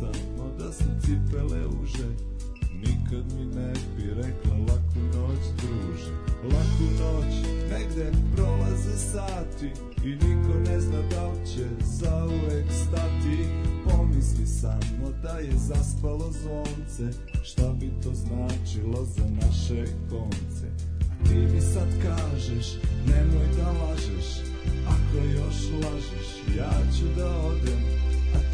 samo da su cipele uže Nikad mi ne bi rekla laku noć druže Laku noć, negde prolaze sati I niko ne zna da li će zauvek stati Pomisli samo da je zaspalo zvonce Šta bi to značilo za naše konce ti mi sad kažeš, nemoj da lažeš Ako još lažeš, ja ću da odem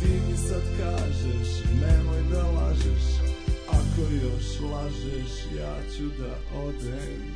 Ti mi sad kažeš, nemoj da lažeš Ako još lažeš, ja ću da odem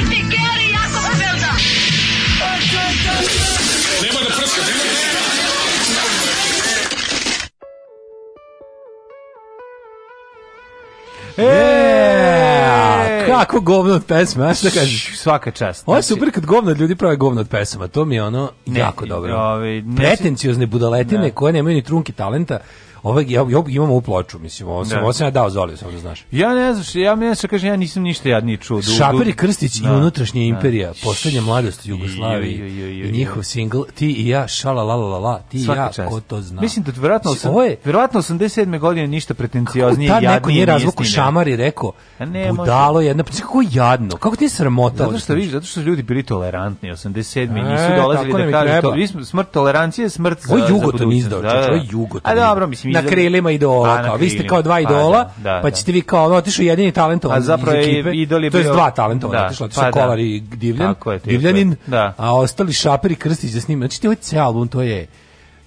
ovako govno od pesme, a šta da kažeš? svaka čast. Ovo je znači, super kad govno ljudi prave govno od pesama, to mi je ono ne, jako dobro. Ove, ovaj, ne, Pretenciozne budaletine ne. Da. koje nemaju ni trunke talenta, Ovaj ja, ja imam u ploču, mislim, ovo sam, da. ovo sam ja dao Zoli, samo da znaš. Ja ne znaš, ja meni se kaže ja nisam ništa jadni čuo. Šaper i Krstić da, i unutrašnja da. imperija, poslednja mladost Jugoslavije i, i, i, i njihov singl Ti i ja, šala la la la la, ti i ja, čast. ko to zna. Mislim da verovatno sam, je, verovatno 87. godine ništa pretencioznije i jadnije. Kako ta neko nije razvuku šamar i rekao, pa budalo jedna, kako jadno, kako ti je sramota zato što vidiš, zato što su ljudi bili tolerantni 87. E, nisu dolazili da kažu to. Smo, smrt tolerancije, smrt za, Ovo jugo to izdao, da, da. jugo to. A dobro, mislim na krilima idola, pa, a, kao. vi ste kao dva pa idola, pa, da, da, pa da. ćete vi kao ono, otišao jedini talentovan iz ekipe. A zapravo je idol je To je dva talentovana, da, otišao pa, da. Kolar i Divljan, Divljanin, a ostali Šaper i Krstić da snima. Znači, ovaj ceo album, to je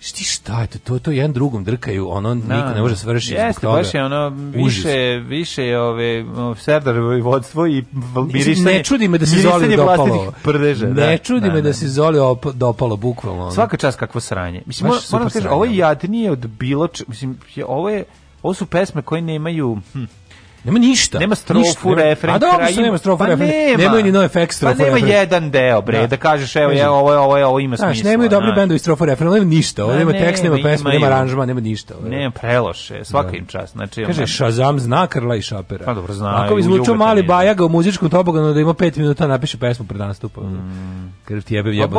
Šti šta je to? To, to jedan drugom drkaju, ono no, niko ne da, može da. svršiti. Jeste, baš je ono više, više ove, serdar i vodstvo i mirišanje. Ne čudi me da se Zoli dopalo. Prdeže, da. ne da, čudi da, me da, da se Zoli op, dopalo, bukvalno. Ono. Svaka čast kakvo sranje. Mislim, baš moram kažem, ovo je jadnije od bilo, mislim, ovo je, ovo su pesme koje nemaju... Hm, Nema ništa. Nema strofu, ništa, refren, A dobro što nema strofu, pa refren. Nema. Nemaju ni no effects strofu, Pa nema refren. jedan deo, bre, da, da kažeš, evo, je, ovo, ovo, ovo ima smisla. Znaš, nemaju dobri da. bendovi strofu, refren, nema ništa. Ovo nema tekst, nema pesma, nema aranžma, nema ništa. Ovo. Nema preloše, svaka im čast. Znači, Kaže, Shazam zna Krla i Šapera. Pa dobro, zna. Ako izvuču mali bajaga u muzičkom toboganu da ima pet minuta napiše pesmu pred nastupa. Mm. Krv ti jebe, jebe.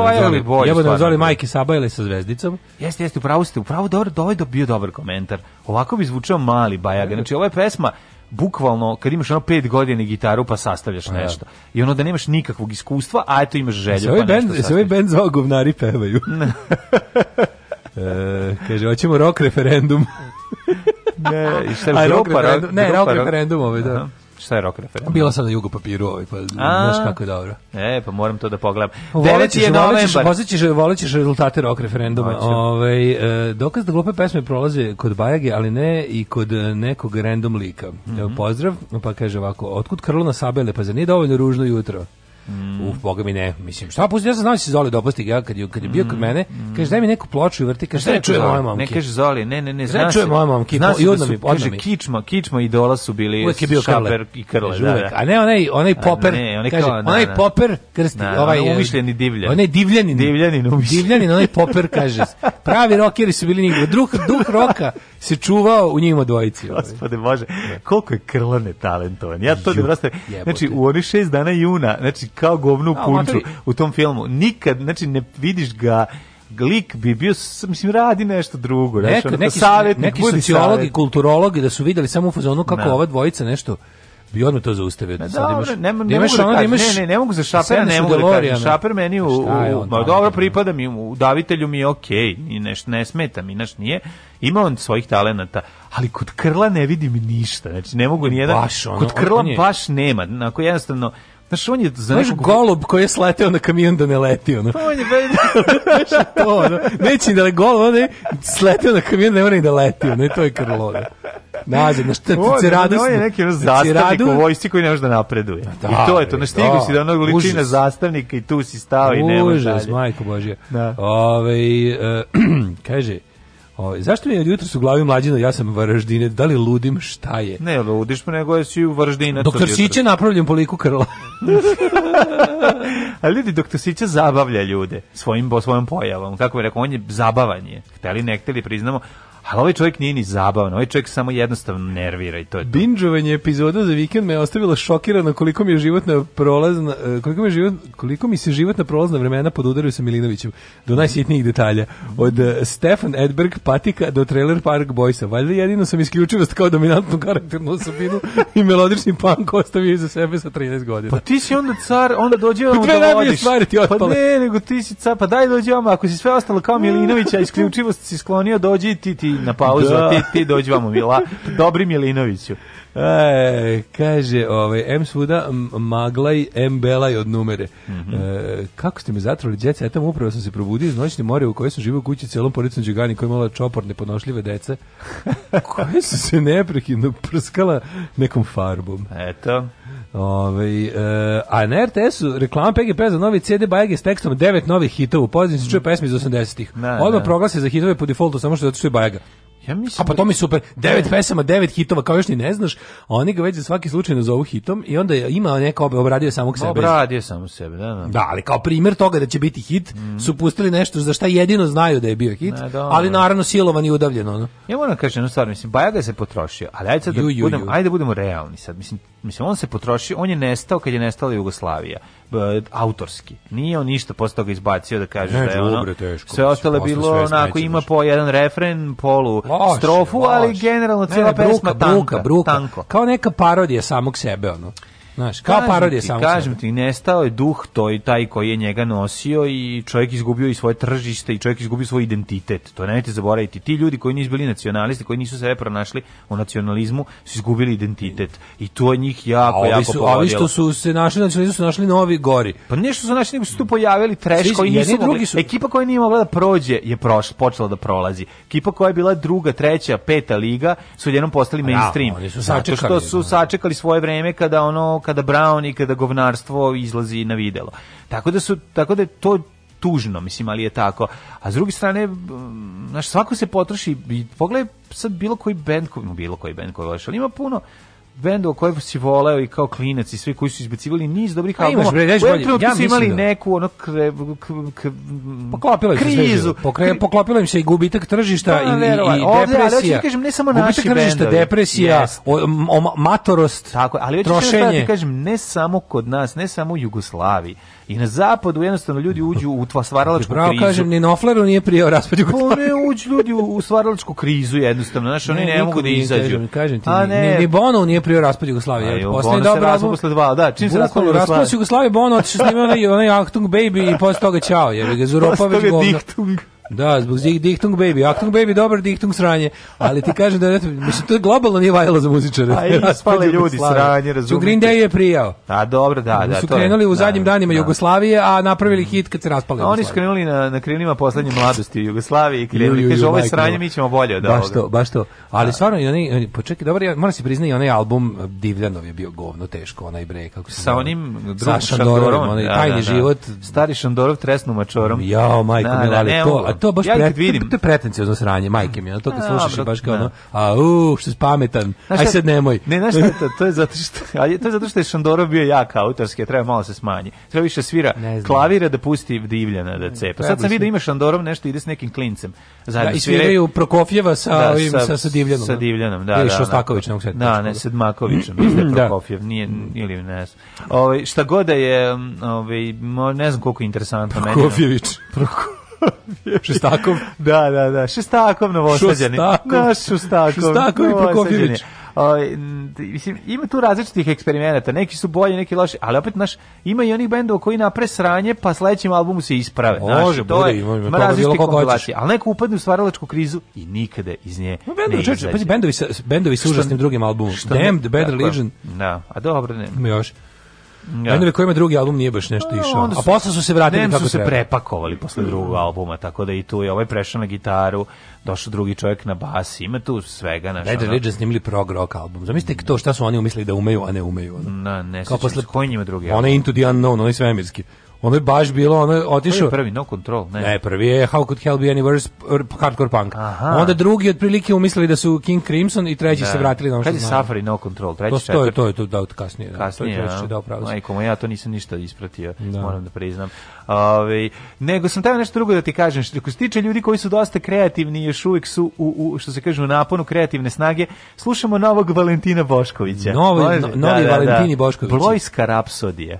Jebe da zoli majke Saba ili sa zvezdicom. Jeste, jeste, upravo ste, upravo dobro, ovaj dobro bio dobar komentar. Ovako bi zvučao mali bajaga. Znači, ova pesma bukvalno kad imaš ono 5 godina gitaru pa sastavljaš pa da. nešto. I ono da nemaš nikakvog iskustva, a eto imaš želju se ovaj pa band, nešto. Se ovaj bend zvao govnari pevaju. e, kaže, hoćemo rock referendum. ne, i šta je Rock referendum, ne, rock referendum, ovaj, da. Aha. Šta je rok referendum? Bila sam na jugu papiru ovaj, pa A, znaš kako je dobro. E, pa moram to da pogledam. 9. je novembar. Volećeš, volećeš rezultate rok referenduma. Ovaj, e, dokaz da glupe pesme prolaze kod Bajage, ali ne i kod nekog random lika. Mm -hmm. Pozdrav, pa kaže ovako, otkud krlo na sabele, pa zar nije dovoljno ružno jutro? Mm. Uf, boga mi ne, mislim. Šta pusti, ja sam znao da se Zoli dopasti, ja kad je, kad je bio kod mm, mene, mm. kaže daj mi neku ploču i vrti, kaže ne čuje moje mamke. Ne kaže Zoli, ne, ne, ne, znaš. Ne čuje moje mamke, znaš, i da odno mi, kaže kičma, kičma i dola su bili uvek je bio šaper i krle, da, da. A ne onaj, onaj poper, ne, onaj, kaže, da, onaj da. Popper, krsti, ovaj umišljeni divljan. Onaj divljanin, divljanin, divljanin, onaj Popper, kaže. Pravi rokeri su bili nigde. Duh, duh roka se čuvao u njima dvojici. Ovaj. Gospode Bože, koliko je krlane talentovan. Ja to ne vrste. Znači, u oni šest dana juna, znači, kao govnu punču u tom filmu. Nikad, znači ne vidiš ga glik bi bio, mislim, radi nešto drugo. Neka, znači, ono, neki, savjetnik, neki sociologi, kulturologi da su videli samo u fazonu kako ne. Da. ova dvojica nešto bi odmah to zaustavio. Da, sad imaš, ne, ne, ne, imaš da ono, da imaš, ne, ne, ne mogu za šapera, ne mogu da kažem. Šaper meni, u, pa on, u, dobro, pripada mi, u davitelju mi je okej, okay, neš, ne smeta mi, naš nije. Ima on svojih talenata, ali kod krla ne vidim ništa. Znači, ne mogu nijedan, baš, ono, kod krla baš nema. Onako jednostavno, Znaš, on je za nekog... golub koji je sleteo na kamion da ne leti, ono. Pa on je to, ono. Neće da je golub, on je sleteo na kamion da ne mora i da leti, ono. I to je krlo, ono. Nađe, na šta ti se radu... On je neki ono zastavnik u vojsci koji ne može da napreduje. Pa da, I to je to, na stigu si da onog ličina zastavnika i tu si stao i nema dalje. Užas, majko Božja. Da. Ove, ovaj, uh, kaže, O, ovaj, zašto mi je od jutra su glavi mlađino, ja sam varaždinec, da li ludim, šta je? Ne ludiš, pa nego si u varaždinac. Doktor Siće napravljen poliku Krla. A ljudi, doktor Sića zabavlja ljude svojim, svojom pojavom. Kako bi rekao, on je zabavan je. Hteli, ne hteli, priznamo, Ali ovaj čovjek nije ni zabavan, ovaj čovjek samo jednostavno nervira i to je to. Binđovanje epizoda za vikend me je ostavilo šokirano koliko mi je životna prolazna, e, koliko mi, je život, koliko mi se životna prolazna vremena podudaraju sa Milinovićem do najsitnijih detalja. Od e, Stefan Edberg Patika do Trailer Park Boysa. Valjda jedino sam isključivost kao dominantnu karakternu osobinu i melodični punk ostavio iza sebe sa 13 godina. Pa ti si onda car, onda dođe vam da vodiš. Stvari ti otpale. pa ne, nego ti si car, pa daj dođe vam, ako si sve ostalo kao Milinovića, isključivost si sklonio, dođi ti ti na pauzu, da. a ti, ti dođi vamo, Mila, dobri Milinoviću. E, kaže, ovaj, M svuda, maglaj, M belaj od numere. Mm -hmm. e, kako ste me zatrali, djeca, etam upravo sam se probudio iz noćne more u kojoj sam živio u kući celom policom Đugani koja je imala čopor neponošljive dece, koje su se neprekidno prskala nekom farbom. Eto. Ove, ovaj, e, eh, a na RTS-u reklama PGP za novi CD Bajage s tekstom devet novih hitova. U pozadini se čuje mm. pesmi iz 80-ih. Da, Odmah da. proglase za hitove po defaultu, samo što zato što je Bajaga. Ja mislim a pa da- to mi super, devet pesama, devet hitova, kao još ni ne znaš, oni ga već za svaki slučaj nazovu hitom i onda je ima neko obradio samog sebe. Obradio samog sebe, da, da. Da, ali kao primjer toga da će biti hit, mm. su pustili nešto za šta jedino znaju da je bio hit, ne, ali naravno silovan i udavljen. Ono. Ja moram kažem, no stvar, mislim, Bajaga se potrošio, ali ajde sad da, ju, ju, budem, ju. Ajde budemo realni sad, mislim, Mislim, on se potroši, on je nestao kad je nestala Jugoslavija, autorski. Nije on ništa posle toga izbacio da kaže da je ono, ubre, teško, sve ostalo je bilo onako, ima po jedan refren, polu loš, strofu, loš. ali generalno cela pesma bruka, tanka, bruka, bruka. Tanko. Kao neka parodija samog sebe, ono. Znaš, kao kažem parodija ti, samo. Kažem sebe. ti, nestao je duh to i taj koji je njega nosio i čovjek izgubio i svoje tržište i čovjek izgubio svoj identitet. To nemojte zaboraviti. Ti ljudi koji nisu bili nacionalisti, koji nisu sebe pronašli u nacionalizmu, su izgubili identitet. I to je njih jako, ovi jako su, povadilo. Ovi što su se našli nacionalizmu su našli novi gori. Pa nešto su našli, nego su tu pojavili treš koji nisu drugi su... Ekipa koja nije mogla da prođe je prošla, počela da prolazi. Ekipa koja je bila druga, treća, peta liga su jednom postali da, mainstream. Ja, oni su sačekali, Zato što su da. sačekali svoje vreme kada ono kada Brown i kada govnarstvo izlazi na videlo. Tako da su tako da je to tužno, mislim, ali je tako. A s druge strane, znaš, svako se potroši, pogledaj sad bilo koji bend, bilo koji bend koji voliš, ali ima puno bendu koji si voleo i kao klinac i svi koji su izbacivali niz dobrih albuma. Bre, u jednom ja su imali da... neku ono kre, k, k, poklopilo pa krizu. Pokre, poklopilo im se i gubitak tržišta no, da, i, i, i ovdje, depresija. Ali, ja kažem, ne samo gubitak naši tržišta, depresija, yes. o, o, matorost, Tako, ali da trošenje. Da kažem, ne samo kod nas, ne samo u Jugoslaviji. I na zapadu jednostavno ljudi uđu u tva stvaralačku Bravo, krizu. kažem, ni Nofleru nije prijao raspad pa Jugoslavije. ne uđu ljudi u stvaralačku krizu jednostavno, znaš, oni ne, ne mogu da izađu. Kažem, ti, A ne, ni, ni Bono nije prije raspad Jugoslavije. Posle dobro razbog posle dva, da, čim se raspala Jugoslavija. Raspala Jugoslavija, Bono otišao snimao onaj onaj Achtung Baby i posle toga ćao, jer ga zuropao već govno. Da, zbog Diktung Baby. Aktung Baby dobro Diktung sranje. Ali ti kažem da mislim, to je globalno nije vajalo za muzičare. A ispali ljudi sranje, razumijete. Green Day je prijao. A dobro, da, da. Su krenuli je, u da, zadnjim da, danima da. Jugoslavije, a napravili hit kad se raspali. Oni su krenuli na, na krilima poslednje mladosti Jugoslavije i krenuli. Ju, ju, ju, ovo je sranje, mi ćemo bolje od baš ovoga. To, baš to. Ali da. stvarno, oni, oni počekaj, pa dobro, ja, moram se priznati, onaj album Divljanov je bio govno teško, onaj bre, kako se... Sa onim drugim Šandorom, onaj da, tajni život. Stari Šandorov tresnu mačorom. Jao, majko, to, to baš ja pret, vidim. To, je pretenciozno sranje, majke mi, ono, to kad a, da, slušaš bro, baš kao da. ono, a u, što si pametan, znaš aj sad nemoj. Ne, znaš šta, to, to, je zato što, je, to je zato što je Šandorov bio jak autorski, treba malo se smanji. Treba više svira klavira da pusti divljana da cepa. Sad sam vidio ima Šandorov nešto, ide s nekim klincem. Zajedno da, i sviraju Prokofjeva sa, da, ovim, sa, sa, sa Divljanom. Sa da. Divljanom, da. Ili Šostaković, ne Da, ne, Sedmakovićem, mislim da Prokofjev, nije, ili ne znam. Ovaj šta god je, ovaj ne znam koliko je interesantno Prokofjević. Prokofjević. Šestakov? Da, da, da. Šestakov novosađani. Šestakov. Da, šestakov. Šestakov i Prokofjević. Oj, mislim, ima tu različitih eksperimenata, neki su bolji, neki loši, ali opet naš ima i onih bendova koji napre sranje, pa sledećim albumu se isprave, Može, naš, to bude, je, ima, ima različite kompilacije, ali neko upadne u stvaralačku krizu i nikada iz nje. No, bendovi, ne čeče, pazi bendovi sa bendovi sa užasnim drugim albumom. Damn, The Bad Religion. Da, a dobro, ne. Ima još. Da. Bendovi koji ima drugi album nije baš nešto da, išao. a posle su se vratili kako treba. su se prepakovali posle drugog albuma, tako da i tu je ovaj prešao na gitaru, došao drugi čovjek na bas, ima tu svega na Red Religion snimili prog rock album. Zamislite mm. to šta su oni umislili da umeju, a ne umeju. Ono. Na, ne, Kao posle, kojim drugi album? Ono Into the Unknown, onaj svemirski. Ono je baš bilo, ono je otišao. prvi, No Control, ne. Ne, prvi je How Could Hell Be Any Worse, Hardcore Punk. Aha. Onda drugi otprilike umislili da su King Crimson i treći da. se vratili na ono što Kad je Safari No Control, treći, to, četvrti. To je, to je, to da, kasnije. Da, kasnije, to je treći, da, opravo. Majko, ja to nisam ništa ispratio, da. moram da priznam. Ove, ovaj, nego sam taj nešto drugo da ti kažem, što se tiče ljudi koji su dosta kreativni, i još uvijek su, u, u, što se kaže, u naponu kreativne snage, slušamo novog Valentina Boškovića. Novi, no, novi da, da, Valentini da. Boškovića. Blojska rapsodija.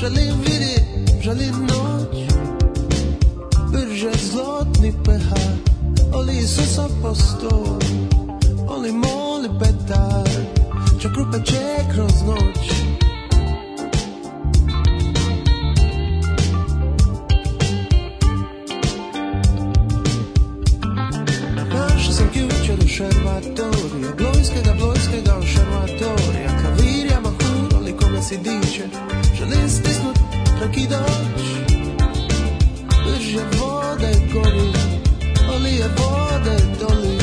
Želim viri, želim noć Brže zlotni pehar Oli Isusa postoj Oli moli petar Čakru peče kroz noć Našao sam kjučer u šervatoriju Blojskega, blojskega u šervatorija Kavirjama hurali kome si diče Želim stisnut prekidač Brže vode gori Ali je vode doli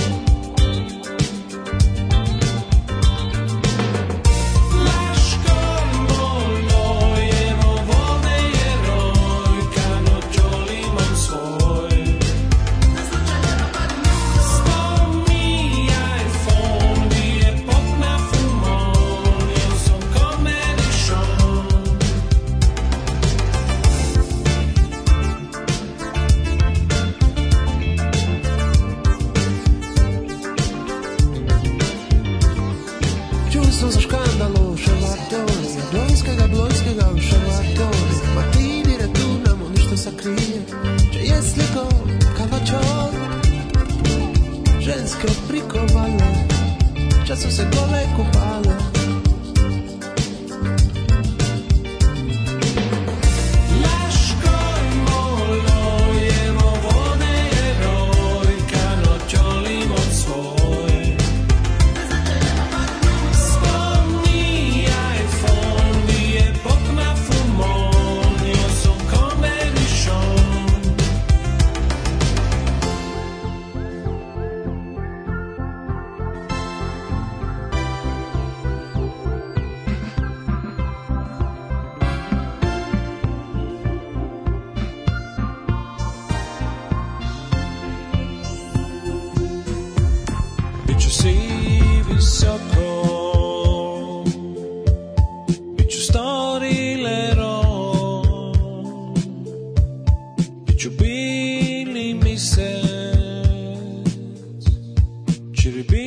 Should it be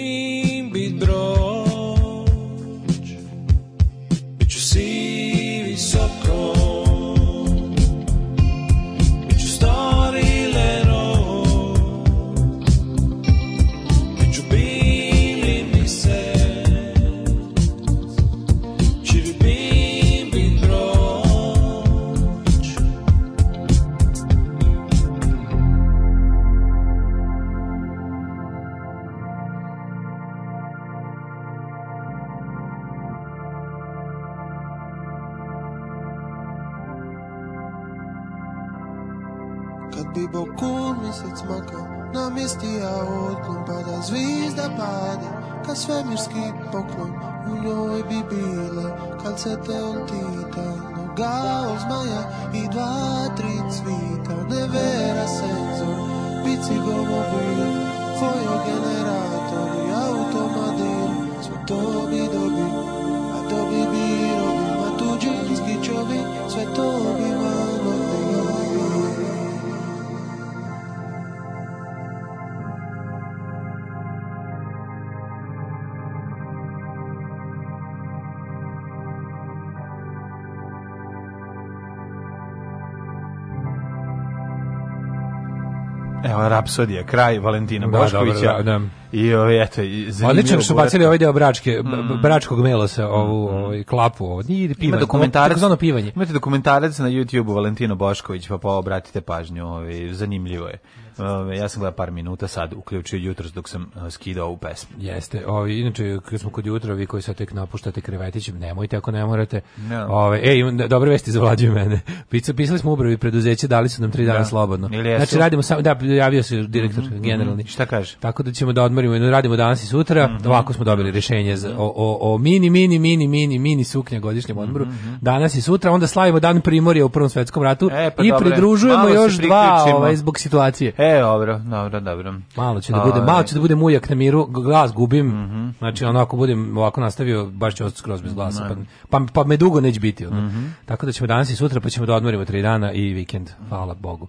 Rapsodija, kraj Valentina da, Boškovića. dobro, da, da. I ovaj eto, Odlično što bacili ovaj deo bračke mm. bračkog mela sa ovu mm, mm. ovaj klapu, ovaj nije pivanje. dokumentarac za pivanje. Imate dokumentarac na YouTubeu Valentino Bošković, pa pa obratite pažnju, ovaj zanimljivo je. Ove, ovaj, ja sam gledao par minuta sad, uključio jutros dok sam eh, skidao ovu pesmu. Jeste, ovi, ovaj, inače, kad smo kod jutra, vi koji sad tek napuštate krevetićem, nemojte ako ne morate. No. Ove, ej, dobre vesti za mlađe mene. Pisali smo upravi preduzeće, dali su nam tri dana da. slobodno. Znači, radimo samo, da, javio se direktor mm -hmm. generalni. Šta kaže? Tako da ćemo da odmah odmarimo i radimo danas i sutra, mm -hmm. ovako smo dobili rešenje za, o, o, o, mini, mini, mini, mini, mini suknja godišnjem odmoru, mm -hmm. danas i sutra, onda slavimo dan primorja u Prvom svetskom ratu e, pa i dobre. pridružujemo malo još dva ovaj, zbog situacije. E, dobro, dobro, dobro. Malo će da bude, ovaj. malo će da bude mujak na miru, glas gubim, mm -hmm. znači onako budem ovako nastavio, baš će ostati skroz bez glasa, pa, pa, pa, me dugo neće biti. Mhm. Tako da ćemo danas i sutra, pa ćemo da odmorimo tri dana i vikend, hvala Bogu.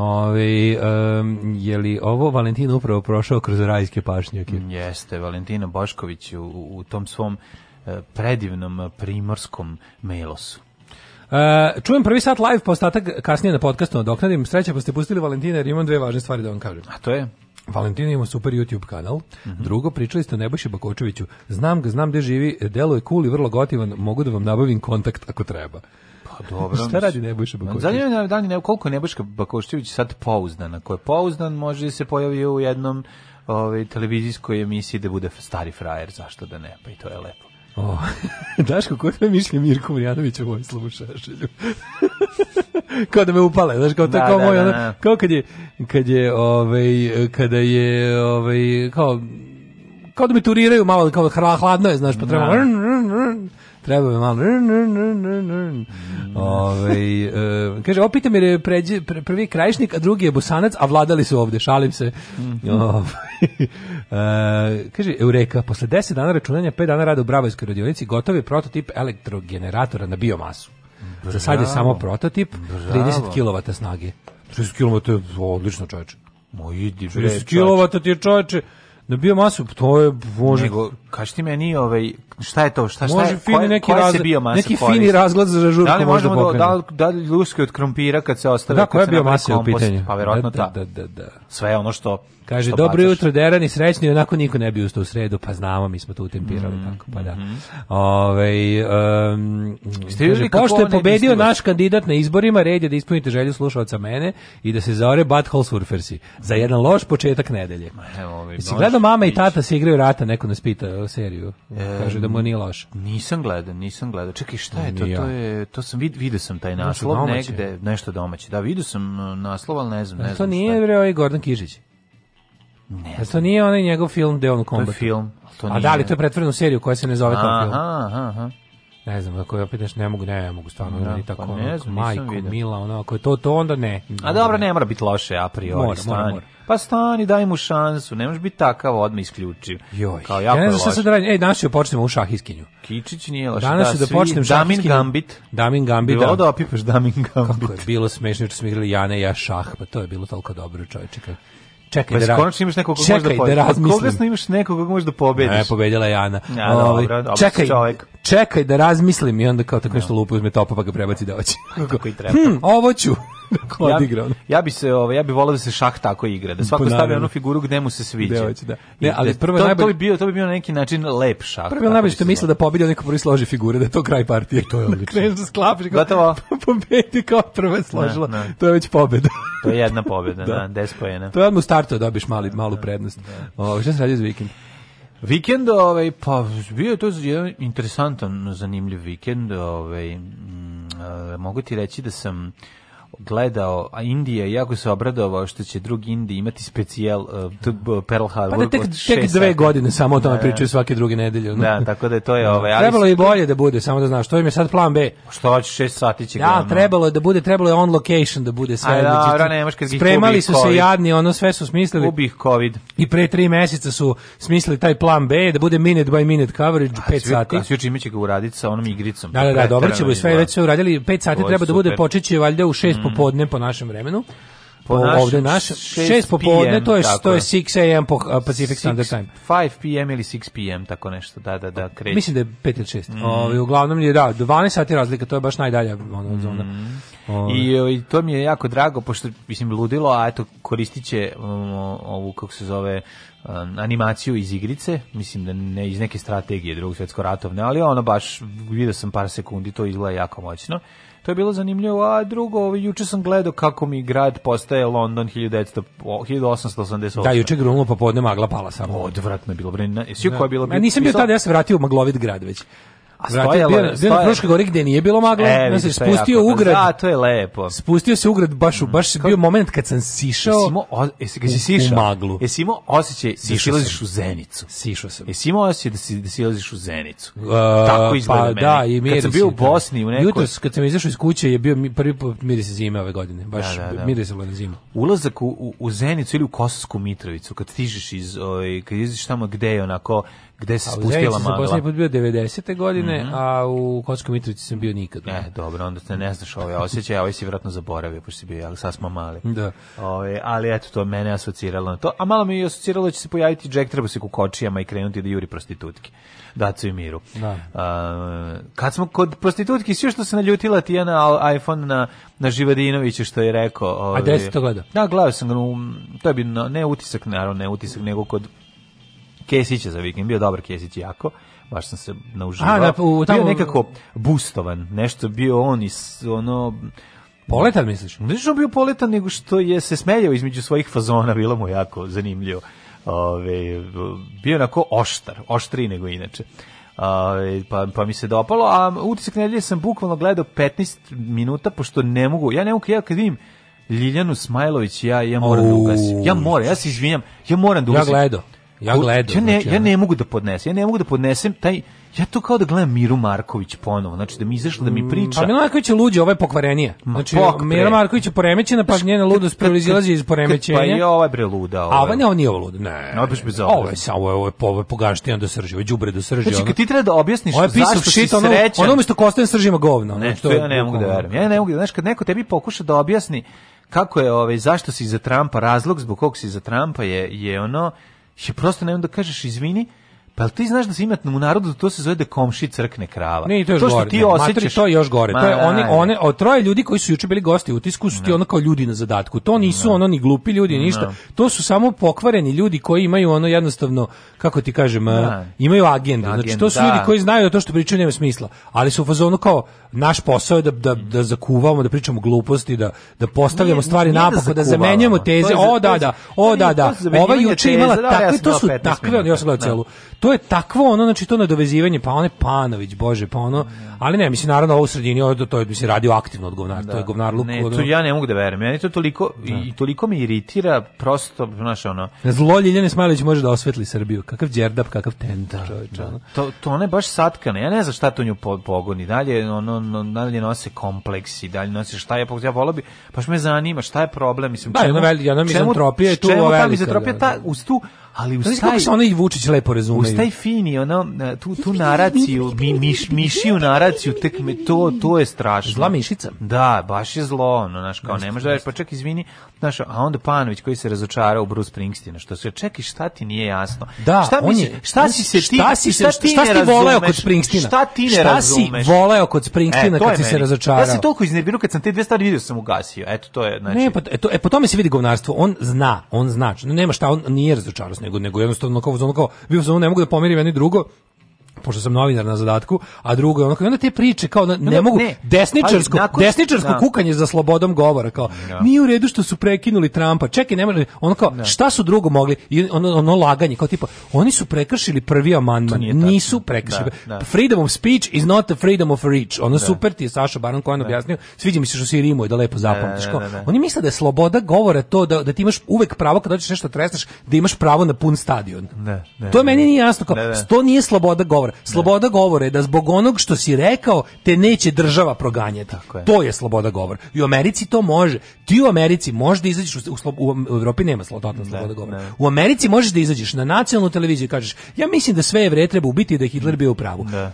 Ove, um, je li ovo Valentina upravo prošao kroz rajske pašnjake? Mm, jeste, Valentina Bošković u, u tom svom e, predivnom primorskom melosu. Uh, čujem prvi sat live, pa ostatak kasnije na podcastu nadoknadim. Sreća pa ste pustili Valentina jer imam dve važne stvari da vam kažem. A to je? Valentina ima super YouTube kanal. Mm -hmm. Drugo, pričali ste o Nebojši Bakočeviću. Znam ga, znam gde živi, deluje je cool i vrlo gotivan. Mogu da vam nabavim kontakt ako treba. Pa dobro. Šta radi Nebojša Bakošćević? Zanima je da li ne, koliko je Nebojša Bakošćević sad pouzdan. Ako je pouzdan, može da se pojavio u jednom ovaj, televizijskoj emisiji da bude stari frajer, zašto da ne, pa i to je lepo. Oh. Daško, ko tvoje mišlje Mirko Marjanović o Vojislavu Šešelju? kao da me upale, znaš, kao to da, kao da, moj, da, da. kao kad je, kad je, ovaj, kada je, ovaj, kao, kao da me turiraju malo, kao hladno je, znaš, pa treba... Da. Treba me malo... Mm. Ove, ovaj, e, kaže, opitam jer je pređe, pre, prvi krajišnik, a drugi je bosanac, a vladali su ovde, šalim se. Mhm. Ove, ovaj, e, kaže, Eureka, posle 10 dana računanja, 5 dana rada u Bravojskoj radionici, gotov je prototip elektrogeneratora na biomasu. Bravo. Za sad je samo prototip, Bravo. 30 kW snage. 30 kW je odlično, čoveče. Moji 30 kW ti je čoveče Na biomasu, to je, bože... Nego, kaži ti meni, ovaj, šta je to? Šta, šta može fini neki razgled, Neki fini razgled za žurku da li možda pokrenu. Da, da-, da li da ljuske od krompira kad se ostave? Da, se biomasa je u pitanju? Pa verovatno da, da, da, da. Sve ono što Kaže, dobro jutro, derani, srećni, onako niko ne bi ustao u sredu, pa znamo, mi smo tu tempirali, mm -hmm. tako, pa da. Mhm. Ove, ovaj, um, kaže, pošto je pobedio naš kandidat na izborima, red je da ispunite želju slušalca mene i da se zaore butthole surfersi za jedan loš početak nedelje. Ma, Jesi gledao mama i tata se igraju rata, neko nas pita o seriju, e, kaže da mu nije loš. Nisam gledao, nisam gledao. Čekaj, šta je to? To, je, to sam vid, vidio sam taj naslov negde, nešto domaće. Da, vidio sam e, naslov, ali ne znam. Ne znam. to nije, bre, ovaj Gordon Kižić. Ne. Znam. to nije onaj njegov film gde on kombat. To je film. To nije. A da li to je pretvoreno seriju koja se ne zove kao film? Aha, aha. Ne znam, ako ja opet nešto ne mogu, ne, ne mogu stvarno, da, ni tako, pa ne znam, majko, vidio. mila, ono, ako je to, to onda ne. A dobro, ne mora biti loše a priori, mora, stani. Mora, mora. Pa stani, daj mu šansu, ne možeš biti takav, odmah isključiv. Joj, Kao jako ja ne znam šta sad da radim, ej, danas ću da počnemo u šahiskinju. Kičić nije loš, danas da, da počnem Damin Gambit. Damin Gambit, bilo da. da opipaš Damin Gambit. Kako je bilo smešno, jer smo igrali Jane i ja šah, pa to je bilo toliko dobro, čovječe, Čekaj, pa da, konačno imaš nekog koga možda da pobedi. Konačno imaš nekog koga možda pobediš. Ne, pobedila je Ana. Ja, Ovi, ovaj, dobra, čekaj, čovjek. čekaj da razmislim i onda kao tako da. nešto lupa uzme topa pa ga prebaci da hoće. Kako i treba. Hm, ovo ću. Kako ja, odigra ono. Ja bi se, ovaj, ja bi voleo da se šah tako igra, da svako stavi onu figuru gde mu se sviđa. Hoće, da. Ne, ali da prvo to, najbolj... to bi bio, to bi bio na neki način lep šah. Prvo najbolje što misle da pobedi neko prvi složi figure, da je to kraj partije. To je da odlično. Kreneš da sklapiš gotovo. Da pobedi kao prvo složila. Ne, ne. To je već pobeda. to je jedna pobeda, da, da 10 poena. To je odmah u startu dobiš mali, malu prednost. Da. šta se radi za vikend? Vikend, ovaj, pa bio je to jedan interesantan, zanimljiv vikend. Ovaj, m, mm, mogu ti reći da sam gledao a Indije jako se obradovao što će drugi Indi imati specijal uh, Pearl Harbor. Pa da tek, tek dve godine samo o tome da. pričaju svake druge nedelje. No? Da, tako da je to je da. ovaj. Ali trebalo je bolje da bude, samo da znaš, to im je sad plan B. Što hoće 6 sati će. Ja, trebalo je da bude, trebalo je on location da bude sve. Da, znači, da, nemaš kad Spremali su COVID. se jadni, ono sve su smislili. Ubih COVID. I pre 3 meseca su smislili taj plan B da bude minute by minute coverage 5 sati. A svi čime će ga uraditi sa onom igricom. Da, da, da, dobro ćemo sve već su uradili 5 sati treba da bude počeće valjda u 6 popodne po našem vremenu. Po, po našem, ovde naš 6 popodne, to je to je 6 am po Pacific Standard Time. 5 pm ili 6 pm tako nešto, da da da kreće. Mislim da je 5 ili 6. Mm. uglavnom je da 12 sati razlika, to je baš najdalja ono mm. zona. I, I to mi je jako drago, pošto mislim ludilo, a eto koristiće um, ovu, kako se zove, um, animaciju iz igrice, mislim da ne iz neke strategije drugog svjetsko ratovne, ali ono baš, vidio sam par sekundi, to izgleda jako moćno. To je bilo zanimljivo, a drugo, ovaj, juče sam gledao kako mi grad postaje London 1900, 1888. Da, juče grumlo popodne magla pala samo. Odvratno je bilo. Bre, na, da. je bilo ja, nisam bio tada, ja se vratio maglovit grad već. A stojalo je, bio, na Fruškoj gori gde nije bilo magle, e, znači, spustio u grad. Da, to je lepo. Spustio se ugrad baš u mm. baš je bio moment kad sam sišao. Jesimo, imao, jesi, kad sišao, u maglu. Jesi imao osjećaj da silaziš u zenicu. Sišao sam. Jesimo, imao osjećaj da, si, da silaziš u zenicu. Uh, Tako izgleda pa, meni. Da, i miris, kad sam bio u da. Bosni u nekoj... Jutros kad sam izašao iz kuće je bio mi, prvi miris zime ove godine. Baš da, da, da. miris je zima. Ulazak u, u, u zenicu ili u Kosovsku Mitrovicu, kad stižeš iz, oj, ovaj, kad izaš tamo gde je onako gde se spustila magla. Poslednji put bio 90. godine, mm -hmm. a u Kotskoj Mitrovici sam bio nikad. Ne, e, dobro, onda se ne znaš ovaj osjećaje, a ove ovaj si vjerojatno zaboravio, pošto si bio, ali sad smo mali. Da. Ove, ovaj, ali eto, to mene asociralo na to. A malo mi je asociralo da će se pojaviti Jack treba u kočijama i krenuti da juri prostitutki. Dacu i miru. Da. A, kad smo kod prostitutki, sve što se naljutila ti na iPhone na, na Živadinovića što je rekao. Ove, a gde ovaj to gleda? Da, gledao sam ga, to je bi, ne utisak, naravno, ne utisak, nego kod Kesić za vikend, bio dobar Kesić jako, baš sam se nauživao. A, da, tamo... Bio nekako bustovan, nešto bio on i ono, Poletan misliš? Ne što bio poletan, nego što je se smeljao između svojih fazona, bilo mu jako zanimljivo. Ove, bio onako oštar, oštri nego inače. Ove, pa, pa mi se dopalo, a utisak nedelje sam bukvalno gledao 15 minuta, pošto ne mogu, ja ne mogu, ja kad vidim Ljiljanu Smajlović, ja, ja moram Uuu. da ugasim. Ja moram, ja se izvinjam, ja moram da ugasim. Ja gledao. Ja gledam. Ja ne, znači, ja ne mogu da podnesem. Ja ne mogu da podnesem taj ja to kao da gledam Miru Marković ponovo. Znači da mi izašla da mi mm, priča. Pa Miru Marković je luđe, ovaj pokvarenije. Znači pok, Marković je poremećena, pa njena ludost proizilazi iz poremećenja. Pa i ovaj je bre luda, ovaj. A ovaj ne, on nije ovo luda. Ne. No, baš bez ovo. Ovo je samo ovo je ovo pogaštio do srži, ovo đubre da srži. Znači kad ti treba da objasniš ovo je zašto shit, si ono, srećan. Ono umesto kosten sržima govno. Ne, to ja ne mogu da verujem. Ja ne mogu, da, znači kad neko tebi pokuša da objasni kako je ovaj zašto si za Trumpa razlog zbog kog si za Trumpa je je ono je znači, prosto nemam da kažeš izvini, Pa ti znaš da se imat u narodu to se zove da komši crkne krava. Ne, to, to što gore, ti ne, to je još gore. Ma, to je oni one od troje ljudi koji su juče bili gosti u utisku su ti ono kao ljudi na zadatku. To nisu ono ni glupi ljudi ništa. To su samo pokvareni ljudi koji imaju ono jednostavno kako ti kažem, imaju agendu. Znači to su ljudi da. koji znaju da to što pričaju nema smisla, ali su u fazonu kao naš posao je da, da, da zakuvamo, da pričamo gluposti, da, da postavljamo nije, stvari da napako, da, da, da zamenjujemo teze. Je, o da, da, o da, da. Ova juče imala takve, to su takve, ja sam gledao celu to je takvo ono znači to nadovezivanje pa one Panović bože pa ono ali ne mislim naravno ovo u sredini ovo to je bi se radio aktivno od govnar to je da. govnar luk ne, to ja ne mogu da verujem ja to toliko da. i toliko me iritira prosto znaš ono zlo Ljiljane Smajlović može da osvetli Srbiju kakav đerdap kakav tenta da, čoveče da. to to ona je baš satkana ja ne znam šta to nju pogoni dalje ono dalje nose kompleksi dalje nose šta je ja volio bi baš me zanima šta je problem mislim da, čemu, ona, velika, ona mizantropija je tu velika. Ta, uz tu ali u taj kako se ona i Vučić lepo razumeju. U taj fini ono e, tu tu naraciju, mi, miš, mišiju naraciju tek me to to je strašno. Zla mišica. Da, baš je zlo ono, znaš, kao ne možeš da pa čekaj izvini, znaš, a onda Panović koji se razočarao u Bruce Springsteena, što se čeki šta ti nije jasno. Da, šta on je, šta si se ti, šta si se, šta, ti šta si voleo kod Springsteena? Šta ti ne razumeš? Šta si voleo kod Springsteena e, kad si se razočarao? Ja se toliko iznervirao kad sam te dve stvari video sam ugasio. Eto to je, znači. Ne, pa e, e, po tome se vidi govnarstvo. On zna, on zna, nema šta, on nije razočarao nego nego jednostavno kao ono kao bio sam ne mogu da pomirim jedno i drugo pošto sam novinar na zadatku, a drugo je ono onda te priče kao ne, ne mogu ne, desničarsko nakon, desničarsko da. kukanje za slobodom govora kao da. nije u redu što su prekinuli Trampa. Čekaj, ne može ono kao da. šta su drugo mogli I ono, ono laganje kao tipa oni su prekršili prvi amandman, nisu prekršili. Da, da. Freedom of speech is not the freedom of reach. Ono da. super ti je Saša Baron Cohen objasnio. Sviđa mi se što si Rimu i da lepo zapamtiš. Kao, oni misle da je sloboda govora to da, da ti imaš uvek pravo kad hoćeš nešto tresneš, da imaš pravo na pun stadion. to meni nije jasno kao to nije sloboda govora govora. Sloboda da. govora je da zbog onog što si rekao te neće država proganjati. Tako je. To je sloboda govora. I u Americi to može. Ti u Americi možeš da izađeš u, slo, u, u Evropi nema slobodna sloboda govora. Ne. Da. U Americi možeš da izađeš na nacionalnu televiziju i kažeš ja mislim da sve Jevreje treba ubiti da Hitler mm. bio u pravu. Ne da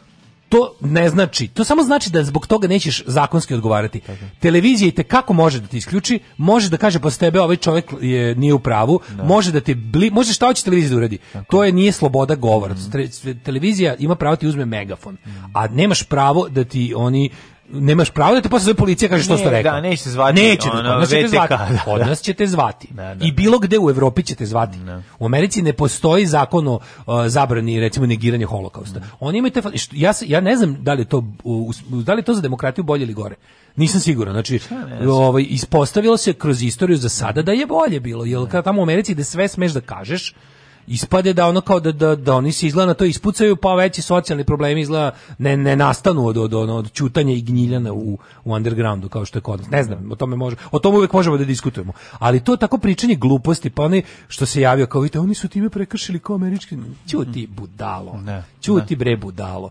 to ne znači, to samo znači da zbog toga nećeš zakonski odgovarati. Tako. Televizija i te kako može da te isključi, može da kaže posle pa tebe ovaj čovjek je nije u pravu, da. može da te bli, može šta hoće televizija da uradi. Tako. To je nije sloboda govora. Mm. Televizija ima pravo da ti uzme megafon, mm. a nemaš pravo da ti oni nemaš pravo da te posle zove policija kaže što ste rekao. Da, neće zvati. Neće, ono, da. nas ćete zvati. Od nas ćete zvati. Da, da. I bilo gde u Evropi ćete zvati. Da. U Americi ne postoji zakon o uh, zabrani recimo negiranje holokausta. Da. Oni imaju te ja ja ne znam da li to da li to za demokratiju bolje ili gore. Nisam siguran. Znači, ovaj ispostavilo se kroz istoriju za sada da je bolje bilo. Jel kad tamo u Americi da sve smeš da kažeš, ispade da ono kao da, da, da oni se izgleda na to ispucaju, pa veći socijalni problemi izgleda ne, ne nastanu od, od, od, od čutanja i gnjiljana u, u undergroundu, kao što je kod nas. Ne znam, o tome, može, o tome uvek možemo da diskutujemo. Ali to je tako pričanje gluposti, pa oni što se javio kao vidite, oni su time prekršili kao američki. Ćuti budalo. Ne, Ćuti bre budalo.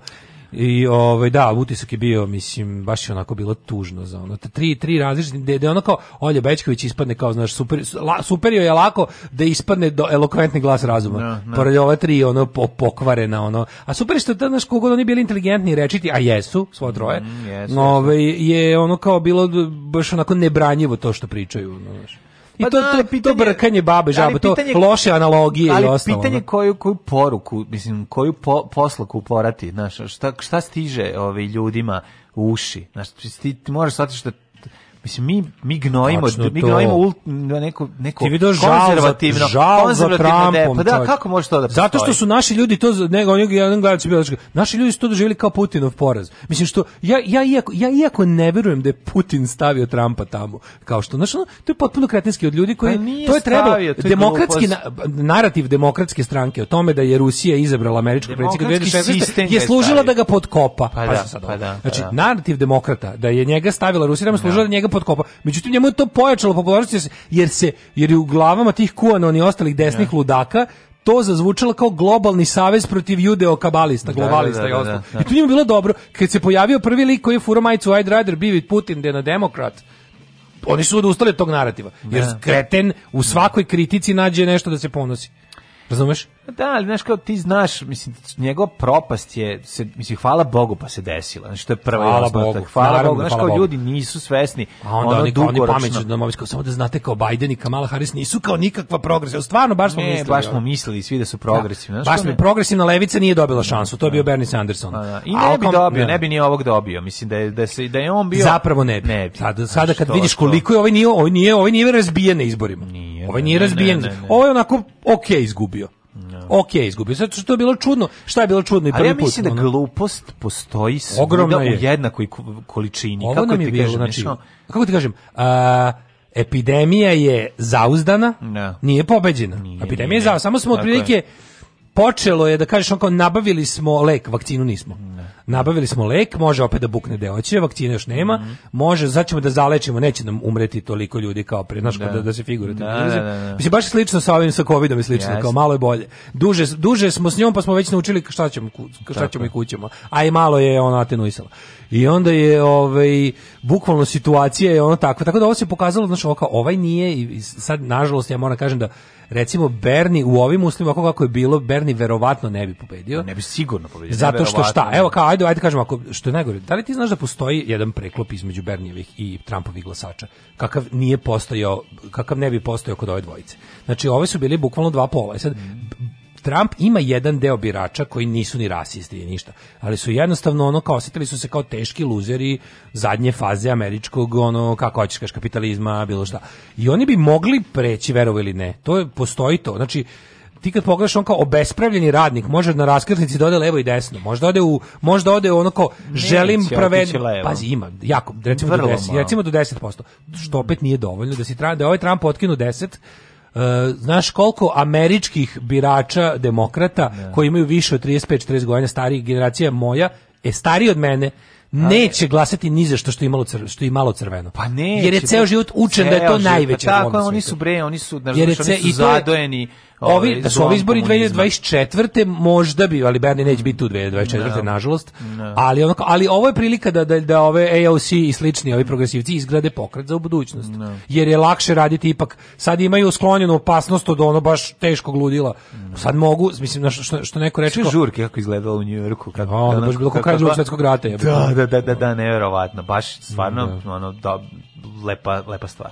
I ovaj da, utisak je bio, mislim, baš je onako bilo tužno za ono. Tri tri različiti da je ono kao Olja Bećković ispadne kao znaš super la, super je lako da ispadne do elokventni glas razuma. No, da, no. Da. Pored ova tri ono pokvarena ono. A super što da znaš kogo oni bili inteligentni rečiti, a jesu, svo troje. Mm, yes, yes. Ovaj, je ono kao bilo baš onako nebranjivo to što pričaju, znaš. I pa to, da, to, pitanje, to brkanje babe žabe, to loše analogije ali i ostalo. Ali pitanje koju, koju poruku, mislim, koju po, poslaku porati, znaš, šta, šta stiže ovaj, ljudima u uši? Znaš, ti, ti moraš shvatiti što Mislim, mi, mi gnojimo, mi gnojimo ult, da neko, neko Ti vidio konzervativno, žal za, za Trumpom, Pa da, kako može to da postoji? Zato što su naši ljudi to, nego oni jedan gledač bio, znači, naši ljudi su to doživjeli kao Putinov poraz. Mislim što, ja, ja, iako, ja iako ne verujem da je Putin stavio Trampa tamo, kao što, znaš, ono, to je potpuno kretinski od ljudi koji, pa to je trebalo, demokratski, na, narativ demokratske stranke o tome da je Rusija izabrala američkog predsednika 2016. je služila da ga podkopa. Pa, pa da, sad, pa da, pa znači, da. narativ demokrata, da je njega stavila Rusija, nam da služila da njega podkopao. Međutim njemu je to pojačalo popularnost jer se jer je u glavama tih kuanona i ostalih desnih ja. Da. ludaka to zazvučalo kao globalni savez protiv judeo kabalista, da, globalista da, da, da, i ostalo. Da, I tu njemu bilo dobro. Kad se pojavio prvi lik koji je furo majicu I'd rather be with Putin than na demokrat. oni su odustali od tog narativa. Jer kreten u svakoj kritici nađe nešto da se ponosi. Razumeš? Da, ali znaš kao ti znaš, mislim njegov propast je se mislim hvala Bogu pa se desila. Znači to je prva hvala Bogu. Hvala, da hvala Bogu, znaš kao Bogu. ljudi nisu svesni. A onda oni kao oni pametni da momisko samo da znate kao Biden i Kamala Harris nisu kao nikakva progresija. Stvarno baš smo ne, mislili. baš smo mislili svi da su progresivni. Da. Znaš, baš mi progresivna levica nije dobila šansu. To je bio da. Bernie Sanderson. A, da, da. I ne, ne bi dobio, ne. ne bi ni ovog dobio. Mislim da je da se da je on bio Zapravo ne bi. Ne bi. Sada, sada kad vidiš koliko je ovaj nije, ovaj nije, ovaj nije razbijen na izborima. Ovaj nije razbijen. Ovaj onako okej izgubio No. Da. Ok, izgubio. Zato što je bilo čudno. Šta je bilo čudno i prvi put? Ali ja mislim put, da ono? glupost postoji Ogromna je. u jednakoj količini. Ovo kako ti je bilo, kažem, znači, no? kako ti kažem, a, epidemija je zauzdana, no. Da. nije pobeđena. Nije, epidemija nije. je zauzdana, samo smo otprilike počelo je da kažeš on kao nabavili smo lek, vakcinu nismo. Ne. Da nabavili smo lek, može opet da bukne deoće, da vakcine još nema, mm -hmm. može, zaćemo da zalečimo, neće nam umreti toliko ljudi kao pre, znaš, da. da, da se figurati. Da, da, da, Mislim, baš slično sa ovim, sa covidom je slično, yes. kao malo je bolje. Duže, duže smo s njom, pa smo već naučili šta ćemo, šta ćemo i kućemo. A i malo je ono atenuisalo. I onda je, ovaj, bukvalno situacija je ono takva. Tako da ovo se pokazalo, znaš, ovo kao, ovaj nije, i sad, nažalost, ja moram da kažem da recimo Berni u ovim uslovima kako je bilo Berni verovatno ne bi pobedio. Ne bi sigurno pobedio. Zato što šta? Evo da. kao ajde, ajde kažem, ako, što je najgore, da li ti znaš da postoji jedan preklop između Bernijevih i Trumpovih glasača, kakav nije postojao, kakav ne bi postojao kod ove dvojice. Znači, ove su bili bukvalno dva pola. I e Sad, Trump ima jedan deo birača koji nisu ni rasisti ni ništa, ali su jednostavno ono kao osjetili su se kao teški luzeri zadnje faze američkog ono kako hoćeš kaš kapitalizma, bilo šta. I oni bi mogli preći, verovali ne. To je, postoji to. Znači ti kad pogledaš on kao obespravljeni radnik, može na raskrsnici da ode levo i desno, možda ode u možda ode ono kao želim pravedno. Pazi, ima jako recimo Vrlo do 10, recimo do 10%, što opet nije dovoljno da si tra, da ovaj Trump otkinu 10 Uh, eh, znaš koliko američkih birača demokrata ne. Da. koji imaju više od 35-40 godina starih generacija moja je stariji od mene neće glasati ni za što što je imalo crveno, što je malo crveno. Pa ne. Jer je ceo život učen da je to pa najveće. Tako, oni su bre, oni su, naš, jer oni su zadojeni Ovi, ovaj, da su ovi izbori 2024. možda bi, ali Bernie neće biti tu 2024. No. nažalost. No. Da. Ali, onako, ali ovo je prilika da, da, da ove AOC i slični, ovi progresivci izgrade pokret za budućnost. No. Da. Jer je lakše raditi ipak. Sad imaju sklonjenu opasnost od ono baš teškog ludila. Da. Sad mogu, mislim, što, što neko reče... Sve žurke kako izgledalo u Njujorku. Kad, no, ono, baš bilo kako je drugog svetskog rata. Je, da, da, da, da, da, nevjerovatno. Baš stvarno, ono, da, lepa, lepa stvar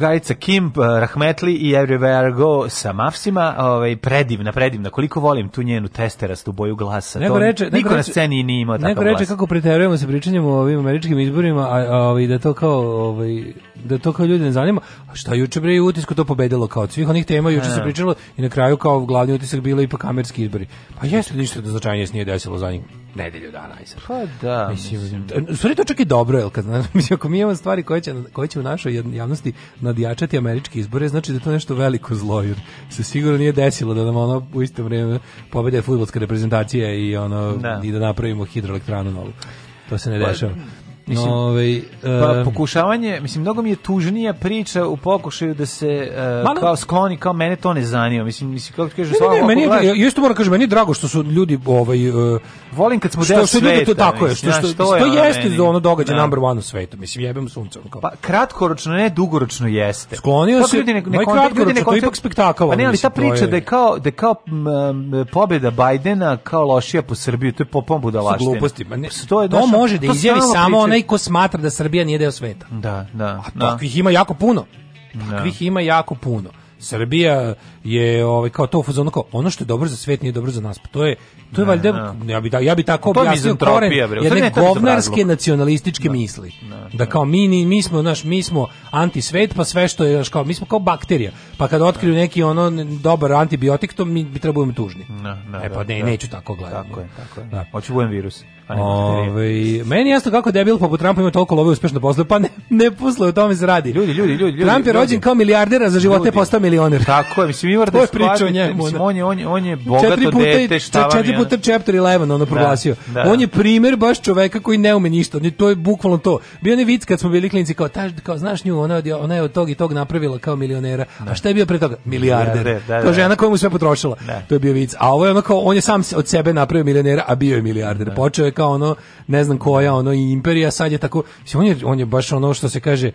drugarica Kim eh, Rahmetli i Everywhere Go sa Mafsima, ovaj predivna, predivna. Koliko volim tu njenu testerastu boju glasa. Nego to, reče, niko neko na sceni ni ima tako. glas. Neko reče kako preterujemo sa pričanjem o ovim američkim izborima, a, a, a da to kao ovaj da to kao ljudi ne zanima. A šta juče bre utisku to pobedilo kao svih onih tema juče se da, da. pričalo i na kraju kao glavni utisak bilo ipak kamerski izbori. Pa jeste ništa da značajnije se nije desilo za njih nedelju dana i Pa da. Mislim, mislim. E, stvari to čak i dobro, jel kad znaš, mislim, ako mi imamo stvari koje će, koje će u našoj javnosti nadjačati američke izbore, znači da to nešto veliko zlo, jer se sigurno nije desilo da nam ono u isto vrijeme pobede futbolska reprezentacija i ono da. i da napravimo hidroelektranu novu. To se ne pa, dešava. Pa, Mislim, Ove, ovaj, pa, pokušavanje, mislim, mnogo mi je tužnija priča u pokušaju da se uh, eh, Malo... Da. kao skloni, kao mene to ne zanima. Mislim, mislim kako ti kažeš, ne, ne, meni je, ja isto moram kažem, meni je drago što su ljudi ovaj uh, volim kad smo deo sveta. Ljudi to tako je, što, što, što, što je ono jeste meni, ono događaj da. number one u svetu. Mislim, jebem sunce. Kao. Pa kratkoročno, ne dugoročno jeste. Sklonio se, ljudi ne, ne, kratkoročno, to je ipak spektakl. Pa ne, ali ta priča da je kao, da je kao pobjeda Bajdena kao lošija po Srbiju, to je popom budalaština. Gluposti, pa to, to može da izjavi samo onaj onaj ko smatra da Srbija nije deo sveta. Da, da. A da. takvih ima jako puno. Da. Takvih ima jako puno. Srbija je ovaj kao to u fazonu kao ono što je dobro za svet nije dobro za nas. Pa to je to je ne, valjda ne. ja bi ja bih tako to objasnio koren jedne ne govnarske nacionalističke ne, da, misli. da kao mi ni, mi smo naš mi smo anti svet pa sve što je naš kao mi smo kao bakterija. Pa kad otkriju neki ono dobar antibiotik to mi bi trebamo tužni. e pa ne, neću tako gledati. Tako je, tako je. Da. Hoću virus. Ove, meni je jasno kako debil poput Trumpa ima toliko love uspešno posle, pa ne, ne posle, o tome se radi. Ljudi, ljudi, ljudi. ljudi Trump je rođen ljudi. kao milijardera, za živote postao milioner. Tako je, mislim, vi morate to je da priča on, je, on, je, on je bogato četiri puta, dete, šta vam Četiri puta chapter 11 ono da, proglasio. Da, da. On je primer baš čoveka koji ne ume ništa, to je bukvalno to. Bio ne vic kad smo bili klinci, kao, ta, kao znaš nju, ona, ona je od tog i tog napravila kao milionera. Da. A šta je bio pre toga? Milijarder. Da, da, to je da, žena koja mu sve potrošila. To je bio vic. A ovo je ono kao, on je sam od sebe napravio milionera, a bio je milijarder. Počeo je nemačka ono ne znam koja ono i imperija sad je tako on je on je baš ono što se kaže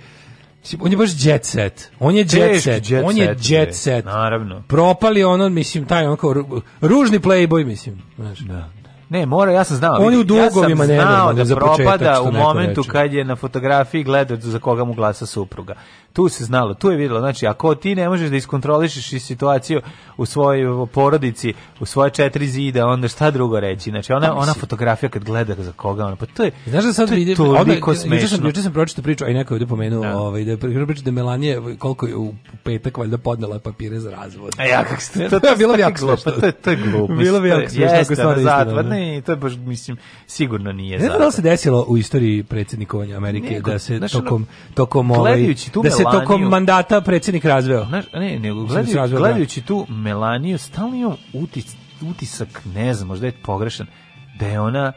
on je baš jet set. On je jet Teški set. Jet on je set, jet set. Naravno. Propali ono, mislim, taj on kao ružni playboy, mislim. Znaš. Da. Ne, mora, ja sam znao. On je u dugovima ja sam da za propada početak, u momentu reče. kad je na fotografiji gledao za koga mu glasa supruga. Tu se znalo, tu je vidjelo. Znači, ako ti ne možeš da iskontrolišeš situaciju u svojoj porodici, u svoje četiri zida, onda šta drugo reći? Znači, ona, pa, ona fotografija kad gleda za koga, ona, pa to je... Znaš da sad vidim, toliko smešno. Juče sam, juče sam pročitao priču, aj i neko je ovdje pomenuo, ja. Da. ovaj, da, da je priča da Melanije, koliko je u petak valjda podnela papire za razvod. A e, ja, kako ste... To, to, je bilo jako glupo, Pa to je, to je glupo. Bilo je jako smešno. Jeste, da, zatvorno i to je baš, mislim, sigurno nije Ne znam da se desilo u istoriji predsednikovanja Amerike, da se tokom, tokom, ovaj, da se tokom mandata predsjednik razveo. Znaš, ne, ne, gledaju, razveo, da. gledajući tu Melaniju, stalno imam utis, utisak, ne znam, možda je pogrešan, da je ona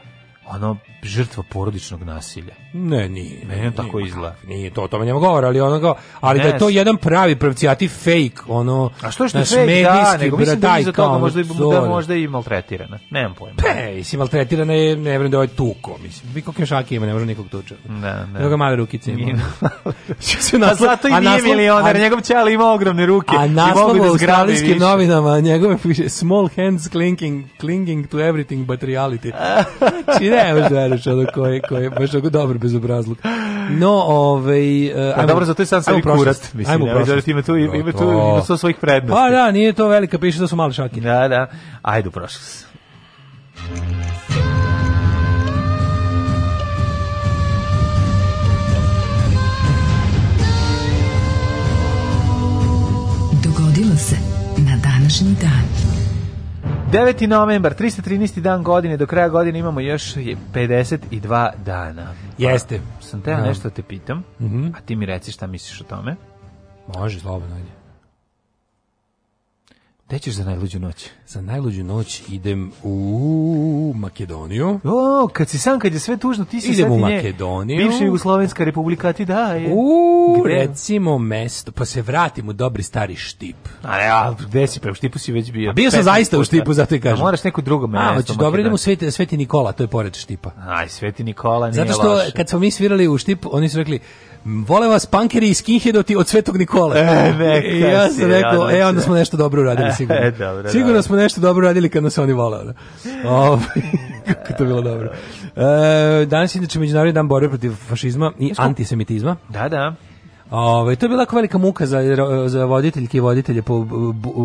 ono žrtva porodičnog nasilja. Ne, nije. Meni nije, tako nije, izgleda. Nije to, o tome nema govora, ali ono kao, ali da ne, da je to jedan pravi pravcijati fake, ono, A što je što fake, da, nego mislim da iza toga možda, da možda i maltretirana. Nemam pojma. Pe, pa, i si maltretirana je, ne vjerujem da ovaj tuko, mislim. Vi kakve šake ima, ne može nikog tuča. Ne, ne. Nego male rukice ima. se naslo, a zato i nije milioner, njegov ćali ima ogromne ruke. A naslov u australijskim novinama, njegove piše, small hands clinking, clinging to everything but reality. Čine ne, možda veriš, ono koji, koji, baš ono dobro bez obrazluka. No, ovaj... Uh, ajmo, dobro, zato je sam samo kurat, mislim. Ajmo da prošlost. Ima tu, ima tu, ima tu, ima tu svojih prednosti. Pa da, nije to velika piše, to su male šake. Da, da. Ajde u prošlost. Dogodilo se na današnji dan. 9. novembar, 313. dan godine, do kraja godine imamo još 52 dana. Jeste. Pa, sam teo no. Da. nešto da te pitam, mm -hmm. a ti mi reci šta misliš o tome. Može, slobodno je. Gde ćeš za najluđu noć? Za najluđu noć idem u Makedoniju. O, kad si sam, kad je sve tužno, ti si idem u Makedoniju. Bivša Jugoslovenska republika ti daje. U, gde? recimo mesto, pa se vratim u dobri stari štip. A ja, gde si pa štipu si već bio? A bio sam zaista u štipu, zato i kažem. A moraš neko drugo mesto. A, hoćeš dobro idem u Sveti, Sveti Nikola, to je pored štipa. Aj, Sveti Nikola nije Zato što loše. kad smo mi svirali u štipu, oni su rekli, vole vas pankeri i skinheadoti od Svetog Nikole. E, neka I ja sam rekao, odlično. e, onda smo nešto dobro uradili e, sigurno. E, dobro, sigurno dobro. smo nešto dobro uradili kad nas oni vole. Ovo, ovaj, kako to bilo dobro. E, danas je inače Međunarodni dan borbe protiv fašizma i antisemitizma. Da, da. Ove, ovaj, to je bila velika muka za, za voditeljke i voditelje po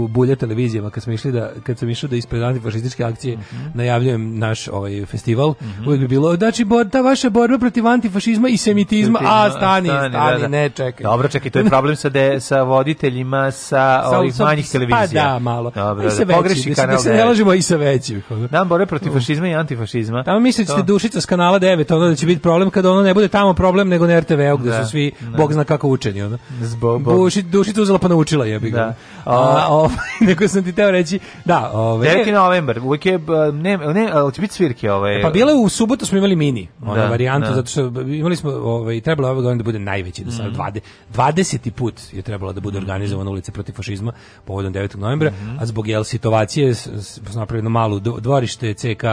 bulje televizijama kad smo išli da kad sam išao da ispred antifašističke akcije mm -hmm. najavljujem naš ovaj festival. Mm -hmm. Uvijek bi bilo znači bor, ta vaša borba protiv antifašizma i semitizma, a stani, stani, stani da, da. ne čekaj. Dobro, čekaj, to je problem sa de, sa voditeljima sa, sa ovih manjih pa televizija. Pa da, malo. Dobro, I da, da, sa da, pogreši da, kanal. Da se ne lažimo i sa većim. Nam borbe protiv uh. fašizma i antifašizma. Tamo mislite da to... dušica s kanala 9, ono da će biti problem kad ono ne bude tamo problem nego na RTV-u gde su svi bog zna kako učeni, ono. Zbog, bog. Duši, duši tu uzela pa naučila, jebi ga. Da. a, o, ovaj, neko sam ti teo reći, da. Ove, ovaj. 9. novembar, uvijek je, ne, ne, ali će biti svirke ove. Ovaj. Pa bile u subotu smo imali mini, ono, da, varijantu, da. zato što imali smo, ove, trebalo ove godine da bude najveći, da sad, mm. 20, 20. put je trebalo da bude organizovana ulica protiv fašizma povodom 9. novembra, mm -hmm. a zbog jel situacije smo napravili malu dvorište CK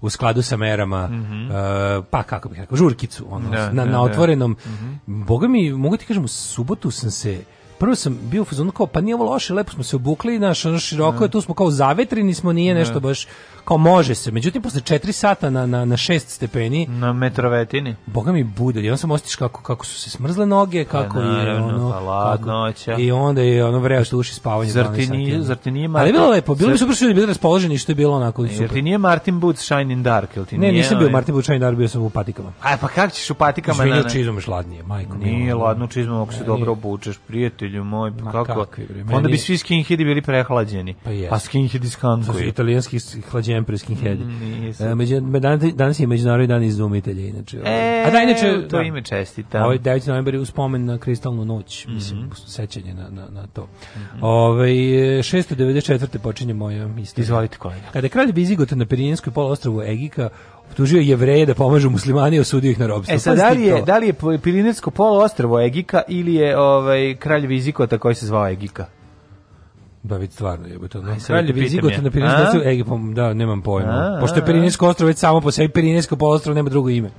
u skladu sa merama, mm -hmm. uh, pa kako bih rekao, žurkicu, ono, da, na, da, na da. otvorenom. Mm -hmm. Boga mi, mogu ti kažem, subotu sam se prvo sam bio u fazonu kao pa nije ovo loše, lepo smo se obukli, naš ono široko, ne. tu smo kao zavetreni smo, nije ne. Da. nešto baš kao može se. Međutim, posle 4 sata na, na, na 6 stepeni... Na metrovetini. Boga mi bude. I onda sam osjećaš kako, kako su se smrzle noge, pa kako je... naravno, je ono... Hladnoća. Pa I onda je ono vreo što uši spavanje. Zar ti, nije, zar ti nije Martin... Ali je bilo lepo. Bilo mi super što je bilo raspoloženi, što je bilo onako super. Jer ti nije Martin Boots Shining Dark, ili ti nije? Ne, nisam bio ovaj- Martin Boots Shining Dark, bio sam u patikama. A pa kako ćeš u patikama? Izvinio čizom još ladnije, majko. Nije ladno čizmom ako se e, dobro obučeš, prijatelju moj, pa kako? Onda bi svi skinheadi bili prehlađeni. Pa jes. Pa skinheadi skankuju. Italijanski hlađenje emperskin head. Mm, Među, danas je Međunarodni dan izumitelja, inače. E, A da, inače, to da, ime čestitam. Ovo ovaj je 9. novembar je uspomen na kristalnu noć, mm -hmm. mislim, sećanje na, na, na to. Mm -hmm. Ove, 694. počinje moja istorija. Izvolite koja. Kada je kralj Bizigot na Pirijenskoj poloostrovu Egika optužio jevreje da pomažu muslimani i osudio ih na robstvo. E sad, da li je, da li je Pirinetsko poluostrvo Egika ili je ovaj, kralj Vizikota koji se zvao Egika? baviti da, stvarno je jebote. No. Kralje Vizigot na Pirinejskom ostrvu, Egipom, da, nemam pojma. A, Pošto je Pirinejsko ostrvo već samo po sebi Pirinejsko poluostrvo nema drugo ime.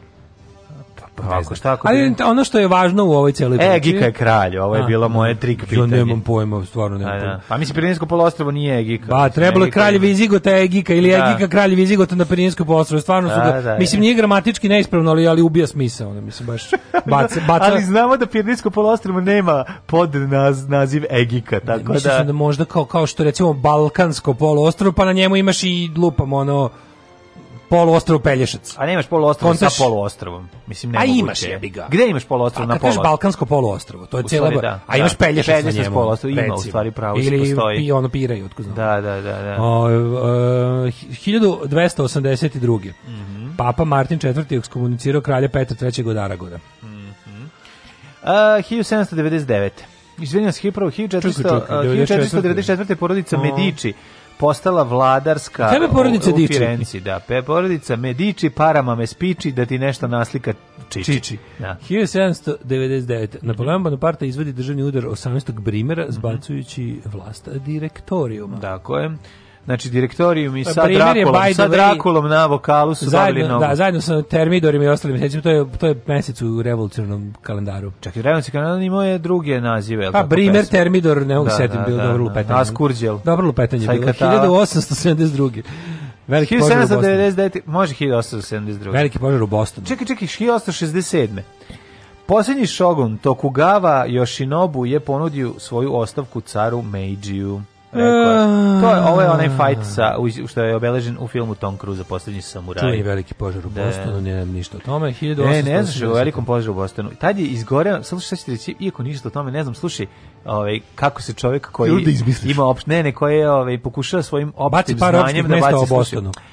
Pa ako šta, ako Ali ono što je važno u ovoj celoj e, priči... Egika je kralj, ovo je bilo moje trik pitanje. Ja nemam pojma, stvarno nemam da. pojma. Da. Pa mislim, Pirinsko polostrvo nije Egika. Pa, trebalo je kralj Vizigota Egika ili da. Egika kralj Vizigota na Pirinskom polostrvu. Stvarno su da, ga, da, mislim, nije gramatički neispravno, ali, ali ubija smisao. Ono, mislim, baš baca, baca... ali znamo da Pirinsko polostrvo nema pod naz, naziv Egika, tako mislim da... Mislim da možda kao, kao što recimo Balkansko polostrvo, pa na njemu imaš i lupam ono poluostrvo Pelješac. A nemaš poluostrvo sa poluostrovom. Mislim nemoguće. A imaš jebi ga. Gde imaš poluostrvo na polu? Balkansko poluostrvo. To je celo. Da. A imaš da. Pelješac, Pelješac na njemu. poluostrvo ima u stvari pravo što postoji. Ili ono piraju, otko znam. Da, da, da, da. O, o, 1282. Mm -hmm. Papa Martin IV ekskomunicirao kralja Petra III od Aragona. Mhm. Mm -hmm. uh, 1799. Izvinjam se, Hipravo, 1494. E, porodica Medici postala vladarska Tebe porodica u, u Diči. da. Pe, porodica Medici, parama me spiči da ti nešto naslika Čiči. Čiči. Da. 1799. Mhm. Napoleon Bonaparte izvodi državni udar 18. brimera mhm. zbacujući vlast direktorijuma. Tako je. Znači, direktorijum i sa Drakulom, sa Drakulom na vokalu su zajedno, dobili nogu. Da, zajedno sa Termidorima i ostalim mesecima, to je, to je mesec u revolucionarnom kalendaru. Čak i revolucionarni kalendar imao je druge nazive. Pa, Brimer, pesma? Termidor, ne mogu da, setim, da, bilo da, dobro lupetanje. Da. Askurđel. Dobro lupetanje bilo, 1872. Veliki 1799, može 1872. Veliki požar u Bostonu. Čekaj, čekaj, 1867. Poslednji šogun Tokugawa Yoshinobu je ponudio svoju ostavku caru Meijiju. Rekao, ah. to je, ovo je onaj fight sa, što je obeležen u filmu Tom Cruise, posljednji samuraj. Čuveni veliki požar u da. Bostonu, ne znam ništa o tome. 1800, ne, ne znaš o velikom požaru u Bostonu. Tad je izgoreo, samo što ćete reći, iako ništa o tome, ne znam, slušaj, ovaj, kako se čovjek koji ima opšte, ne, ne, koji je ovaj, pokušao svojim opštim znanjem da baci o Bostonu. Slušaj,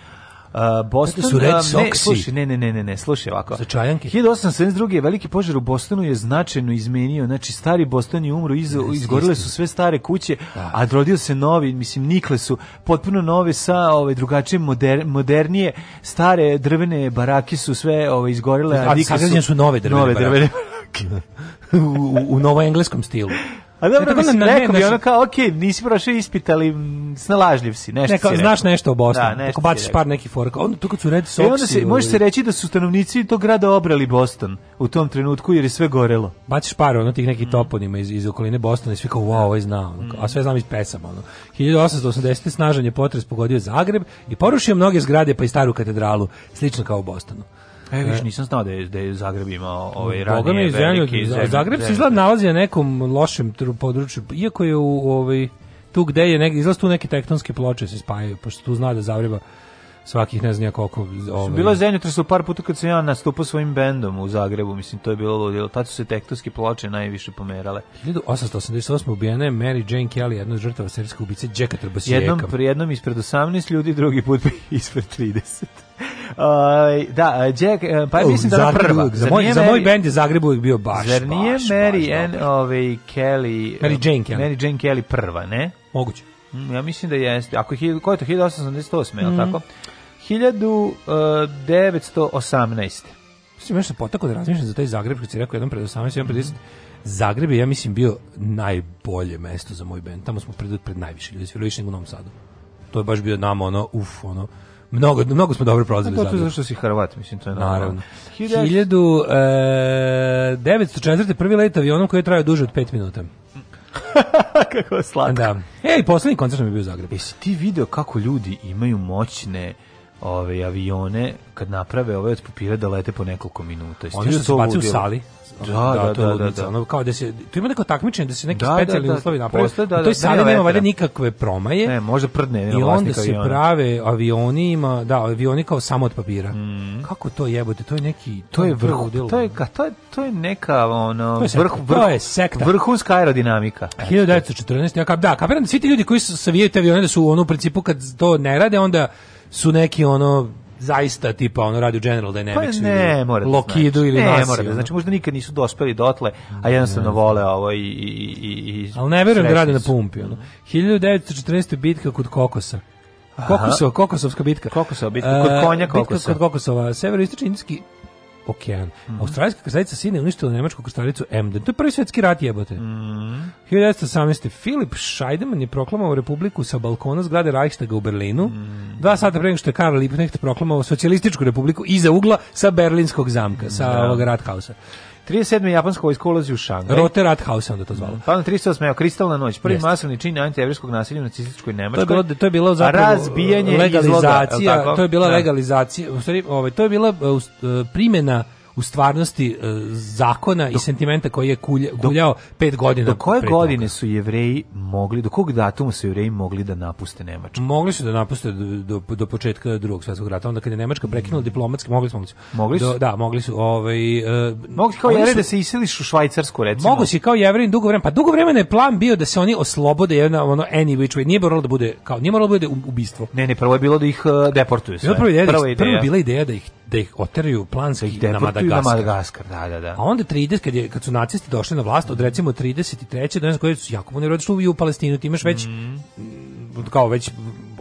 Boston su Red Soxi. Ne, ne, ne, ne, ne, slušaj ovako. Za čajanke. 1872. veliki požar u Bostonu je značajno izmenio, znači stari Boston je umro, iz, izgorile su sve stare kuće, da. a rodio se novi, mislim nikle su potpuno nove sa ove ovaj, drugačije moder, modernije, stare drvene barake su sve ove ovaj, izgorile, a, a su, su nove drvene, nove drvene barake. u, u, u novoengleskom stilu. A dobro, tako mislim, na rekao bi ono kao, ok, nisi prošao ispit, ali snalažljiv si, nešto Neka, si rekao. Znaš nešto o Bosni, da, nešto tako baciš par nekih forka. Onda tu kad su red soksi... E, onda se, može ovaj... se reći da su stanovnici tog grada obrali Boston u tom trenutku, jer je sve gorelo. Baciš par ono tih nekih toponima iz, iz okoline Bostona i svi kao, wow, ovaj zna, ono, a sve znam iz pesama. Ono. 1880. snažan je potres pogodio Zagreb i porušio mnoge zgrade pa i staru katedralu, slično kao u Bostonu. E, viš, e. nisam znao da je, da je Zagreb imao ovaj ranije veliki zemlju. Zagreb se izgleda nalazi na nekom lošem području, iako je u, ovaj, tu gde je, nek, izlaz tu neke tektonske ploče se spajaju, pošto tu zna da Zagreba svakih ne znam ja koliko ovaj Bilo je zemljotres par puta kad sam ja nastupao svojim bendom u Zagrebu, mislim to je bilo ludilo. Tad su se tektonske ploče najviše pomerale. 1888 ubijena je Mary Jane Kelly, jedna žrtva serijskog ubice Jacka Trbosijeka. Jednom pri jednom ispred 18 ljudi, drugi put ispred 30. Uh, da, Jack, uh, pa ja mislim da je prva. Uvijek, za, moj, Mary, za moj bend je Zagreb uvijek bio baš, Zar nije baš, Mary Ann ovaj, Kelly... Mary Jane Kelly. Mary Jane Kelly prva, ne? Moguće. Mm, ja mislim da jeste. Ako je, ko je to, 1888, je mm. tako? 1918. E, mislim, nešto potako da razmišljam za taj Zagreb, kad si rekao jedan pred 18, jedan pred 10. Zagreb je, ja mislim, bio najbolje mesto za moj band. Tamo smo pred, pred najviše ljudi, svirali više nego u Novom Sadu. To je baš bio nama ono, uf, ono, Mnogo, mnogo smo dobro prolazili. To je zašto si Hrvat, mislim, to je naravno. 1904. E, prvi let avionom koji je trajao duže od 5 minuta. kako je slatko. Da. Ej, poslednji koncert mi je bio u Zagrebu. Jesi ti video kako ljudi imaju moćne ove avione kad naprave ove od papira da lete po nekoliko minuta. Oni su se baci u sali. Da, da, da, da, da. Ono kao da se tu ima neko takmičenje da se neki specijalni uslovi naprave. Da, da, to sali nema valjda nikakve promaje. Ne, može prdne I onda se prave avioni ima, da, avioni kao samo od papira. Kako to jebote? To je neki to je vrh, to je to je, to je neka ono vrh vrh je sekta. Vrhunska aerodinamika. 1914. Ja da, kapiram da svi ti ljudi koji su savijaju te avione da su ono u principu kad to ne rade onda su neki ono zaista tipa ono radio General Dynamics pa ne, ili da Lokidu znači. ili ne, da Nasi, morate, znači. znači možda nikad nisu dospeli dotle a jednostavno ne, vole ovo i, i, i, i ali ne verujem da rade na pumpi ono. 1914. bitka kod Kokosa Kokosova, Kokosovska bitka. Kokosova bitka, kod konja Kokosa. Bitka kod Kokosova, severoistočni indijski okean. Mm -hmm. Australijska krstavica sine uništila nemačku krstavicu Emden. To je prvi svetski rat jebote. Mm -hmm. 1918. Filip Scheidemann je proklamovao republiku sa balkona zgrade Reichstaga u Berlinu. Mm -hmm. Dva sata pre nego što je Karl Liebknecht proklamovao socijalističku republiku iza ugla sa berlinskog zamka, sa da. ovog rathausa. 37. japansko vojsko ulazi u Šangaj. Rote Rathaus onda to zvalo. Pa na Je, Kristalna noć, prvi masovni čin antievrijskog nasilja u nacističkoj Nemačkoj. To je bilo to je bilo zapravo razbijanje legalizacija, izloga, to je bila da. legalizacija, u stvari, ovaj to je bila uh, uh primjena u stvarnosti e, zakona do, i sentimenta koji je guljao kuljao pet godina. Do koje godine su jevreji mogli, do kog datuma su jevreji mogli da napuste Nemačku? Mogli su da napuste do, do, do početka drugog svjetskog rata, onda kad je Nemačka prekinula mm. diplomatski, mogli su. Mogli su? da, mogli su. Ovaj, e, mogli kao jevreji da se iseliš u Švajcarsku, recimo. Mogu si kao jevreji dugo vremena, pa dugo vremena je plan bio da se oni oslobode jedna, ono, any which way, nije moralo da bude, kao, nije moralo da bude ubistvo. Ne, ne, prvo je bilo da ih uh, deportuju sve. Prvo, ideja, prvo, ideja. prvo je da bila ideja da ih da ih oteraju planski da na Madagaskar. na Madagaskar. da, da, da. A onda 30 kad je kad su nacisti došli na vlast od recimo 33 do koji su jako puno roditelji u Palestinu, ti imaš već mm. kao već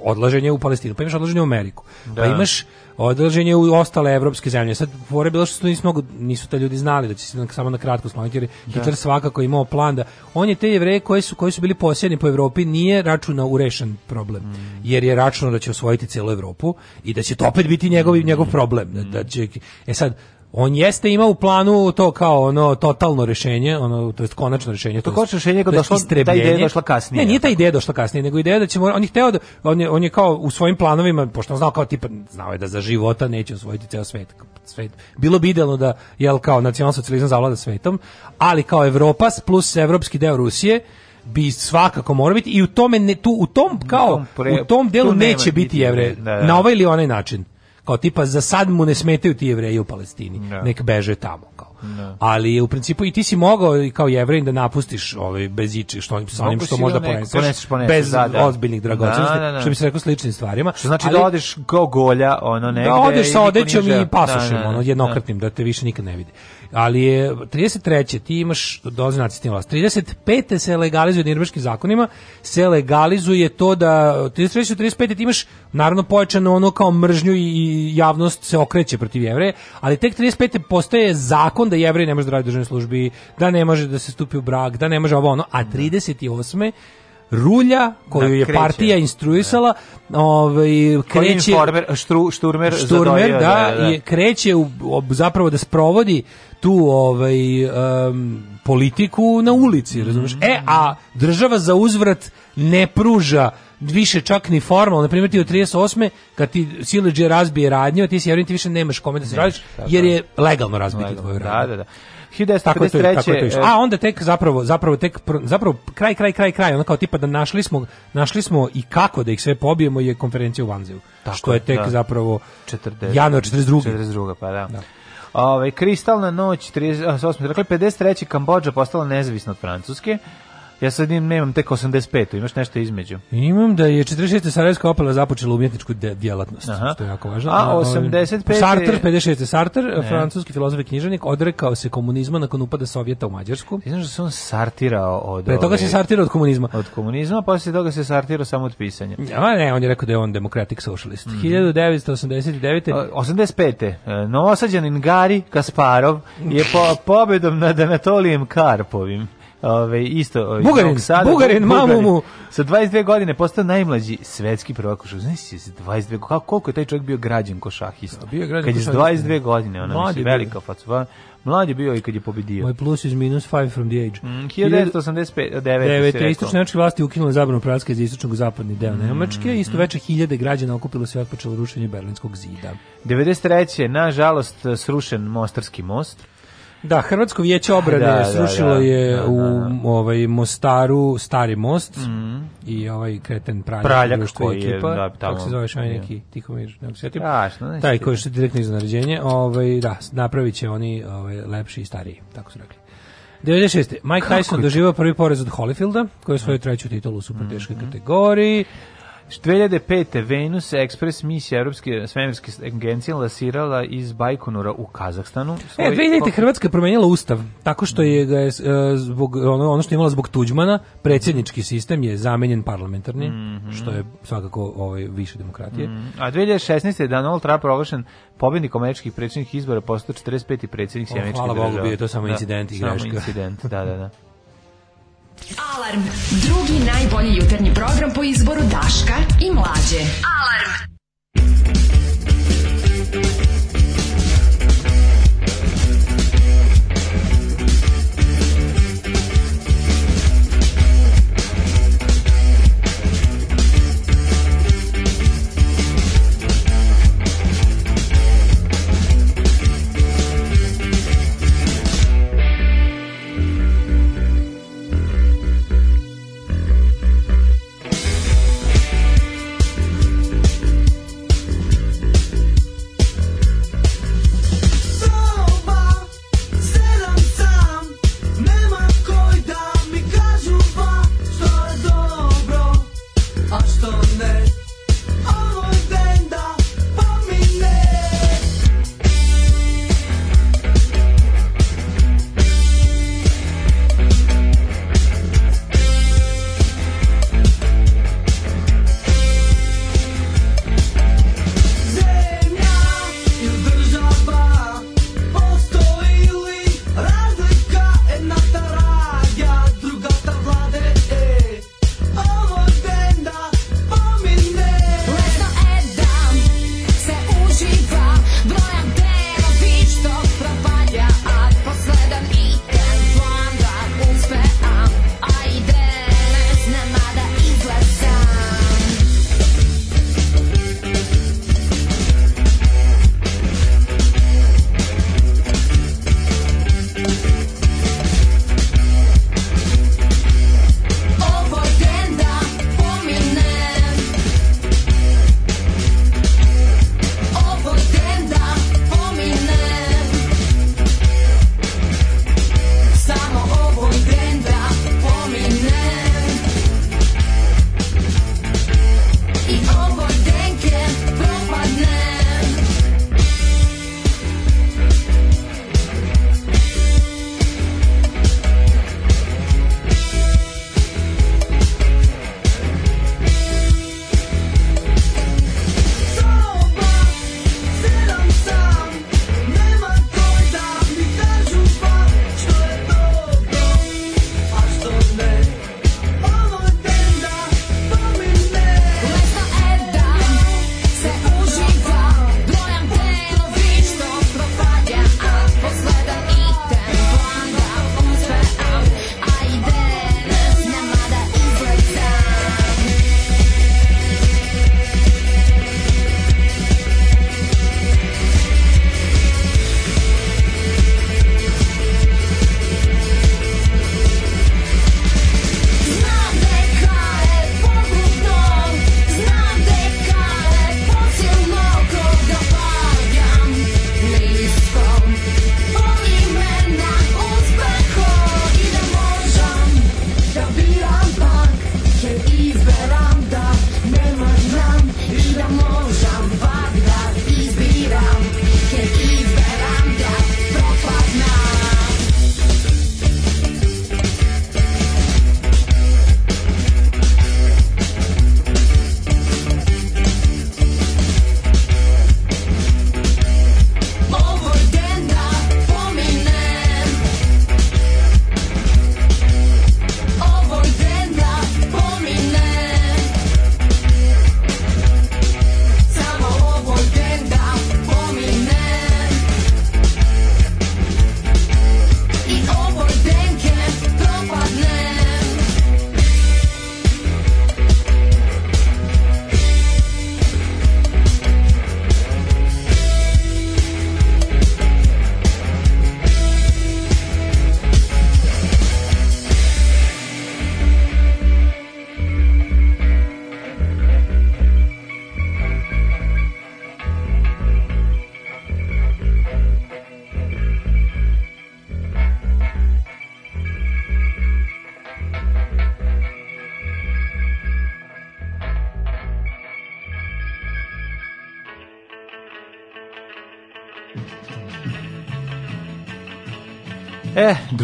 odlaženje u Palestinu, pa imaš odlaženje u Ameriku. Pa da. Pa imaš održen u ostale evropske zemlje. Sad, pore bilo što nismo, nisu te ljudi znali da će se samo na kratko smanjiti, jer da. Hitler svakako imao plan da on je te jevreje koji su, koji su bili posjedni po Evropi nije računao u rešen problem, mm. jer je računao da će osvojiti celu Evropu i da će to opet biti njegov, njegov problem. Da, da će, e sad, on jeste imao u planu to kao ono totalno rešenje, ono to jest konačno rešenje. To konačno rešenje kao došlo, ta ideja došla kasnije. Ne, nije ta ideja došla kasnije, nego ideja da ćemo on je hteo da, on je, on je kao u svojim planovima, pošto on znao kao tipa znao je da za života neće osvojiti ceo svet. Svet. Bilo bi idealno da jel kao nacionalsocijalizam zavlada svetom, ali kao Evropa plus evropski deo Rusije bi svakako mora biti i u tome ne, tu u tom kao u tom delu neće biti jevre da, da. na ovaj ili onaj način kao tipa za sad mu ne smetaju ti jevreji u Palestini, ne. Da. nek beže tamo kao. Ne. Da. Ali u principu i ti si mogao i kao jevrej da napustiš ovaj beziči što onim onim što možda da poneseš, poneseš, poneseš bez da, da. ozbiljnih dragocenosti, da, što bi se reklo sličnim stvarima. Što znači ali, da odeš kao golja, ono negde. Da odeš sa odećom i pasušem, ono jednokratnim da te više nikad ne vidi ali je 33. ti imaš dolazi nacistim vlast. 35. se legalizuje nirbaškim zakonima, se legalizuje to da 33. 35. ti imaš naravno pojačano ono kao mržnju i javnost se okreće protiv jevreja, ali tek 35. postaje zakon da jevrej ne može da radi državnoj službi, da ne može da se stupi u brak, da ne može ovo ono, a 38. Da rulja koju da, je partija instruisala, da. ovaj kreće informer, štru, šturmer, šturmer zadoljio, da, da, da. Je, kreće u, zapravo da sprovodi tu ovaj um, politiku na ulici, razumiješ? Mm -hmm. E, a država za uzvrat ne pruža više čak ni formalno, na primjer ti od 38. kad ti Sileđe razbije radnju, ti si ti više nemaš kome da se radiš, da, jer da. je legalno razbiti legalno, tvoju da, radnju. Da, da, da. 1953. E, a onda tek zapravo zapravo tek zapravo kraj kraj kraj kraj, ono kao tipa da našli smo našli smo i kako da ih sve pobijemo je konferencija u Vanzeu. Što je tek da. zapravo 40 januar 42. 42. pa da. da. Ove, kristalna noć, 38. Dakle, 53. Kambodža postala nezavisna od Francuske. Ja sad nemam tek 85, imaš nešto između. Imam da je 46. Sarajevska opala započela umjetničku djelatnost, Aha. što je jako važno. A 85. Sartre, 56. Sartre, ne. francuski filozof i književnik, odrekao se komunizma nakon upada Sovjeta u Mađarsku. Ti znaš da se on sartirao od... Pre da, toga ove... se sartirao od komunizma. Od komunizma, pa se toga se sartirao samo od pisanja. A ne, on je rekao da je on democratic socialist. Mm -hmm. 1989. 85. Novosađanin Gari Kasparov je po pobedom nad Anatolijem Karpovim Ove, isto, ove, Bugarin, sada, Bugarin, mamu mu. Sa 22 godine postao najmlađi svetski prvak košarkaš. Znači, sa 22, kako, koliko je taj čovjek bio građan košahista? Bio je građan Kad je 22 da. godine, ona Mladi mislim, velika faca. Mlad je bio i kad je pobedio. My plus is minus 5 from the age. Mm, 1985, 9. Istočne nemačke vlasti ukinule zabranu prelaske iz istočnog u zapadni deo mm, Nemačke. Isto mm. veče hiljade građana okupilo se i otpočelo rušenje Berlinskog zida. 93. nažalost srušen Mostarski most. Da, Hrvatsko vijeće obrane da, da srušilo da, da, je da, u da. ovaj Mostaru stari most mm. i ovaj kreten Praljak, Praljak koji je, ekipa, da, tamo, kako se zoveš, ovaj neki Tihomir, ne sjetim. Strašno, Taj koji je direktno iz naređenja, ovaj da, napraviće oni ovaj lepši i stariji, tako su rekli. 96. Mike Tyson doživao prvi porez od Holyfielda, koji je svoju treću titulu u super mhm, teškoj mm -hmm. kategoriji. 2005. Venus Express misija Europske svemirske agencije lasirala iz Bajkonura u Kazahstanu. E, Svoj... E, 2000. Hrvatska je promenila ustav, tako što je ga je, e, zbog, ono, ono što je imala zbog Tuđmana, predsjednički sistem je zamenjen parlamentarni, mm -hmm. što je svakako ovaj, više demokratije. Mm -hmm. A 2016. je da Donald Trump proglašen pobjednik američkih predsjednih izbora postao 45. predsjednik Sjemeničke države. Hvala Bogu, bio je to samo da, incident i greška. Samo incident, da, da, da. Alarm. Drugi najbolji jutarnji program po izboru Daška i Mlađe. Alarm.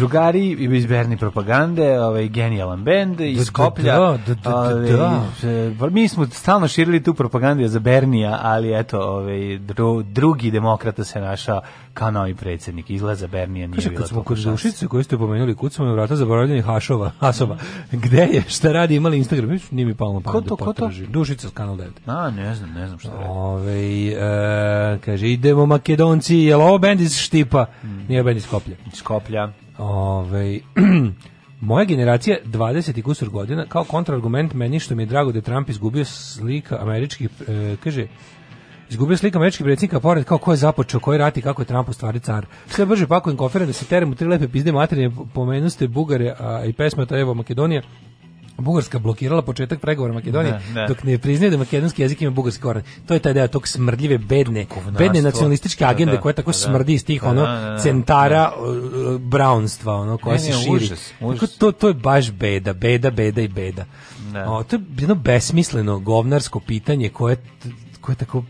drugari iz Berni propagande, ovaj genijalan bend da, iz Skoplja. Da, da, da, da, ovaj, da. Eh, mi smo stalno širili tu propagandu za Bernija, ali eto, ovaj dru, drugi demokrata se našao kao novi predsednik. Izgleda Bernija nije Kaži, bila. Kad smo kod Dušice koju ste pomenuli, kud smo vrata zaboravljenih Hašova, Hasova. Gde je? Šta radi? Imali Instagram? Nije mi palo na pamet. Ko to? Ko to? Dušica kanal 9. A, ne znam, ne znam šta radi. Ove, ovaj, e, eh, kaže idemo Makedonci, jel ovo bend iz Štipa? Mm. Nije bend iz Skoplja. Skoplja. Ove, ovaj, moja generacija 20 i kusur godina, kao kontrargument meni što mi je drago da je Trump izgubio slika američkih, e, kaže, izgubio slika američkih predsjednika pored kao ko je započeo, koji rati, kako je Trump u stvari car. Sve brže pakujem kofere da se terem u tri lepe pizde materine, pomenuste Bugare a, i pesma ta evo Makedonija, Bugarska blokirala početak pregovora Makedonije ne, dok ne priznaje da makedonski jezik ima bugarski koren. To je taj deo tog smrdljive bedne, Kovnastvo. bedne nacionalističke da, agende da, koja tako da, smrdi iz tih ono centara uh, uh, brownstva, ono koja se širi. Užas, To to je baš beda, beda, beda i beda. O, to je jedno besmisleno govnarsko pitanje koje koje tako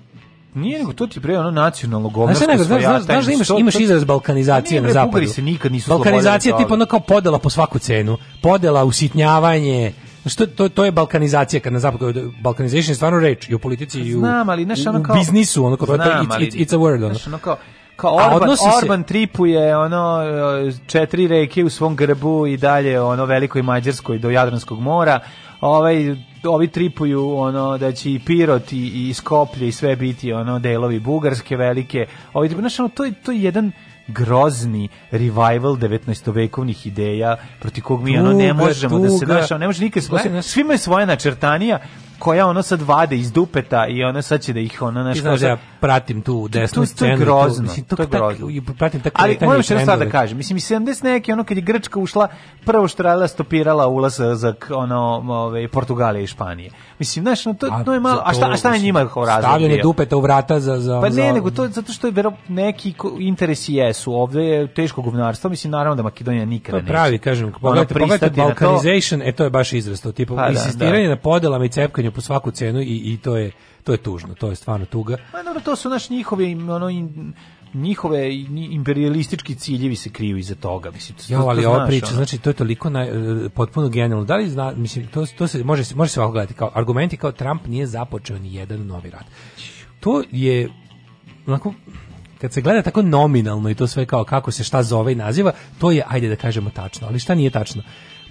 Nije nego to ti pre ono nacionalno govnarsko znaš, znaš, znaš, znaš da imaš, imaš izraz balkanizacije na zapadu. Bugari se nikad nisu Balkanizacija tipa ono kao podela po svaku cenu. Podela, usitnjavanje, što to to je balkanizacija kad na zapadu balkanization je stvarno reč i u politici i u Znam, ali naš ono kao u biznisu, ono kao znam, it's, it's, it's a word ono. Naš ono kao kao Orban, Orban se... tripuje ono četiri reke u svom grbu i dalje ono velikoj mađarskoj do Jadranskog mora, ovaj ovi tripuju ono da će i Pirot i, i Skoplje i sve biti ono delovi bugarske velike. Ovi znaš, ono, to je to je jedan grozni revival 19-vekovnih ideja protiv kog mi tuga, ono ne možemo tuga. da se našao, ne može nikad svi imaju svoje načrtanija koja ono sad vade iz dupeta i ona sad će da ih ona nešto znaš, da ja pratim tu desnu scenu. To je grozno. Mislim, to, to je grozno. Tak, pratim tako Ali moram što sad da kažem. Mislim, i 70 neki, ono kad je Grčka ušla, prvo što radila stopirala ulaz za ono, ove, Portugalije i Španije. Mislim, znaš, no, to, a, pa, to je malo... A šta, a šta je njima razlog? Stavljanje dupeta u vrata za... za pa ne, za... nego to zato što je vero, neki interesi jesu. Ovde je teško govnarstvo. Mislim, naravno da Makedonija nikada neće. pravi, kažem. Pogledajte, pogledajte Balkanization, e to je baš izrasto. Tipo, pa, da, insistiranje da. na podelama i cepkanju po svaku cenu i, i to je to je tužno, to je stvarno tuga. Ma pa dobro, to su naš njihovi ono in, njihove imperialistički ciljevi se kriju iza toga mislim to, ja, ali to znaš, priča ono. znači to je toliko na, e, potpuno genijalno da li zna mislim to, to se može može se ovako gledati kao argumenti kao Trump nije započeo ni jedan novi rat to je onako kad se gleda tako nominalno i to sve kao kako se šta zove i naziva, to je, ajde da kažemo, tačno. Ali šta nije tačno?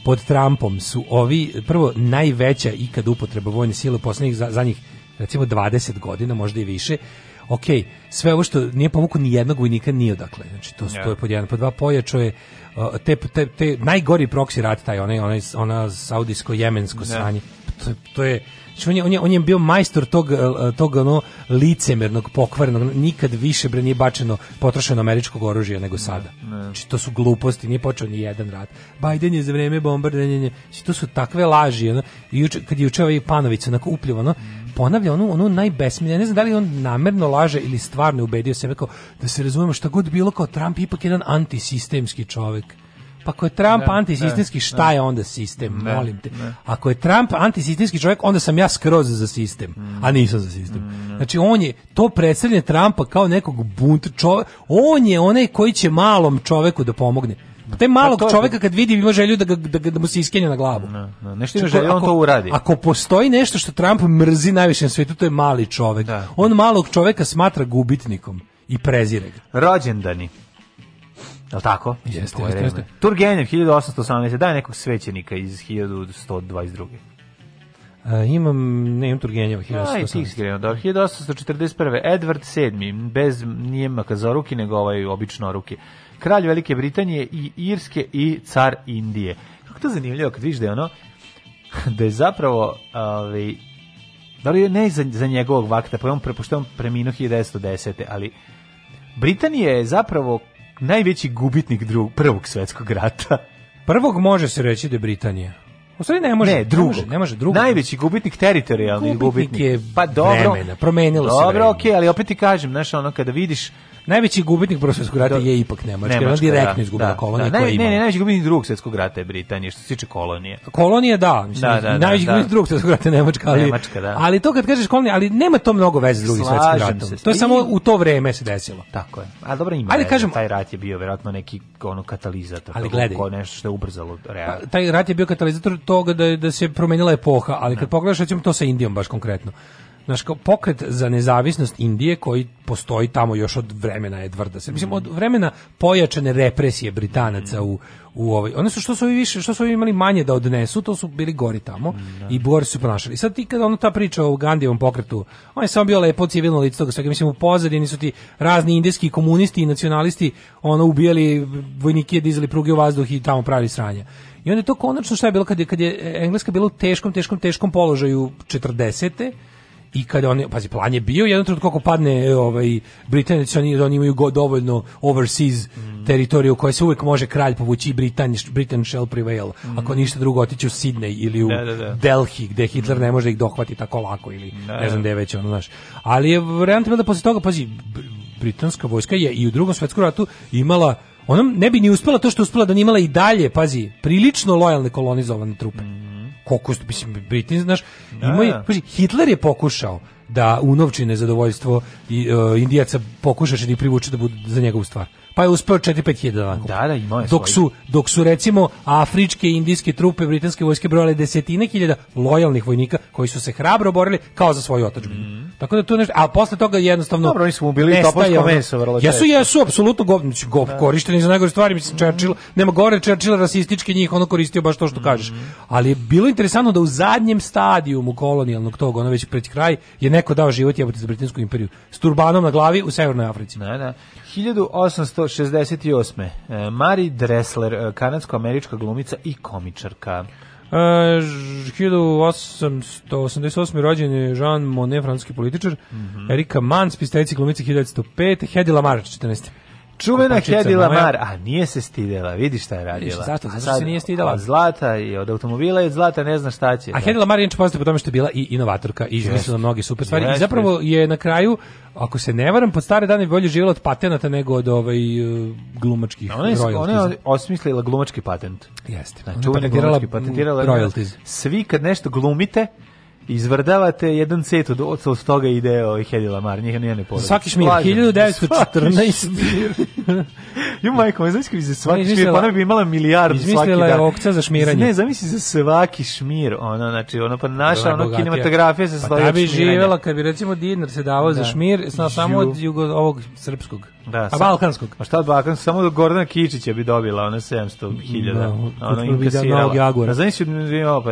pod Trumpom su ovi prvo najveća ikad upotreba vojne sile u poslednjih za, njih recimo 20 godina, možda i više. Ok, sve ovo što nije povukao ni jednog vojnika ni odakle. Znači to, yeah. to je pod jedan, pod dva pojačo je uh, te, te, te najgori proksi rat taj onaj, onaj ona saudijsko jemensko yeah. Da. sranje. To, je, to je Znači, on je, on je, on je bio majstor tog, e, tog ono, licemernog, pokvarenog, nikad više bre nije bačeno potrošeno američkog oružja nego sada. Ne, ne. Znači, to su gluposti, nije počeo ni jedan rat. Biden je za vreme bombardanja, znači, to su takve laži. Ono, juč, kad je učeo ovaj Panović onako upljivano, mm. ponavlja onu, onu najbesmiljenu, ne znam da li on namerno laže ili stvarno ubedio sebe kao da se razumemo šta god bilo kao Trump ipak jedan antisistemski čovek. Pa ako je Trump ne, da, da, antisistemski, ne, da. šta je onda sistem, ne, molim te. Ako je Trump antisistemski čovjek, onda sam ja skroz za sistem, mm. a nisam za sistem. Mm, znači, on je to predstavljanje Trumpa kao nekog bunt čovjek, on je onaj koji će malom čoveku da pomogne. Pa taj pa malog pa čoveka kad vidi ima želju da, ga, da, da mu se iskenja na glavu. Ne, ne, nešto ima želju, on to uradi. Ako postoji nešto što Trump mrzi najviše na svetu, to je mali čovek. Da. On malog čoveka smatra gubitnikom i prezire ga. Rođendani. Je li tako? Mislim, jeste, jeste, jeste. Turgenev 1818, daj nekog svećenika iz 1122. Uh, e, imam, ne imam Turgenjeva 1818. Aj, ti iskreno, da. 1841. Edward VII, bez nije makazoruki, nego ovaj obično ruke. Kralj Velike Britanije i Irske i car Indije. Kako to zanimljivo kad vidiš da je ono, da je zapravo, ali, ovaj, da li je ne za, za njegovog vakta, pa je on prepošten preminuo 1910. Ali, Britanija je zapravo najveći gubitnik drug, prvog svetskog rata. Prvog može se reći da je Britanija. U stvari ne može. Ne, drugog. Ne može, ne može drugog. Najveći gubitnik teritorijalni gubitnik. gubitnik. je pa dobro. Vremena, promenilo dobro, se. Dobro, okej, okay, ali opet ti kažem, znaš, ono kada vidiš najveći gubitnik Prvog svetskog rata je ipak Nemačka, Nemačka je da, direktno izgubila da, kolonije da, koje ima. Ne, ne, najveći gubitnik Drugog svetskog rata je Britanija, što se tiče kolonije. Kolonije da, mislim, da, da, da, najveći da, gubitnik Drugog svetskog rata je Nemačka, ali Nemačka, da. ali to kad kažeš kolonije, ali nema to mnogo veze s Drugim svetskim ratom. To je samo u to vreme se desilo. Tako je. A dobro ima. Ali kažem, taj rat je bio verovatno neki ono katalizator, ali gledaj, nešto što je ubrzalo reakciju. Pa, taj rat je bio katalizator toga da da se promenila epoha, ali kad pogledaš recimo to sa Indijom baš konkretno naš pokret za nezavisnost Indije koji postoji tamo još od vremena Edvarda. Mislim, od mm. vremena pojačane represije Britanaca mm. u, u ovaj. Oni su što su više, što su ovi imali manje da odnesu, to su bili gori tamo mm, da. i bori su ponašali. sad ti kada ono ta priča o Gandijevom pokretu, on je samo bio lepo civilno lice toga svega. Mislim u pozadini su ti razni indijski komunisti i nacionalisti ono ubijali vojnike, dizali pruge u vazduh i tamo pravili sranja. I onda je to konačno šta je bilo kad je, kad je Engleska bila u teškom, teškom, teškom položaju 40. -te, i kad on pazi plan je bio jedan trenutak kako padne e, ovaj Britanija oni oni imaju god dovoljno overseas mm. teritoriju koja se uvek može kralj povući Britan Britain shall prevail mm. ako ništa drugo otići u Sidney ili u da, da, da. Delhi gde mm. Hitler ne može ih dohvati tako lako ili da, ne znam da. gde već ono znaš ali je varijanta da posle toga pazi britanska vojska je i u drugom svetskom ratu imala ona ne bi ni uspela to što je uspela da nije imala i dalje pazi prilično lojalne kolonizovane trupe mm koliko, mislim, Britin, znaš, ima, da. Hitler je pokušao da unovči nezadovoljstvo i, uh, Indijaca pokušaš da privuče da budu za njegovu stvar pa je uspeo 4-5 hiljada Da, da, imao je dok su, dok su recimo afričke i indijske trupe britanske vojske brojale desetine hiljada lojalnih vojnika koji su se hrabro borili kao za svoju otačbinu. Mm. Tako da tu nešto, a posle toga jednostavno Dobro, nisu mu bili topovsko meso, vrlo Jesu, jesu, apsolutno gobni, go, da. korišteni za najgore stvari, mislim, mhm. Churchill, nema gore Churchill rasistički njih, ono koristio baš to što mm. kažeš. Mhm. Ali je bilo interesantno da u zadnjem stadijumu kolonijalnog tog, ono već pred kraj, je neko dao život jebote za britansku imperiju s turbanom na glavi u Severnoj Africi. Da, da. 1868. E, Mari Dressler, e, kanadsko-američka glumica i komičarka. E, 1888. rođen je Jean Monnet, francuski političar. Mm -hmm. Erika Mans, pisteljica glumica 1905. Hedy Lamarr, 14. Čuvena Hedy Lamar, a nije se stidela, vidi šta je radila. Vidiš, zašto? Zato se nije stidela. Od zlata i od automobila je od zlata ne zna šta će. A da. Hedy Lamar je poznata po tome što je bila i inovatorka i izmislila mnoge super stvari. Yes, I zapravo je na kraju, ako se ne varam, pod stare dane bolje živjela od patenata nego od ovaj, e, glumačkih ona je, Ona je osmislila glumački patent. Jeste. Znači, ona je patentirala, patentirala royalties. Svi kad nešto glumite, izvrdavate, jedan set od, od toga ide ovaj Hedy Lamar, njih nije ne poradi. Svaki šmir, 1914. Ju majko, znaš kako se svaki izmislila, šmir, pa ne bi imala milijardu svaki dan. Izmislila je okca za šmiranje. Ne, zamisli se svaki šmir, ona, znači, ona pa naša Bila ono kinematografija se pa svoje Pa da bi živjela kad bi recimo dinar se davao da. za šmir, samo od jugo, ovog srpskog. Da, a balkanskog. A šta od balkanskog? Samo Gordana Kičića bi dobila, ona 700.000. Da, ono im kasirala. Da, znači bi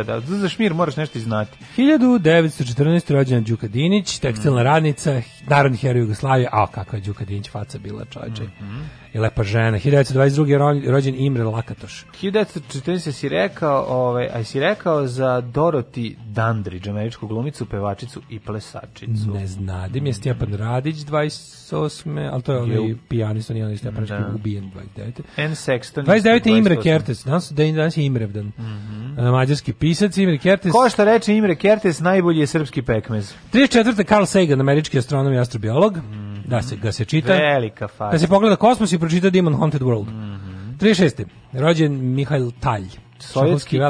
da, za šmir moraš nešto znati. 1914. rođena Đuka Dinić, tekstilna mm. radnica, narodni heroj Jugoslavije, a kakva je Đuka Dinić faca bila, čovječe. Mm -hmm je lepa žena. 1922. rođen Imre Lakatoš. 1914. si rekao, ovaj, a si rekao za Doroti Dandridge, američku glumicu, pevačicu i plesačicu. Ne znadim, je Stjepan Radić 28. ali to je onaj Jup. pijanist, on je onaj Stjepan Radić da. ubijen 29. N. Sexton. 29. Imre Kertes, danas, danas je Imrevdan. Mm -hmm. Mađarski pisac Imre Kertes. Ko što reče Imre Kertes, najbolji je srpski pekmez. 34. Carl Sagan, američki astronom i astrobiolog. Mm da se, ga da se čita. Velika faza. Da se pogleda kosmos i pročita Demon Haunted World. Mm -hmm. 36. Rođen Mihail Talj. Sovjetski i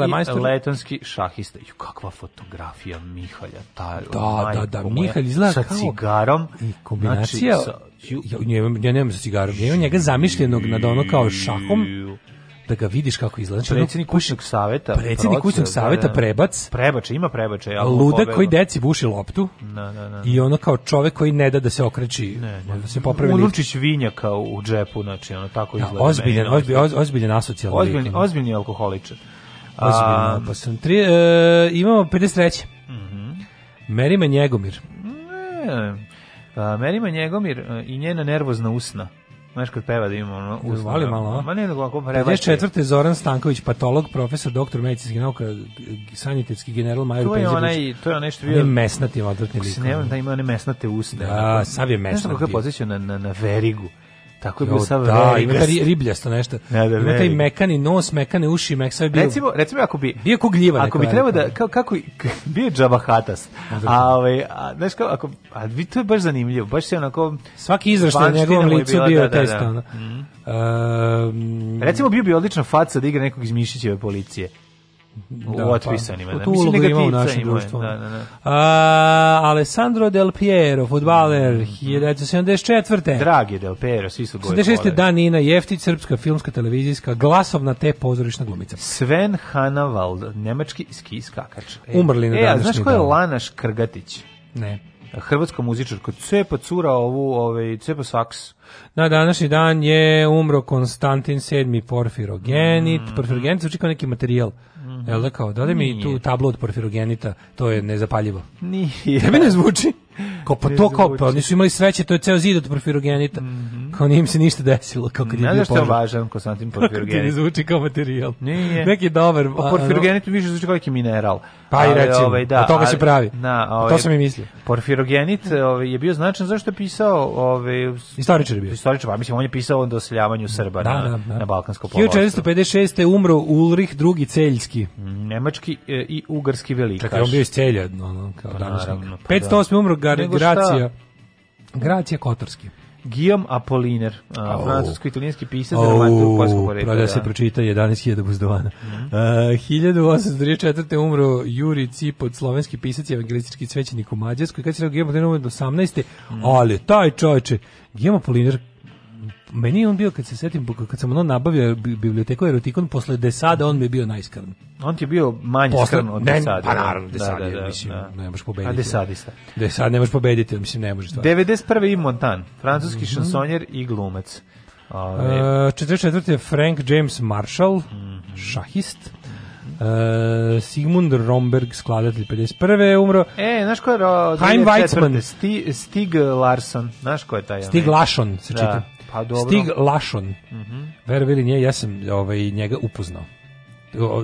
letonski šahista. Ju, kakva fotografija Mihalja Talj. Da, da, da, Mihalj izgleda sa kao... Sa cigarom. I kombinacija... Znači, sa, ju, ja, ja, ja nemam sa cigarom. Ja imam njega zamišljenog nad ono kao šahom da ga vidiš kako izgleda. Znači, predsjednik kućnog saveta. Predsjednik kućnog da, saveta da. prebac. Prebače, ima prebače. Ja, luda koji deci buši loptu. Na, da, na, na. I ono kao čovek koji ne da da se okreći, ne, ne. da se popravi. Unučić vinjaka u džepu, znači ono tako izgleda. Ja, ozbiljan, meni, ozbiljan, ozbiljan, ozbiljan asocijalni. Ozbiljni, ozbiljni alkoholičar. Ozbiljno, pa sam tri, e, imamo 53. Mm -hmm. Merima Njegomir. Ne, Merima Njegomir i njena nervozna usna. Znaš kad peva da imamo ono usne. Voli da- malo, a? Ma ne, nego ako prebače. 54. Zoran Stanković, patolog, profesor, doktor medicinske nauke, sanitetski general Major Penzelić. To je onaj, to je nešto bio... Ne mesnati, odvrtni lik. Ne, da ima one mesnate usne. Da, sav je mesnati. Znaš kako je na, na, na verigu. Tako je bio sav da, ima ta ribljasto nešto. Da, da, ima taj mekani nos, mekane uši, mek sve bio. Recimo, recimo ako bi bio kog gljiva Ako bi trebalo da, da- kao, kako bio džabahatas. A ovaj a znaš kao ako a vi to je baš zanimljivo, baš se onako svaki izraštaj na njegovom licu bio, bio da, test da, da. Mm. Um, recimo bio bi odlična faca da igra nekog iz Mišićeve policije da, u pa, otpisanima. Pa, da. Tu Mislim, ulogu ima u našem Da, da, da. A, Alessandro Del Piero, futbaler, 1974. Mm. Dragi Del Piero, svi su goje 76. Danina Jeftić, srpska filmska, televizijska, glasovna te pozorišna glumica. Sven Hanavald, nemački ski skakač. E, Umrli na e, današnji dan. Znaš ko je Lanaš Krgatić? Ne hrvatska muzičarka Cepa cura ovu, ovaj Cepa saks. Na današnji dan je umro Konstantin VII Porfirogenit. Mm. Porfirogenit zvuči kao neki materijal. Jel da kao, dodaj mi tu tablu od porfirogenita, to je nezapaljivo. Nije. Tebe ne zvuči? Kao pa to kao, pa oni su imali sreće, to je ceo zid od porfirogenita. Mm -hmm. Kao nije se ništa desilo, kao kad je bio Ne znaš što je važan Konstantin porfirogenit. Kako ti ne zvuči kao materijal. Nije. Neki dobar. Pa, porfirogenit više zvuči kao neki mineral. Pa i recimo, ovaj, da, od toga se pravi. Na, pa ovaj, to sam i mislio. Porfirogenit ovaj, je bio značan zašto je pisao... Ovaj, Istoričar je bio. Istoričar, pa mislim, on je pisao o doseljavanju Srba da, na, da, da. na Balkansko polostvo. 1456. je umro Ulrich II. Celjski. Nemački e, i ugarski velikaš. Čekaj, on bio iz Celja, ono, kao pa, danas. Pa, 508. Da. umro Gra, Gracija. Gracija Kotorski. Guillaume Apolliner, oh. francusko-italijanski pisac oh. romantskog porekla. Da se pročita 11.000 buzdovana. Mm -hmm. uh, 1834. umro Juri Cipot, slovenski pisac i evangelistički svećenik u Mađarskoj. Kad se rekao Guillaume Apolliner umro do 18. Mm. Ali, taj čovječe, Guillaume Apolliner, Meni on bio, kad se setim, kad sam ono nabavio biblioteku Erotikon, posle de sada on mi je bio najskrn. On ti je bio manje posle, skrn od sada. Pa da. naravno, Desada, da, da, da, mislim, da. ne možeš pobediti. A de Desadista. Da. Desad ne možeš pobediti, mislim, ne može stvarno. 91. i Montan, francuski mm -hmm. šansonjer i glumac. Ove. Uh, e, 44. je Frank James Marshall, mm -hmm. šahist. Uh, Sigmund Romberg, skladatelj 51. je umro. E, znaš ko je... Heim Weizmann. Stig, Stig Larsson, znaš ko je taj? Stig Larsson se da. čita. Pa dobro. Stig Lašon. Mhm. Mm Verovili nije, ja sam ovaj njega upoznao.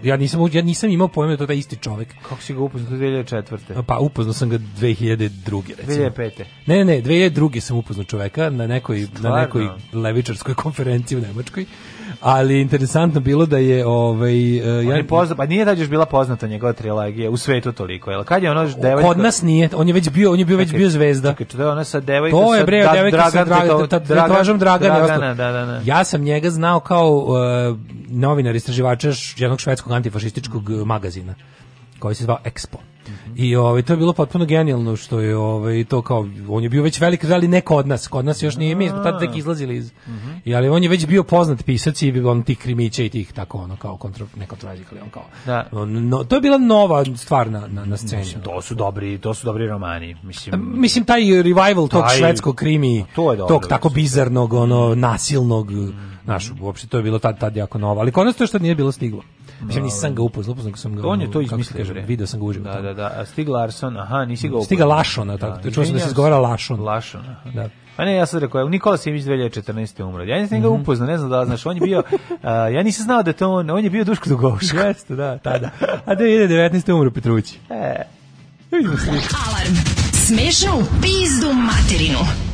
Ja nisam ja nisam imao pojma da to taj isti čovjek. Kako si ga upoznao 2004. Pa upoznao sam ga 2002. recimo. 2005. Ne, ne, 2002. sam upoznao čovjeka na nekoj Stvarno? na nekoj levičarskoj konferenciji u Nemačkoj ali interesantno bilo da je ovaj uh, ja pozna, pa nije da je bila poznata njegova trilogija u svetu toliko. Jel kad je ona devojka Kod nas nije, on je već bio, on je bio već bio zvezda. Čekaj, to je ona sa devojkom. To je bre, da, devojka sa Dragan, ta, Dragan, Dragana, da, da, da. Ja sam njega znao kao uh, novinar istraživač jednog švedskog antifašističkog magazina koji se zvao Expo. I ovaj to je bilo potpuno genijalno što je ovaj to kao on je bio već veliki ali ne od nas, kod nas još nije mi smo tad tek izlazili iz. I ali on je već bio poznat pisac i on tih krimića i tih tako ono kao kontra neko ali on kao. Da. No, to je bila nova stvar na na, na sceni. Mislim, to su dobri, to su dobri romani, mislim. A, mislim taj revival tog taj, švedskog krimi, to je dobro, tog tako bizarnog ono nasilnog, mm. našu, uopšte to je bilo tad tad jako novo, ali kod nas to što nije bilo stiglo. Mislim, nisam ga upoznao, upoznao sam ga. On je to izmislio, kažem, video sam ga uživo. Da, da, da. A Stig Larsson, aha, nisi ga upoznao. Stiga Lašona, da, tako. Da, čuo sam da se izgovara Lašon. Lašon, aha. Da. A pa ne, ja sam rekao, Nikola Simić 2014. umro. Ja nisam ga mhm. upoznao, ne znam da znaš, on je bio, uh, ja nisam znao da to on, on je bio Duško Dugovško. Jeste, da, tada. A 2019. umro Petrući. E. Vidimo se. Alarm. Smešnu pizdu materinu.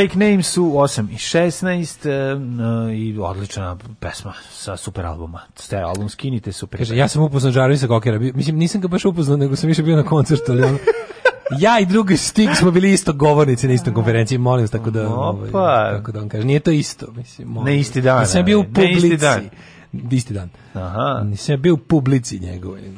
Fake Names su 8 i 16 eh, eh, i odlična pesma sa super albuma. Ste album skinite super. Kaže, ja sam upoznao Jarvisa Kokera. Mislim, nisam ga baš upoznao, nego sam više bio na koncertu, ali on... ja i drugi Stig smo bili isto govornici na istoj konferenciji, molim vas, tako da, Opa. ovaj, tako da on kaže, nije to isto, mislim, molim. Ne isti dan. Ja sam bio u publici. Ne isti dan isti dan. Aha. Nisam bio u publici njegove, nego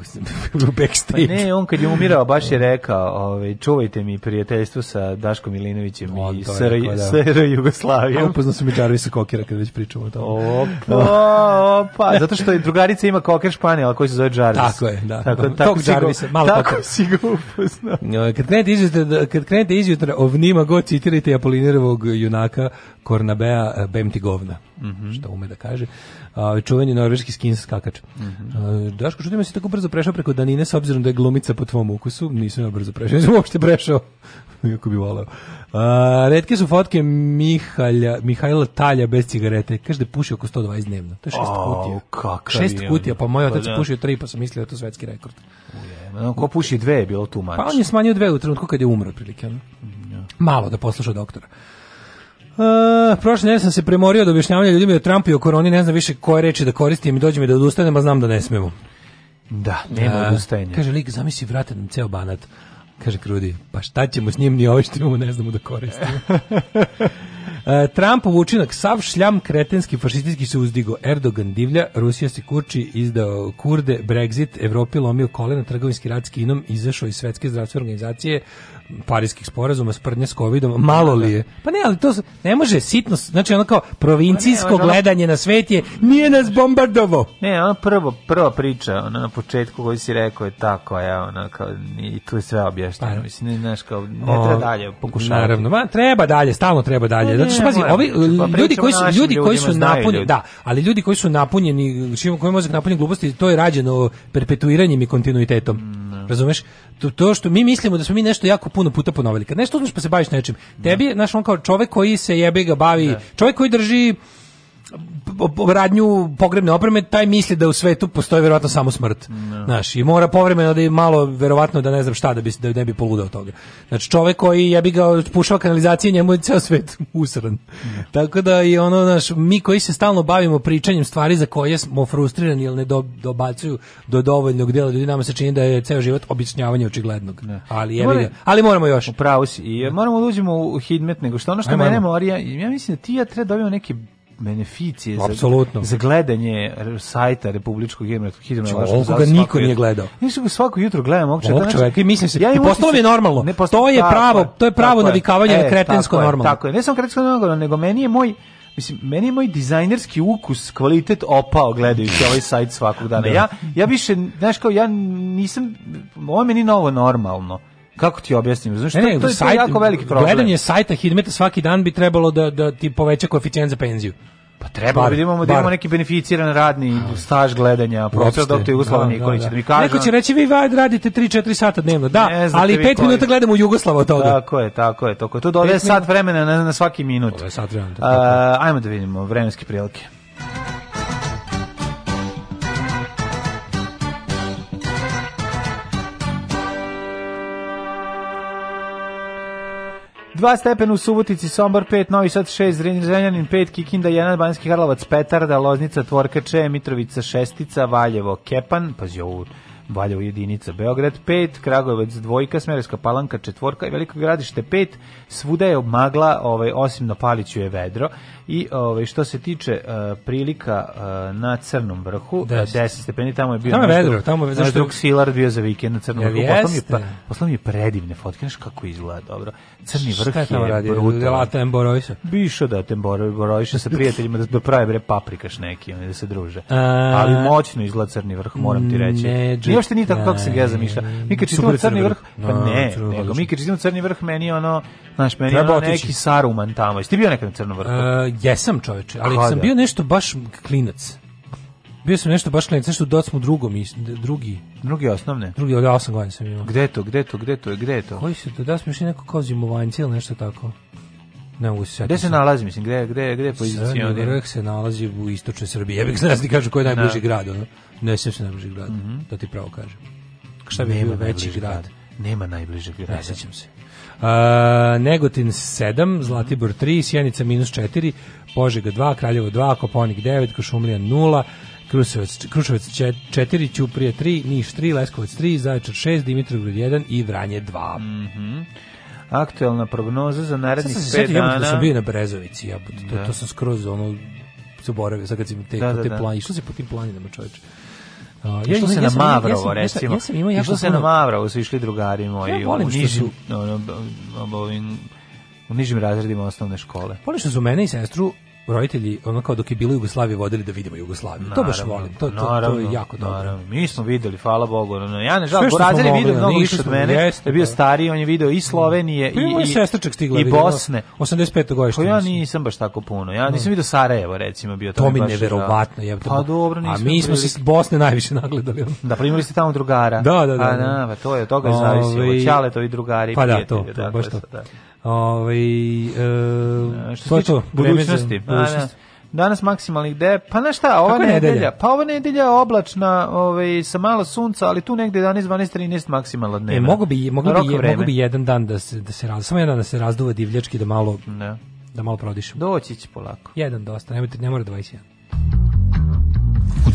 u backstage. Pa ne, on kad je umirao, baš je rekao, ovaj, čuvajte mi prijateljstvo sa Daškom Milinovićem on i SR, rekao, da. SR Jugoslavijom. Upoznao sam i Jarvisa Kokira kad već pričamo o tome. Opa, da. opa, zato što je drugarica ima Koker Španijala koji se zove Jarvis. Tako je, da. Tako, tako, tako Jarvisa, malo tako. Tako si ga upoznao. Kad krenete izjutra, da, kad krenete izjutra ovnima god citirajte Apolinirovog junaka Kornabea eh, Bemti govna, mm -hmm. što ume da kaže a, čuveni norveški skins skakač. Mm -hmm. a, Daško, čudim se tako brzo prešao preko Danine s obzirom da je glumica po tvom ukusu. Nisam ja brzo prešao, nisam uopšte prešao. Iako bi voleo. A, redke su fotke Mihalja, Mihajla Talja bez cigarete. Kaže da puši oko 120 dnevno. To je šest oh, kutija. Kakav šest je kutija, pa moj pa otac pa, da. pušio tri, pa sam mislio da je to svetski rekord. Uje, no, ko puši dve je bilo tu mač. Pa on je smanjio dve u trenutku kad je umro, prilike. ja. Malo da posluša doktora. Uh, prošle nedelje sam se premorio da objašnjavam ljudima da Trump i o koroni ne znam više koje reči da koristim i dođem i da odustanem, a znam da ne smemo. Da, nema uh, odustajanja. Kaže lik, zamisli vrate nam ceo banat. Kaže Krudi, pa šta ćemo s njim, ni ove ovaj što imamo ne znamo da koristimo. E, Trumpov učinak, sav šljam kretenski fašistički se uzdigo. Erdogan divlja, Rusija se kurči, izdao kurde, Brexit, Evropi lomio kolena, trgovinski rad s Kinom, izašao iz Svetske zdravstvene organizacije, parijskih sporazuma, sprdnja s Covidom, malo li je? Da, da. Pa ne, ali to ne može sitno, znači ono kao provincijsko pa ne, gledanje na svet je, nije nas bombardovo. Ne, ona prvo, prva priča, ona na početku koji si rekao je ta koja, ona kao, i tu je sve objašnjeno, pa, mislim, ne znaš kao, ne treba dalje pokušavati. Naravno, ma, treba dalje, stalno treba dalje, pa znači što pazi, ovi pa ljudi koji su ljudi koji su napunjeni, da, ali ljudi koji su napunjeni, čim koji mozak napunjen gluposti, to je rađeno perpetuiranjem i kontinuitetom. Mm, da. Razumeš? To, to što mi mislimo da smo mi nešto jako puno puta ponovili. Kad nešto uzmeš pa se baviš nečim, da. tebi, znaš, on kao čovek koji se jebe ga bavi, da. čovek koji drži radnju pogrebne opreme, taj misli da u svetu postoji verovatno samo smrt. No. Da. Znaš, i mora povremeno da je malo verovatno da ne znam šta da bi da ne bi poludeo toga. Znači čovjek koji jebi ga pušava kanalizacije, njemu je ceo svet usran. No. Da. Tako da i ono naš mi koji se stalno bavimo pričanjem stvari za koje smo frustrirani ili ne do, dobacuju do dovoljnog dela ljudi nama se čini da je ceo život objašnjavanje očiglednog. No. Da. Ali jebi ga, ali moramo još. Upravo si. I e, moramo da uđemo u hidmet nego što ono što Aj, mene moramo. morija, ja mislim da ti ja treba dobijemo neki beneficije Absolutno. za, za gledanje sajta Republičkog hidrografskog zavoda. Ovo ga niko nije gledao. Nisu ga da svako jutro gledam ovog znači, čoveka. Znači, i mislim se, ja i postalo mi je normalno. Ne posto, to je pravo, to je pravo navikavanje na e, kretensko je, normalno. Tako je, ne samo kretensko normalno, nego meni je moj Mislim, meni je moj dizajnerski ukus, kvalitet opao gledajući ovaj sajt svakog dana. Da. Ja, ja više, znaš kao, ja nisam, ovo meni novo normalno. Kako ti objasnim? Znaš, ne, ne, to, je, sajt, je jako veliki problem. Gledanje sajta Hidmeta svaki dan bi trebalo da, da ti poveća koeficijent za penziju. Pa treba da imamo da imamo neki beneficiran radni staž gledanja, profesor doktor da, Jugoslava Nikolić da, da. mi kaže. Da. Neko će reći vi vaj radite 3-4 sata dnevno. Da, ali 5 minuta gledamo Jugoslava od toga. Tako je, tako je. Toko je. To do 10 sat vremena na, na svaki minut. 10 sat vremena. Uh, ajmo da vidimo vremenske prilike. 2 stepena u Subotici, Sombor 5, Novi Sad 6, Zrenjanin 5, Kikinda 1, Banjski Karlovac Da Loznica, Tvorkače, Mitrovica 6, Valjevo, Kepan, pazi ovo, Valjevo jedinica, Beograd 5, Kragujevac dvojka, Smereska palanka četvorka i Veliko gradište 5, svuda je magla, ovaj, osim na Paliću je vedro i ovaj, što se tiče uh, prilika uh, na Crnom vrhu, 10 eh, stepeni, tamo je bio tamo je vedro, tamo je, zašto... drug silar bio za vikend na Crnom vrhu, poslao mi, pa- poslao mi predivne fotke, znaš kako izgleda, dobro. Crni vrh je, je radi? brutalan. Temboroviša? Bišo da Temboroviša sa prijateljima da, da prave bre paprikaš neki, da se druže. A... Ali moćno izgleda crni vrh, moram ti reći. Ne, uopšte nije tako kako sam ja zamišljao. Mi kad čitamo Crni vrh, pa da, ne, nego mi kad čitamo Crni vrh, meni ono, znaš, meni je ono neki Saruman tamo. Jeste bio nekad na Crnom vrhu? E, jesam čoveče, ali sam da. bio nešto baš klinac. Bio sam nešto baš klinac, nešto u docmu drugom, drugi. Drugi osnovne? Drugi, ja sam godina sam imao. Gde to, gde to, gde to, gde to? Koji su to, da smo išli neko kao zimovanci ili nešto tako? Ne mogu se Gde se nalazi, mislim, gde, gde, gde je pozicija? Crni vrh se nalazi u istočnoj Srbiji. Ja bih znaš kažu koji je najbliži da. grad, ono. Ne sećam se najbližeg grada, mm -hmm. da ti pravo kažem. Šta bi bio veći grad? grad? Nema najbližeg grada. Ne sećam se. Uh, Negotin 7, mhm. Zlatibor 3, Sjenica minus 4, Požega 2, Kraljevo 2, Koponik 9, Košumlija 0, Kruševac, Kruševac 4, Ćuprije 3, Niš 3, Leskovac 3, Zaječar 6, Dimitrovgrad 1 i Vranje 2. Mm -hmm. Aktualna prognoza za narednih 5 da dana. Sad sam bio na Brezovici, ja, to, da. to sam skroz ono, zaboravio, sad kad si mi te, da, da, te da. planine, išlo se po tim planinama čoveče. Uh, ja, išlo se na Mavrovo, ja recimo. Ja sam imao jako išlo se na Mavrovo, su išli drugari moji. Ja volim u nižim, što su... u nižim razredima osnovne škole. Volim što su mene i sestru roditelji ono kao dok je bilo Jugoslavije vodili da vidimo Jugoslaviju. Naravno, to baš volim. To, to, naravno, to je jako dobro. Naravno. Mi smo videli, hvala Bogu. No, ja ne žalim, Borazir je vidio mnogo više od mene. Jeste, je bio da. stariji, on je video i mm. Slovenije pa i, i, i, i Bosne. 85. godište. Pa ja nisam baš tako puno. Ja nisam mm. video Sarajevo, recimo, bio to mi baš, neverovatno. Da. Je, pa dobro, nisam. A mi smo se Bosne najviše nagledali. Da, primili pa ste tamo drugara. Da, da, da. A, da, da pa to je, toga je zavisi. Ovaj- Ćale to i drugari. Pa da, to, baš to. Ovaj e, e, što se tiče budućnosti, pa da, da. Danas maksimalnih de, pa na šta, ova Kako nedelja? nedelja? Pa ova nedelja je oblačna, ovaj sa malo sunca, ali tu negde 11, 12, 13 maksimalna dnevna. E, mogu bi, mogu bi, je, mogu bi jedan dan da se da se raz, samo jedan da se razduva divljački da malo ne. Da. da malo prodišem. Doći će polako. Jedan dosta, nemojte, ne mora 21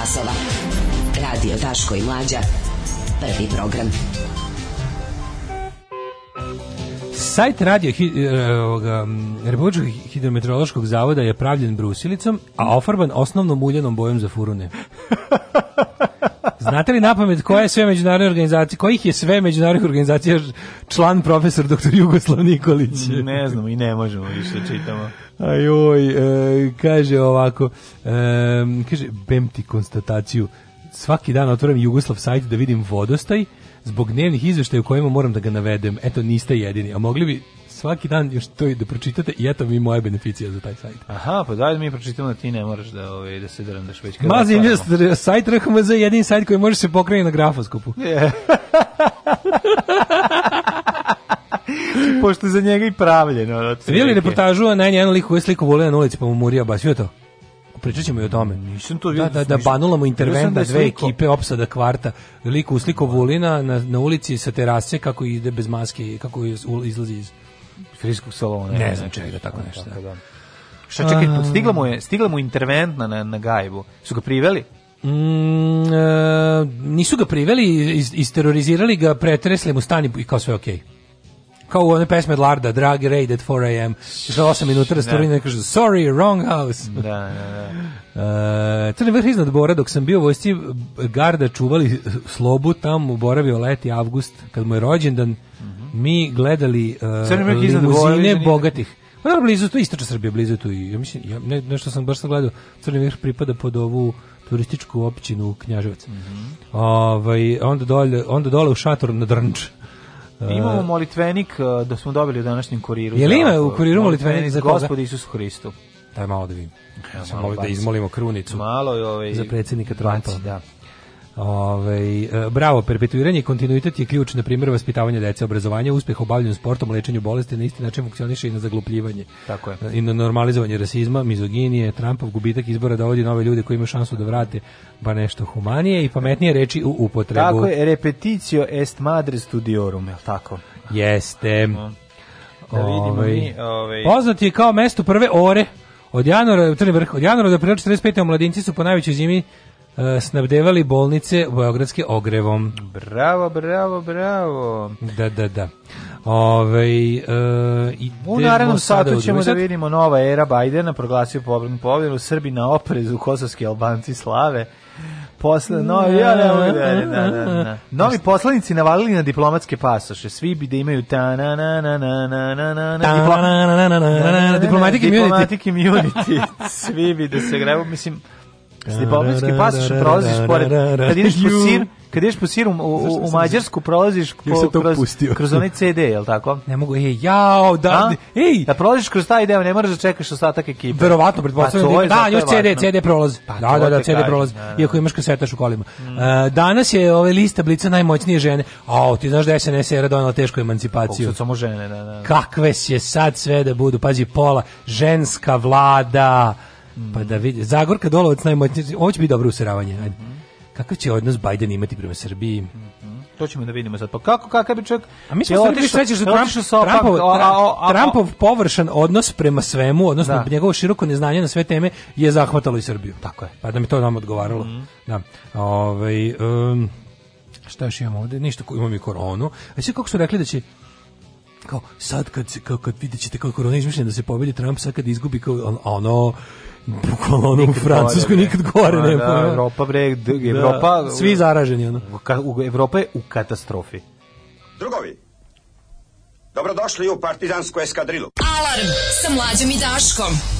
časova. Radio Daško i Mlađa. Prvi program. Sajt radio e, Republičkog hidrometeorološkog zavoda je pravljen brusilicom, a ofarban osnovnom uljenom bojom za furune. Znate li napamet koje sve međunarodne organizacije, kojih je sve međunarodne organizacije član profesor dr. Jugoslav Nikolić? Ne znamo i ne možemo više čitamo. Ajoj, e, kaže ovako, e, kaže, bem ti konstataciju, svaki dan otvorim Jugoslav sajt da vidim vodostaj, zbog dnevnih izveštaja u kojima moram da ga navedem, eto niste jedini, a mogli bi svaki dan još to i da pročitate i eto mi moja beneficija za taj sajt. Aha, pa daj da mi pročitamo da ti ne moraš da, ovaj, da se drndaš već. Mazim je sajt RHMZ, jedini sajt koji može da se pokrenuti na grafoskopu. Yeah. Pošto za njega i pravljeno. Vidjeli reportažu na jedan lik koji sliku volio na ulici pa mu murio baš sve to. Pričat ćemo i o tome. Nisam to vidio. Da, da, da banulamo interventa, da dve ekipe, opsada kvarta, liku usliko Vulina na, na ulici sa terase kako ide bez maske i kako izlazi iz friskog salona. Ne, ne znam čega, tako da, nešto. Tako da. Šta čekaj, stigla mu, je, stigla mu interventna na, na gajbu. Su ga priveli? Mm, e, nisu ga priveli, iz, isterorizirali ga, pretresli mu stan i kao sve okej. Okay kao u one pesme Larda, Drag Raid at 4 a.m. Što 8 minuta da. rastorina i kaže, sorry, wrong house. Da, da, da. Uh, Crni vrh iznad Bora, dok sam bio u vojsci garda čuvali slobu, tamo boravio leti avgust, kad mu je rođendan, mhm. mi gledali uh, e, limuzine bogatih. Ma da, blizu tu istočna Srbija, blizu tu i ja mislim ja ne, nešto sam baš sam gledao. Crni vrh pripada pod ovu turističku općinu Knjaževac. Mm -hmm. Ovaj onda dolje, onda dole u šator na Drnč. E, Imamo molitvenik e, da smo dobili u današnjem kuriru. Jel ima u kuriru molitvenik za koga? Gospodi Isus Hristu. Daj malo da vidim. Ja sam da izmolimo krunicu. Malo i ovaj za predsjednika Trumpa. Da. Ove, ovaj, bravo, perpetuiranje i kontinuitet je ključ, na primjer, vaspitavanja dece, obrazovanje, uspeh u bavljanju sportom, lečenju bolesti, na isti način funkcioniše i na zaglupljivanje. Tako je. E, I na normalizovanje rasizma, mizoginije, Trumpov gubitak izbora da dovodi nove ljude koji imaju šansu da vrate ba nešto humanije i pametnije reči u upotrebu. Tako je, repeticio est madre studiorum, je tako? Jeste. Da vidimo ove, ovaj, mi, ove... Ovaj- poznat je kao mesto prve ore od januara, u crni vrh, od januara do 45. mladinci su po najvećoj zimi snabdevali bolnice Beogradske ogrevom. Bravo, bravo, bravo. Da, da, da. Ove, e, u narednom satu ćemo da vidimo nova era Bajdena proglasio pobjenu Srbi na oprezu kosovski albanci slave posle novi, ja ne mogu da, da, da, Novi poslanici navalili na diplomatske pasoše, svi bi da imaju ta na na na na na na na na diplomatic immunity. Svi bi da se grebu, mislim, Stipoplinski pasiš prolaziš pored, kad ideš po sir, kad ideš po sir u, u, u Mađarsku prolaziš po, kroz, kroz onaj CD, je tako? Ne mogu, ej, jao, da, ej! Da prolaziš kroz taj deo, ne moraš da čekaš ostatak ekipe. Verovatno, pa pretpostavljam da da, pa da, da, da, još CD, CD prolazi. da, da, da, CD prolazi, iako imaš kasetaš u kolima. Mm. E, danas je ove ovaj lista blica najmoćnije žene. Ao, ti znaš da SNS era donala tešku emancipaciju. Kako samo žene, da, da. Kakve se sad sve da budu, pazi, pola, ženska vlada, Pa da vidi, Zagorka Dolovac najmoćniji ovo bi dobro useravanje. Ajde. Mm. Kakav će odnos Bajden imati prema Srbiji? Mm. To ćemo da vidimo sad. Pa kako kakav bi čovjek A mi smo otišli sećaš da Trump, Trumpov, Trumpov površan odnos prema svemu, odnosno da. njegovo široko neznanje na sve teme je zahvatalo i Srbiju. Tako je. Pa da mi to nam odgovaralo. Mm. Da. Ovaj um, šta još imamo ovde? Ništa, imamo mi koronu. A sve kako su rekli da će kao sad kad, kao, kad vidite ćete kao korona izmišljena da se pobedi Trump, sad kad izgubi kao ono bukvalno ono, u Francuskoj gore, nikad gore a, ne. Da, Evropa, bre, da, Evropa... Da, svi zaraženi, ono. Evropa je u katastrofi. Drugovi, dobrodošli u partizansku eskadrilu. Alarm sa mlađom i Daškom.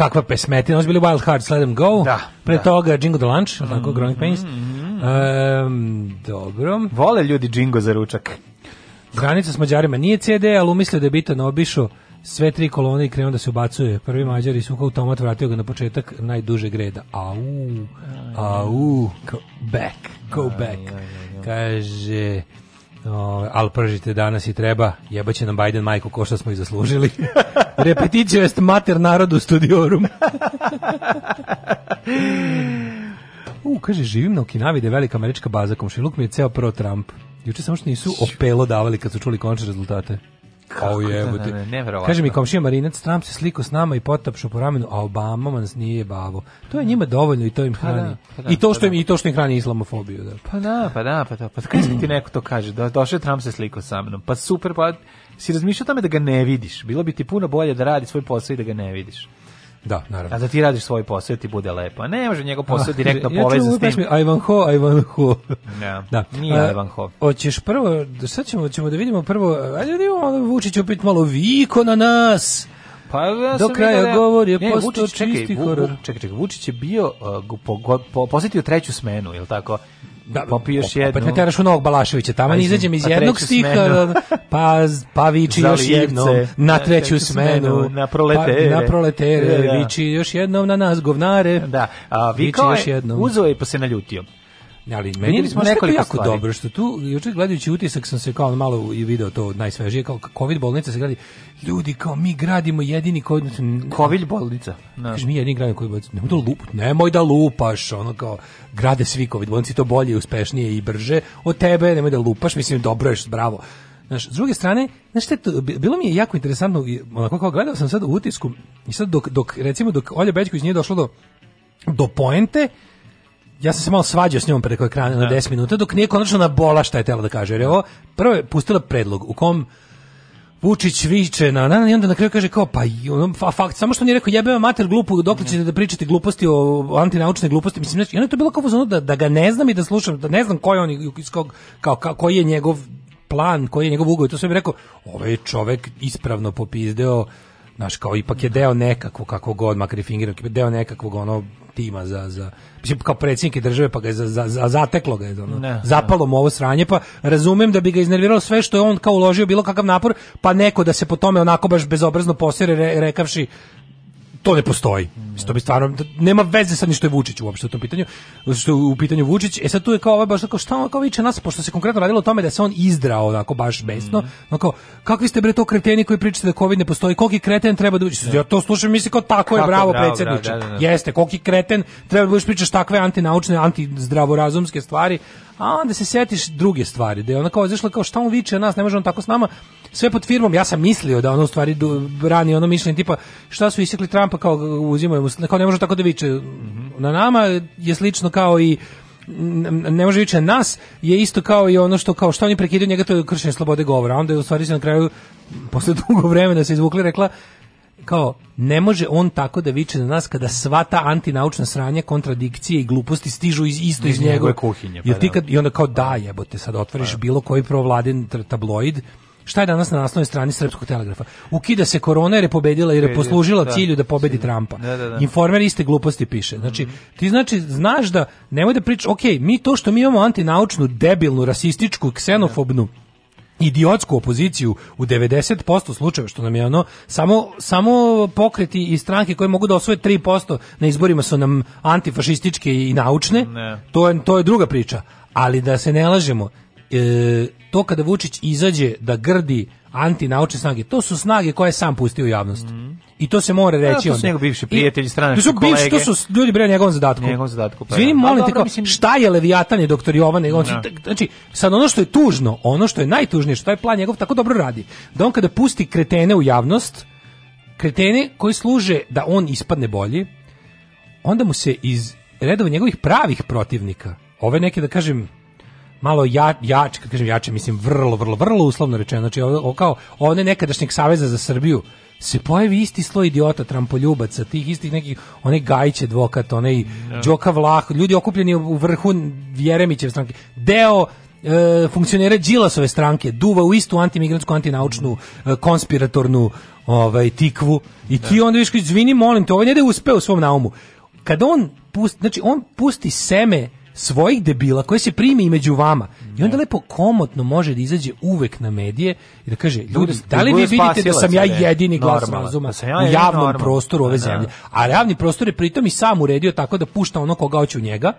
kakva pesmetina, ovo su bili Wild Hearts, Let Them Go, da, pre da. toga Jingo the Lunch, mm tako mhm, Growing Pains. Mm -hmm. um, dobro. Vole ljudi Jingo za ručak. Granica s Mađarima nije CD, ali umislio da je bitan da obišao sve tri kolone i krenuo da se ubacuje. Prvi Mađar i suha automat vratio ga na početak najdužeg reda. Au, au, go back, go back. Kaže... O, ovaj, al pržite danas i treba, jebaće nam Biden majku ko što smo i zaslužili. Repeticija jest mater narodu studiorum. U, kaže, živim na Okinavi da je velika američka baza, komšiluk mi je ceo pro Trump. Juče samo što nisu opelo davali kad su čuli končne rezultate. Kako jebote. Ne, ne, ne, Kaže mi komšija Marinac, Trump se sliko s nama i potapšo po ramenu, a Obama nas nije bavo. To je njima dovoljno i to im pa hrani. Pa da, pa da, I to pa što im pa i to što im hrani islamofobiju, da. Pa da, pa da, pa da. Pa kad ti neko to kaže, da došao Trump se sliko sa mnom. Pa super, pa si razmišljao tome da ga ne vidiš. Bilo bi ti puno bolje da radi svoj posao i da ga ne vidiš. Da, naravno. A da ti radiš svoj posao ti bude lepo. Ne može njegov posao direktno ja povezan s tim. Pesmi, Ivanho, Ivanho. Ja, da, da. Nije A, Ivanho. Hoćeš prvo, da sad ćemo, ćemo da vidimo prvo, ajde da vidimo, Vučić opet malo viko na nas. Pa ja Do kraja da, govor je postao čisti horor. Čekaj, čekaj, Vučić je bio, uh, po, po, posjetio treću smenu, je li tako? da, popiješ jednu. Opet me teraš u Novog Balaševića, tamo ne izađem iz jednog stiha, da, da, pa, pa viči još jednom, na treću smenu, na pa, proletere, pa, na proletere da, da. viči još jednom na nas govnare, da, a, vi viči još jednom. Uzo je pa se naljutio. Ne, ali meni smo nekoliko jako stvari. dobro što tu juče gledajući utisak sam se kao malo i video to najsvežije kao covid bolnica se gradi. Ljudi kao mi gradimo jedini covid covid bolnica. No. Kaži, mi jedini gradimo covid bolnicu. Nemoj da lupaš nemoj da lupaš, ono kao grade svi covid bolnice to bolje, uspešnije i brže od tebe, nemoj da lupaš, mislim dobro je, bravo. Znaš, s druge strane, znaš šta to, bilo mi je jako interesantno, onako kao gledao sam sad u utisku i sad dok, dok recimo dok Olja Bećković nije došlo do, do poente, ja sam se malo svađao s njom preko ekrana na 10 da. minuta dok nije konačno bola šta je tela da kaže. Jer je ovo prvo je pustila predlog u kom Vučić viče na na i onda na kraju kaže kao pa on fa, fakt samo što nije rekao jebe mater glupu dokle ćete da pričate gluposti o antinaučne gluposti mislim znači onda to bilo kao ono da, da ga ne znam i da slušam da ne znam ko je on iz kog kao, kao koji je njegov plan koji je njegov ugovor to sve bih rekao ovaj čovek ispravno popizdeo naš kao ipak je deo nekakvog, kako god, makar i fingirnog, deo nekakvog ono tima za, za mislim kao predsjednik države pa ga je za, za, za, zateklo ga je ono, ne, zapalo mu ovo sranje pa razumem da bi ga iznerviralo sve što je on kao uložio bilo kakav napor pa neko da se po tome onako baš bezobrazno posere re, rekavši to ne postoji. Mislim, to bi stvarno nema veze sa ni što je Vučić uopšte u tom pitanju, što u pitanju Vučić. E sad tu je kao ovaj baš tako šta on kao viče nas pošto se konkretno radilo o tome da se on izdrao onako baš besno. Mm -hmm. kakvi ste bre to kreteni koji pričate da covid ne postoji? Koliki kreten treba da uđe? Ja to slušam, mislim kao tako je, bravo, bravo predsjedniče. Bravo, da, da, da, da. Jeste, koliki kreten treba da budeš pričaš takve antinaučne, antizdravorazumske stvari, a onda se setiš druge stvari, da je onako izašla kao šta on viče nas, ne može on tako s nama, sve pod firmom, ja sam mislio da ono u stvari brani ono mišljenje tipa šta su isekli Trumpa kao uzimaju, kao ne može tako da viče. Mhm. Na nama je slično kao i ne može viče nas je isto kao i ono što kao što oni prekidaju njega to je kršenje slobode govora. Onda je u stvari se na kraju posle dugo vremena se izvukli rekla kao ne može on tako da viče na nas kada sva ta antinaučna sranja, kontradikcije i gluposti stižu iz isto iz, iz njegove, kuhinje. Pa, ti da. kad, i onda kao da jebote sad otvoriš pa da. bilo koji provladin tabloid Šta je danas na naslovnoj strani Srpskog telegrafa? Ukida se korona jer je pobedila jer je poslužila da, cilju da pobedi cilj. Trumpa. Da, da, da. Informer iste gluposti piše. Znači, mhm. ti znači znaš da nemoj da pričaš, ok, mi to što mi imamo antinaučnu, debilnu, rasističku, ksenofobnu da. idiotsku opoziciju u 90% slučajeva što nam je ono samo samo pokreti i stranke koje mogu da osvoje 3% na izborima su nam antifašističke i naučne. Ne. To je to je druga priča, ali da se ne lažemo e, to kada Vučić izađe da grdi antinaučne snage, to su snage koje je sam pustio u javnost. Mm. I to se mora da, reći ja, to su njegov bivši prijatelji, stranački kolege. To su bivši, to su ljudi bre njegovom zadatku. Njegovom zadatku. Pa, Zvini, da. molim pa te, kao, mislim... šta je Leviatan i doktor Jovan? On, no. Da. Znači, sad ono što je tužno, ono što je najtužnije, što taj plan njegov tako dobro radi, da on kada pusti kretene u javnost, kretene koji služe da on ispadne bolji, onda mu se iz redova njegovih pravih protivnika, ove neke, da kažem, malo ja, jač, kad kažem jače, mislim vrlo, vrlo, vrlo uslovno rečeno, znači ovo, kao one nekadašnjeg saveza za Srbiju, se pojavi isti sloj idiota, trampoljubaca, tih istih nekih, onaj Gajić advokat, onaj da. Đoka Vlah, ljudi okupljeni u vrhu Jeremićev stranke, deo e, funkcionera Đilasove stranke, duva u istu antimigransku, antinaučnu, e, konspiratornu ovaj, tikvu i ti da. onda viš izvini, molim te, ovaj ne da uspe u svom naumu. Kad on pusti, znači on pusti seme svojih debila koje se primi i među vama. I onda lepo komotno može da izađe uvek na medije i da kaže, ljudi, da li da vi vidite da sam ja jedini glas razuma da u javnom prostoru ove da, zemlje? A javni prostor je pritom i sam uredio tako da pušta ono koga hoće u njega,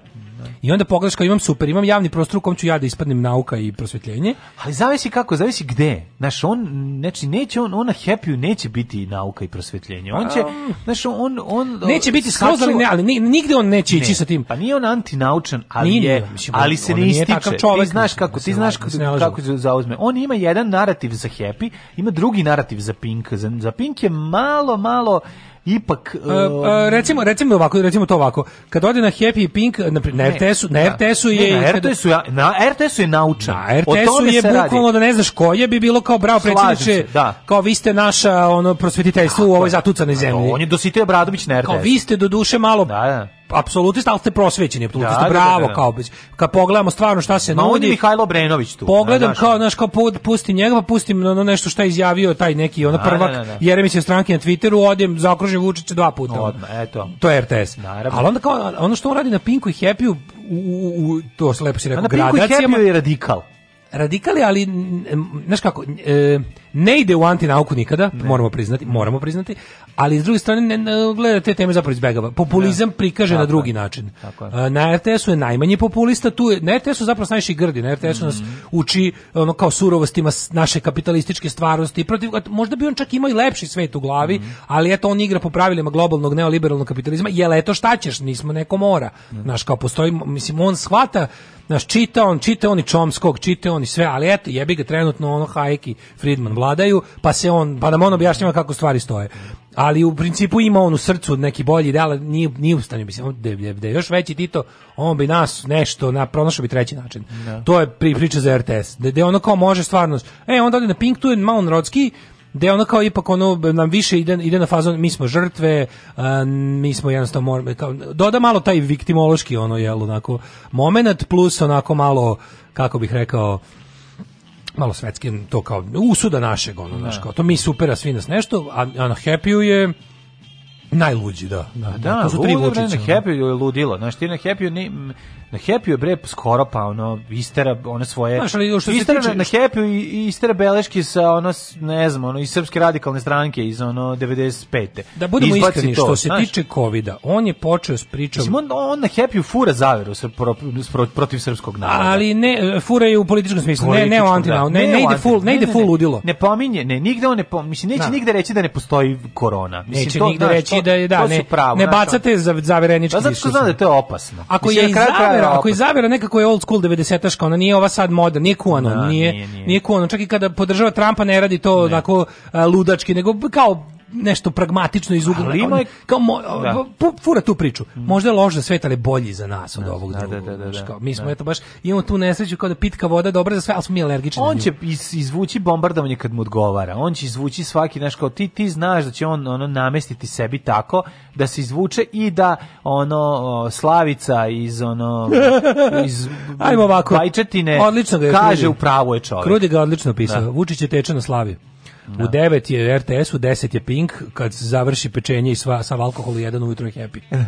i onda pogledaš kao imam super, imam javni prostor u kom ću ja da ispadnem nauka i prosvetljenje. Ali zavisi kako, zavisi gde. Znaš, on, znači, neće on, ona happy neće biti nauka i prosvetljenje. On će, um, znaš, on, on... Neće biti skroz, ali ne, ali nigde on neće ne. ići sa tim. Pa nije on antinaučan, ali nije, je, mislim, ali se ne ističe. Čovek, ti znaš kako, ti znaš kako, kako zauzme. On ima jedan narativ za happy, ima drugi narativ za Pink. Za, za Pink je malo, malo ipak e, e, uh, um, a, recimo recimo ovako recimo to ovako kad ode na Happy Pink na na RTS-u na da. RTS-u je na RTS-u ja na RTS-u je naučan na RTS-u je bukvalno da ne znaš ko je bi bilo kao bravo predsjedniče da. kao vi ste naša ono prosvetiteljstvo u ovoj zatucanoj zemlji on je Dositej Bradović na RTS kao vi ste do duše malo da, da apsolutista, ali ste prosvećeni apsolutista, da, da, da, bravo, da, da, kao, kad pogledamo stvarno šta se Ma, nudi. Ma Mihajlo Brenović tu. Pogledam naš, kao, naš kao pustim njega, pa pustim no, nešto što je izjavio taj neki, ona ono da, prvak Jeremićev stranke na Twitteru, odem, zaokružim Vučića dva puta. No, Odmah, eto. To je RTS. Naravno. Ali onda kao, ono što on radi na Pinku i Happyu, u, u, u to lepo se reko gradacijama. Na Pinku i Happyu je radikal radikali, ali znaš kako, e, ne ide u antinauku nikada, ne. moramo priznati, moramo priznati, ali s druge strane ne, gleda te teme zapravo izbegava. Populizam ne. Da. prikaže tako na drugi je. način. Tako je. Na RTS-u je najmanje populista, tu je, na RTS-u zapravo najviše grdi, na RTS-u mm. nas mhm. uči ono kao surovostima naše kapitalističke stvarnosti, protiv, možda bi on čak imao i lepši svet u glavi, mm. ali eto on igra po pravilima globalnog neoliberalnog kapitalizma, jel eto šta ćeš, nismo neko mora. Mm. Naš kao postoji, mislim on shvata Znaš, čita on, čita on i Čomskog, čita on i sve, ali eto, jebi ga trenutno ono Hayek i Friedman vladaju, pa se on, pa nam on objašnjava kako stvari stoje. Ali u principu ima on u srcu neki bolji ideal, nije, nije ustanio bi se, on, da, da, još veći Tito, on bi nas nešto, na, pronašao bi treći način. Da. To je pri, priča za RTS, da, da ono kao može stvarno, e, onda ode na Pink, tu je Malon Rodski, gde da ono kao ipak ono nam više ide, ide na fazon mi smo žrtve, a, mi smo jednostavno moramo, kao, doda malo taj viktimološki ono, jel, onako, moment plus onako malo, kako bih rekao, malo svetski to kao usuda našeg ono, da. naš, kao, to mi supera svi nas nešto, a, a na happy je Najluđi, da. Da, pa da, to su tri Vučića. Na Happy je ludilo. Znaš, ti na Happy ni na Happy je bre skoro pa ono istera one svoje. Znaš, ali što istera tiče... na Happy i istera beleški sa ono ne znam, ono iz srpske radikalne stranke iz ono 95. Da budemo Izbaci iskreni to, što se znaš. tiče kovida, on je počeo s pričom. Mislim, on, on na Happy fura zaveru s, pro, pro, protiv srpskog naroda. Ali ne fura je u političkom smislu. ne, ne o antina, da. ne, ne, ide full, ne, ide full ludilo. Ne, pominje, ne, nigde on ne pominje, mislim neće da. nigde reći da ne postoji korona. Mislim neće to, nigde reći i znači da, da ne, pravo, ne bacate za, zaverenički da, zato što znam da to opasno. Ako je, zavera, ako je zavera nekako je old school 90-aška, ona nije ova sad moda, nije kuano, da, nije, nije, nije, kuano. Čak i kada podržava Trampa ne radi to onako ludački, nego kao nešto pragmatično iz ugla. Ima... Kao mo, da. fura tu priču. Mhm. Možda je loš za svet, ali bolji za nas od da, ovog da, da, drugog. Da, da, da, da, kao, mi smo da. eto baš imamo tu nesreću kao da pitka voda dobra za sve, al smo mi alergični. On će iz, izvući bombardovanje kad mu odgovara. On će izvući svaki naš kao ti ti znaš da će on ono namestiti sebi tako da se izvuče i da ono Slavica iz ono iz Ajmo ovako. Bajčetine odlično ga je kaže u pravo je čovjek. Krudi ga odlično pisao. Vučić je tečan na Slavi. U 9 da. je RTS, u 10 je Pink, kad se završi pečenje i sva, sa alkohol jedan ujutro je happy.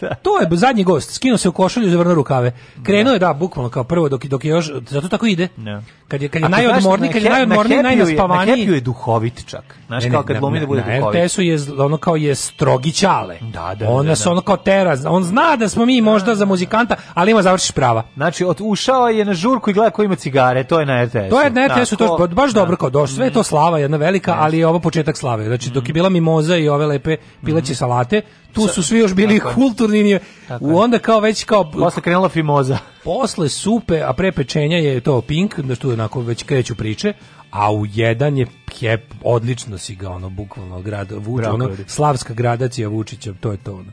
Da. To je zadnji gost, skinuo se u košulju i zavrnuo rukave. Krenuo da. je, da, bukvalno kao prvo, dok, dok je još, zato tako ide. Da. Kad je, kad je najodmorniji, kad je najodmorniji, najnaspavaniji. Na Happyu je duhovit čak. Znaš, ne, ne, kao kad glumi da bude na duhovit. Na RTS-u je, ono kao je strogi čale. Da, da, on nas ono kao tera, on zna da smo mi možda za muzikanta, ali ima završiš prava. Znači, od, ušao je na žurku i gleda ko ima cigare, to je na RTS-u. To je na RTS-u, to je baš dobro kao došlo, sve to mhm. slava, jedna velika, ali je ovo početak slave. Znači, dok je bila mimoza i ove lepe pileće mhm. salate, tu su svi još bili tako kulturni. Tako onda kao već kao... Posle krenula fimoza. Posle supe, a pre pečenja je to pink, da tu onako već kreću priče, a u jedan je hep, odlično si ga ono, bukvalno, grad, vuč, ono, slavska gradacija Vučića, to je to ono.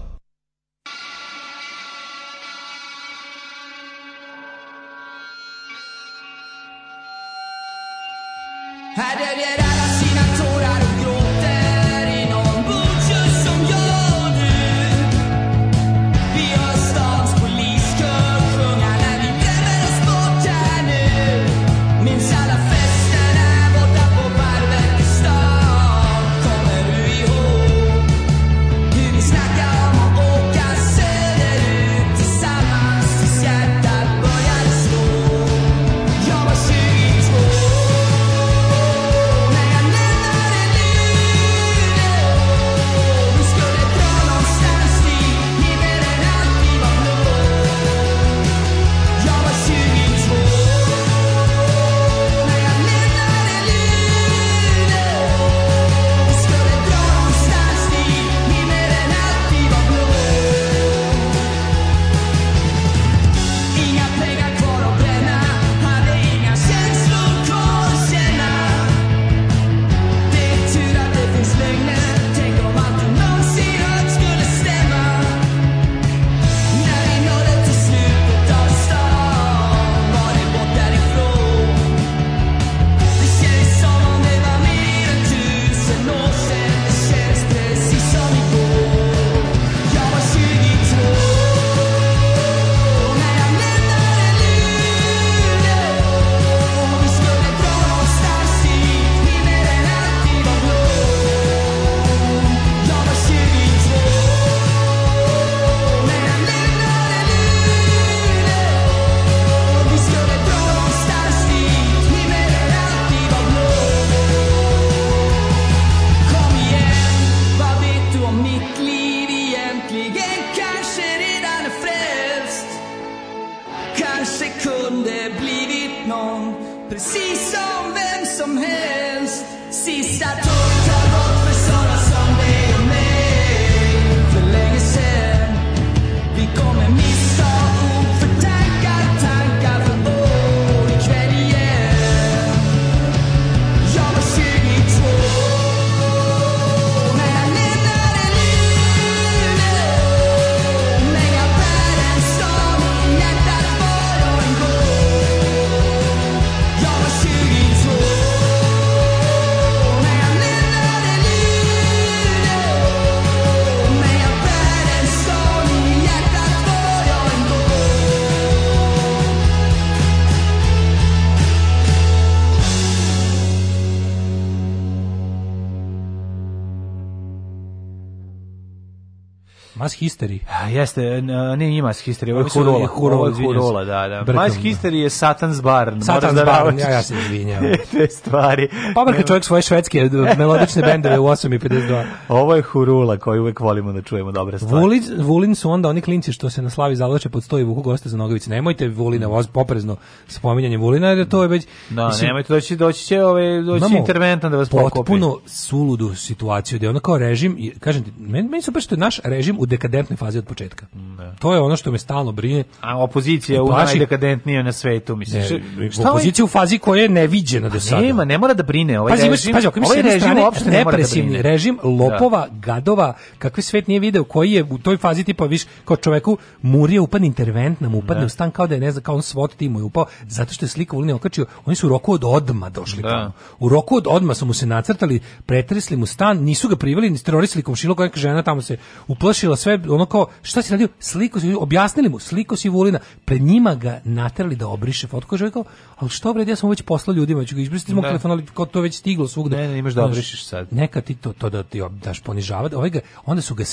History. A, jeste, ne ima Mass History, ovo da je Hurola. Ovo je Hurola, Hurola, da, da. Brkam, Mass History je Satan's Barn. Satan's da Barn, ja, ja se izvinjam. Te stvari. Pobrka pa čovjek svoje švedske melodične bendove u 8.52. Ovo je Hurula koju uvek volimo da čujemo dobre stvari. Vulin, Vulin su onda oni klinci što se na slavi zavlače pod stoji vuku goste za nogavice. Nemojte Vulina, voz poprezno spominjanje Vulina, jer to je već... Da, mislim, nemojte doći, doći će ove, doći će interventan da vas pokopi. Potpuno suludu situaciju, gde ono kao režim, kažem ti, meni, meni su baš što je naš režim u dekad dekadentne fazi od početka. Da. To je ono što me stalno brine. A opozicija u najdekadentnijoj na svetu, misliš? Ne, šta opozicija ovaj... u fazi koja je neviđena do sada. Nema, ne mora da brine. Ovaj pazi, režim, pazi, ovaj režim uopšte da represivni da režim lopova, da. gadova, kakvi svet nije video, koji je u toj fazi tipa, viš, kao čoveku murije upadne intervent, nam upadne da. u stan kao da je, ne znam, kao on svot timu je upao, zato što je slika Vulina okačio, oni su u roku od odma došli da. tamo. U roku od odma su mu se nacrtali, pretresli mu stan, nisu ga priveli, ni terorisali komšilog, koja žena tamo se uplašila sve, ono kao, šta si radio? Sliko si, objasnili mu, sliko si Vulina. Pred njima ga naterali da obriše fotku. Čovjek kao, ali što vred, ja sam već poslao ljudima, ću ga izbrisati mog da. telefona, ali kao to je već stiglo svugde. Ne, ne, imaš da obrišeš sad. Neka ti to, to da ti daš ponižavati. Da ovaj ga, onda su ga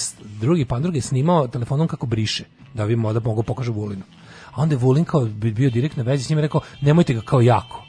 drugi pa drugi snimao telefonom kako briše, da bi da mogu pokažu Vulinu. A onda je Vulin kao bio direktno vezi s njima rekao, nemojte ga kao jako.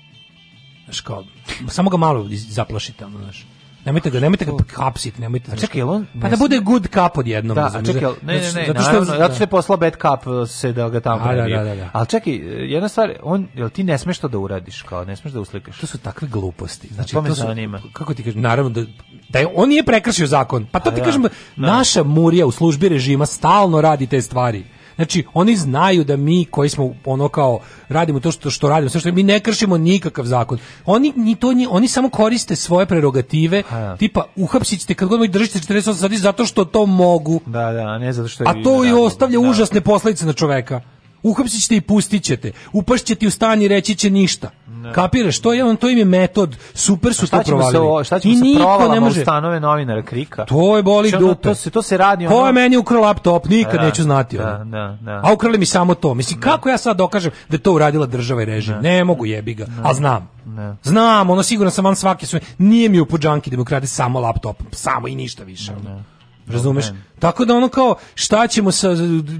Znaš, kao, samo ga malo zaplašite, ono, znaš. Nemojte ga, nemojte ga hapsiti, nemojte. A čekaj, on pa da bude good cup odjednom. Da, a čekaj, ne, ne, ne, zato što zato što je poslao bad cup uh, se da ga tamo. Da, da, da, da, da. Al čekaj, jedna stvar, on jel ti ne smeš to da uradiš, kao ne smeš da uslikaš. To su takve gluposti. Znači, pa to me zanima. Kako ti kažeš, naravno da da je, on nije prekršio zakon. Pa to ti kažem, da. naša murija u službi režima stalno radi te stvari. Znači, oni znaju da mi koji smo ono kao radimo to što što radimo, sve što mi ne kršimo nikakav zakon. Oni ni to ni oni samo koriste svoje prerogative, ha. tipa uhapsićete kad god mi držite 48 sati zato što to mogu. Da, da, a ne zato što je A to i ostavlja da. užasne posledice na čoveka. Uhapsićete i pustićete. Upašćete u stan reći će ništa. Ne. Kapiraš, to je on, to im je metod. Super su to provalili. Sa, šta ćemo I niko ne može stanove novinara Krika. To je boli Čemo, dupe. To se to se radi ono. Ko je meni ukrao laptop, nikad da, neću znati. Da, da, da. A ukrali mi samo to. Mislim da. kako ja sad dokažem da to uradila država i režim? Ne, da. ne mogu jebi ga. Da. Al znam. Ne. Znam, ono siguran sam van svake su. Nije mi u puđanki demokrati samo laptop, samo i ništa više. da. Razumeš? Tako da ono kao šta ćemo sa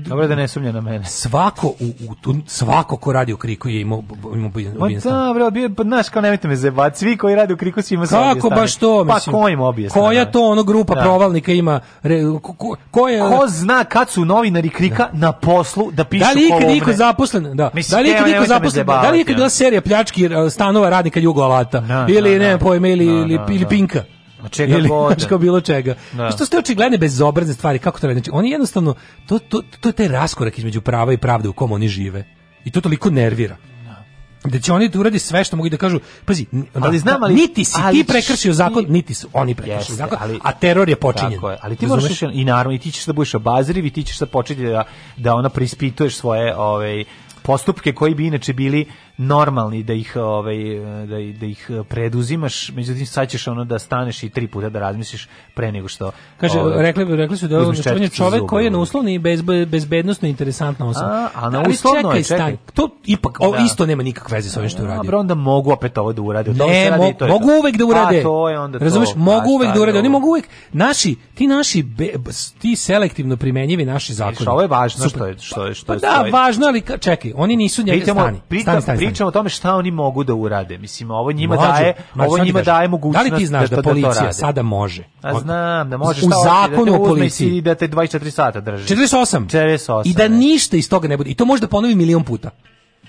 Dobro da ne sumnja na mene. Svako u, u tu, svako ko radi u Kriku je imao imao obijen stan. Da, bre, bio pa znaš kao nemojte me zebat, svi koji rade u Kriku su imaju Kako baš to pa mislim? Pa kojim obje Koja da. to ono grupa da. provalnika ima re, ko, ko, ko, je Ko zna kad su novinari Krika da. na poslu da pišu Da li ikad niko zaposlen? Da. Mislim, da li ikad niko zaposlen? Da li ikad bila serija pljački stanova radnika Jugoalata da, ili da, ne, pojma ili ili Pinka? čega ili, god. Znači, bilo čega. Da. Što ste očigledne bezobrazne stvari, kako to radi? Znači, oni jednostavno, to, to, to je taj raskorak između prava i pravde u kom oni žive. I to toliko nervira da će oni da uradi sve što mogu da kažu pazi da, ali da, znam ali niti si ali, ti prekršio zakon ti, niti su oni prekršili zakon ali, a teror je počinjen tako je, ali ti možeš i naravno i ti ćeš da budeš obazriv i ti ćeš da početi da da ona preispituješ svoje ovaj postupke koji bi inače bili normalni da ih ovaj da, da ih preduzimaš, međutim sad ćeš ono da staneš i tri puta da razmisliš pre nego što Kaže ovaj, rekli rekli su da on je čovjek koji je na uslovni i bez, bezbednosno interesantna osoba. A, a na da, uslovno čekaj, je, čekaj. Stan, to ipak ovo da. isto nema nikakve veze sa ovim što uradi. Dobro, onda mogu opet ovo da urade. Ne, se radi, mo, to mogu uvek da urade. A, to je onda Razumeš, to, mogu uvek da urade. Oni mogu uvek naši, ti naši be, ti selektivno primenjivi naši zakoni. Što ovo je važno što je što je što pa je. Pa da, važno, ali čekaj, oni nisu njega stani. Stani, stani, pričamo o tome šta oni mogu da urade. Mislim, ovo njima može, daje, ovo njima daje mogućnost da li ti znaš da, da policija da sada može? A znam, da može u da zakonu o policiji da i da te 24 sata drži. 48. 48. I da ništa iz toga ne bude. I to može da ponovi milion puta.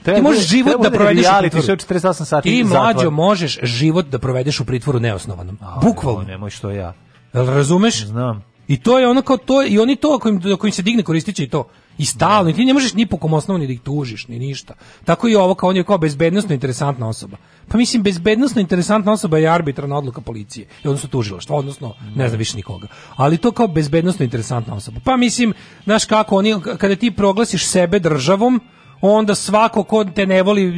Treba ti možeš život da provedeš u pritvoru. 48 sati ti mlađo možeš život da provedeš u pritvoru neosnovanom. A, Bukvalno. Nemoj što ja. Jel razumeš? Znam. I to je ono kao to i oni to ako im, ako im se digne koristit će i to i stalno, i ti ne možeš ni po kom osnovu ni da ih tužiš, ni ništa. Tako i ovo, kao on je kao bezbednostno interesantna osoba. Pa mislim, bezbednostno interesantna osoba je arbitrarna odluka policije, i odnosno tužilaštva, odnosno ne znam više nikoga. Ali to kao bezbednostno interesantna osoba. Pa mislim, znaš kako, oni, kada ti proglasiš sebe državom, onda svako ko te ne voli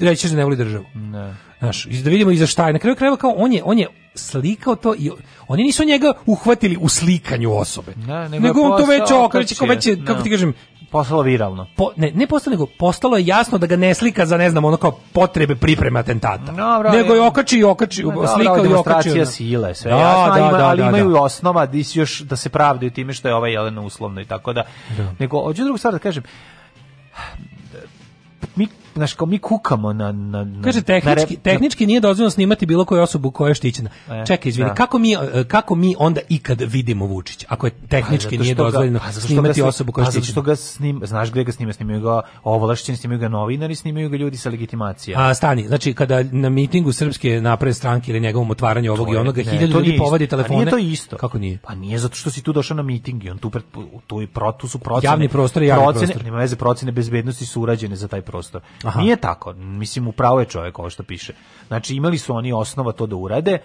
reći da ne voli državu. Ne. Znaš, da vidimo i za šta je. Na kraju krajeva kao on je, on je slikao to i oni nisu njega uhvatili u slikanju osobe. Ne, nego, nego on to već okreće, kao već, kako ti kažem, postalo viralno. Po, ne, ne postalo, nego postalo je jasno da ga ne slika za, ne znam, ono kao potrebe pripreme atentata. Dobro, nego je okači i okači, no, slikao bro, i okači. Ono. sile, sve da, jasno, da, ima, da, ali da, imaju da. osnova da još da se pravdaju time što je ova Jelena uslovno i tako da. da. Nego, hoću drugu stvar da kažem, mi znaš, kao mi kukamo na... na, na Kaže, tehnički, na, tehnički nije dozvoljeno snimati bilo koju osobu koja je štićena. E, Čekaj, izvini, da. kako, mi, e, kako mi onda ikad vidimo Vučić, ako je pa, tehnički nije dozvoljeno pa, ga, snimati ga, osobu koja je pa, štićena? A što ga snim, znaš gdje ga snima? Snimaju ga ovlašćeni, snimaju ga novinari, snimaju ga ljudi sa legitimacija. A, stani, znači, kada na mitingu Srpske napredne stranke ili njegovom otvaranju ovog je, i onoga, hiljadu ljudi povadi telefone. A nije to isto. Kako nije? Pa nije, zato što si tu došao na miting i on tu, pred, tu, je, tu su procene. Javni prostor je javni procene, prostor. Nema veze, procene bezbednosti su urađene za taj prostor. Aha. Nije tako. Mislim, upravo je čovjek ovo što piše. Znači, imali su oni osnova to da urade,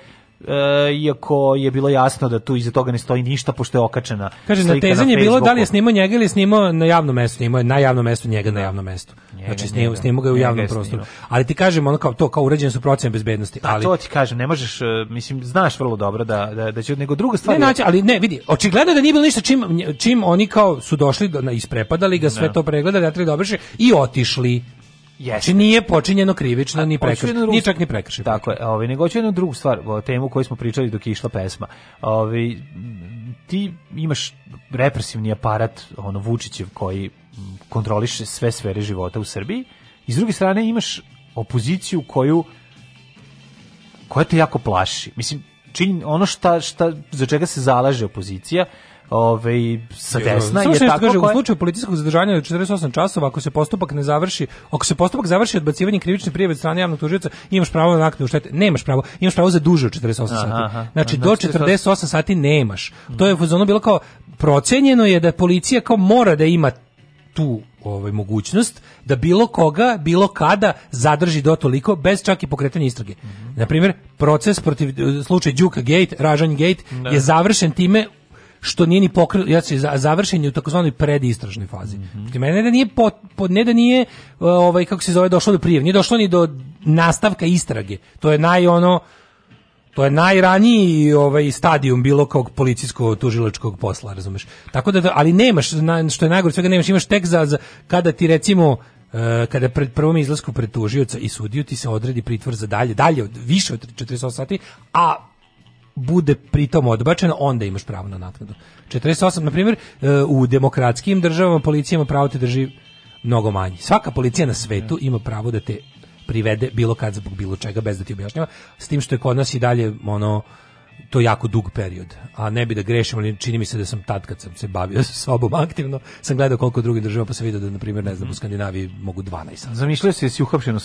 e, iako je bilo jasno da tu iza toga ne stoji ništa pošto je okačena. Kaže na tezanje je bilo da li je snimao njega ili snimao na javnom mestu, snimao je na javnom mestu njega na da. javnom mestu. Njega, znači snimao, snimao ga u javnom prostoru. Ali ti kažem ono kao to kao uređene su procene bezbednosti, pa, ali to ti kažem, ne možeš e, mislim znaš vrlo dobro da da da će nego druga stvar. Ne, znači, ali ne, vidi, očigledno da nije bilo ništa čim čim oni kao su došli do, na isprepadali ga sve ne. Da. to pregledali, da treba i otišli Jeste. Znači nije počinjeno krivično ni prekršaj, ni čak ni prekršaj. Tako je, ovaj nego hoću jednu drugu stvar, o temu koju smo pričali dok je išla pesma. Ovaj ti imaš represivni aparat, ono Vučićev koji kontroliše sve sfere života u Srbiji. I s druge strane imaš opoziciju koju koja te jako plaši. Mislim, čin, ono šta, šta, za čega se zalaže opozicija ove, sa desna je tako kaže, koje... u slučaju policijskog zadržanja od 48 časova ako se postupak ne završi, ako se postupak završi odbacivanjem krivične prijave od strane javnog tužioca, imaš pravo na naknadu štete. Nemaš pravo, imaš pravo za duže od 48 aha, sati. znači aha, do 48 znači, sati nemaš. To je ono bilo kao procenjeno je da policija kao mora da ima tu ovaj mogućnost da bilo koga, bilo kada zadrži do toliko bez čak i pokretanja istrage. Mm -hmm. Na primjer, proces protiv e, slučaj Đuka Gate, Ražanj Gate da. je završen time što nije ni pokre, ja se završen je u takozvanoj predistražnoj fazi. Mm -hmm. Mene da nije pod po, ne da nije da e, ovaj kako se zove došlo do prijave, nije došlo ni do nastavka istrage. To je naj ono to je najraniji ovaj stadijum bilo kog policijskog tužilačkog posla, razumeš? Tako da, da ali nemaš što je najgore svega nemaš, imaš tek za, za kada ti recimo e, kada pred prvom izlasku pretužioca i sudiju ti se odredi pritvor za dalje, dalje od više od 48 sati, a bude pritom odbačena, onda imaš pravo na naknadu. 48, na primjer, e, u demokratskim državama policijama pravo te drži mnogo manje. Svaka policija na svetu da. ima pravo da te privede bilo kad zbog bilo čega bez da ti objašnjava, s tim što je kod nas i dalje ono to jako dug period, a ne bi da grešim, ali čini mi se da sam tad kad sam se bavio sa sobom aktivno, sam gledao koliko drugih država pa se vidio da, na primjer, ne znam, u mhm. Skandinaviji mogu 12 sati. Zamišljao si si uhapšen u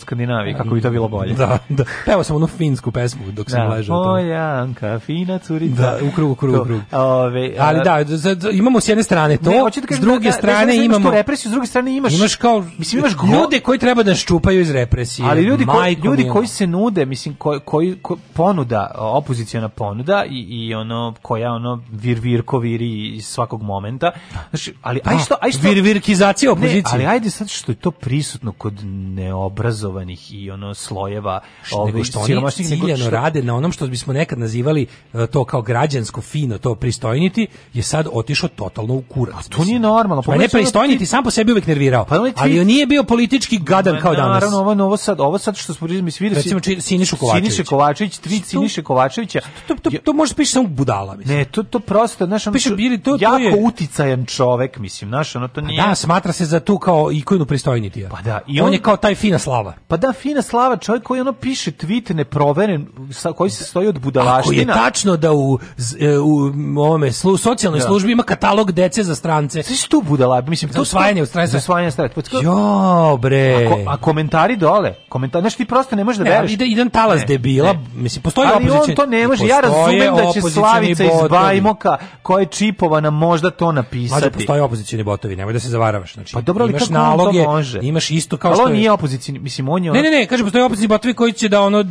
Skandinaviji, kako bi to bilo bolje. Da, da. Pevao pa sam onu finsku pesmu dok sam da. ležao. O, Janka, fina curica. Da, u krug, u krug, u krug. Ove, a... ali da, imamo s jedne strane to, ne, da s da- druge da, strane da, imamo... represiju, s druge strane imaš... Imaš kao... Mislim, imaš go... ljude koji treba da ščupaju iz represije. Ali ljudi, koji, ljudi koji se nude, mislim, koji, koji, koji ponuda opozicija ograničena ponuda i, i ono koja ono vir virko viri iz svakog momenta. Znači, ali da, aj što, aj što virvirkizacija virkizacija opozicije. ali ajde sad što je to prisutno kod neobrazovanih i ono slojeva ovih što oni ciljano što... rade na onom što bismo nekad nazivali e, to kao građansko fino to pristojniti je sad otišao totalno u kurac. A to nije normalno. Pa ne pristojniti ti... sam po sebi uvek nervirao. Pa ali, ti... ali on nije bio politički gadan kao danas. Naravno ovo novo sad ovo sad što smo mislim Recimo Sinišu Kovačević. Siniše Kovačević, tri Siniše Kovačevića to, to, to, to možeš piše samo budala, mislim. Ne, to, to prosto, znaš, ono, piše, bili, to, jako to je... uticajan čovek, mislim, znaš, ono, to pa nije... Pa da, smatra se za tu kao ikonu pristojniti. Ja. Pa da. I on, on, je kao taj fina slava. Pa da, fina slava, čovjek koji ono piše tweet neproveren, sa, koji se stoji od budalaština. Ako je tačno da u, u, e, u ovome, slu, socijalnoj da. službi ima katalog dece za strance. Sve su tu budala, mislim, to osvajanje u strance. Za osvajanje strance. Pa jo, bre. A, ko, a komentari dole, komentari, znaš, ti prosto ne možeš da veruješ. Ne, ide, jedan talas ne, debila, ne. mislim, postoji opozicija. Ali on to ne može kaže ja razumem da će Slavica botovi. iz Bajmoka koja je čipovana možda to napisati. Ma da postoje opozicioni botovi, nemoj da se zavaravaš, znači. Pa dobro, ali imaš naloge, može? imaš isto kao ali što. Ali on je... nije opozicioni, mislim on je. Ne, ne, ne, kaže postoje opozicioni botovi koji će da ono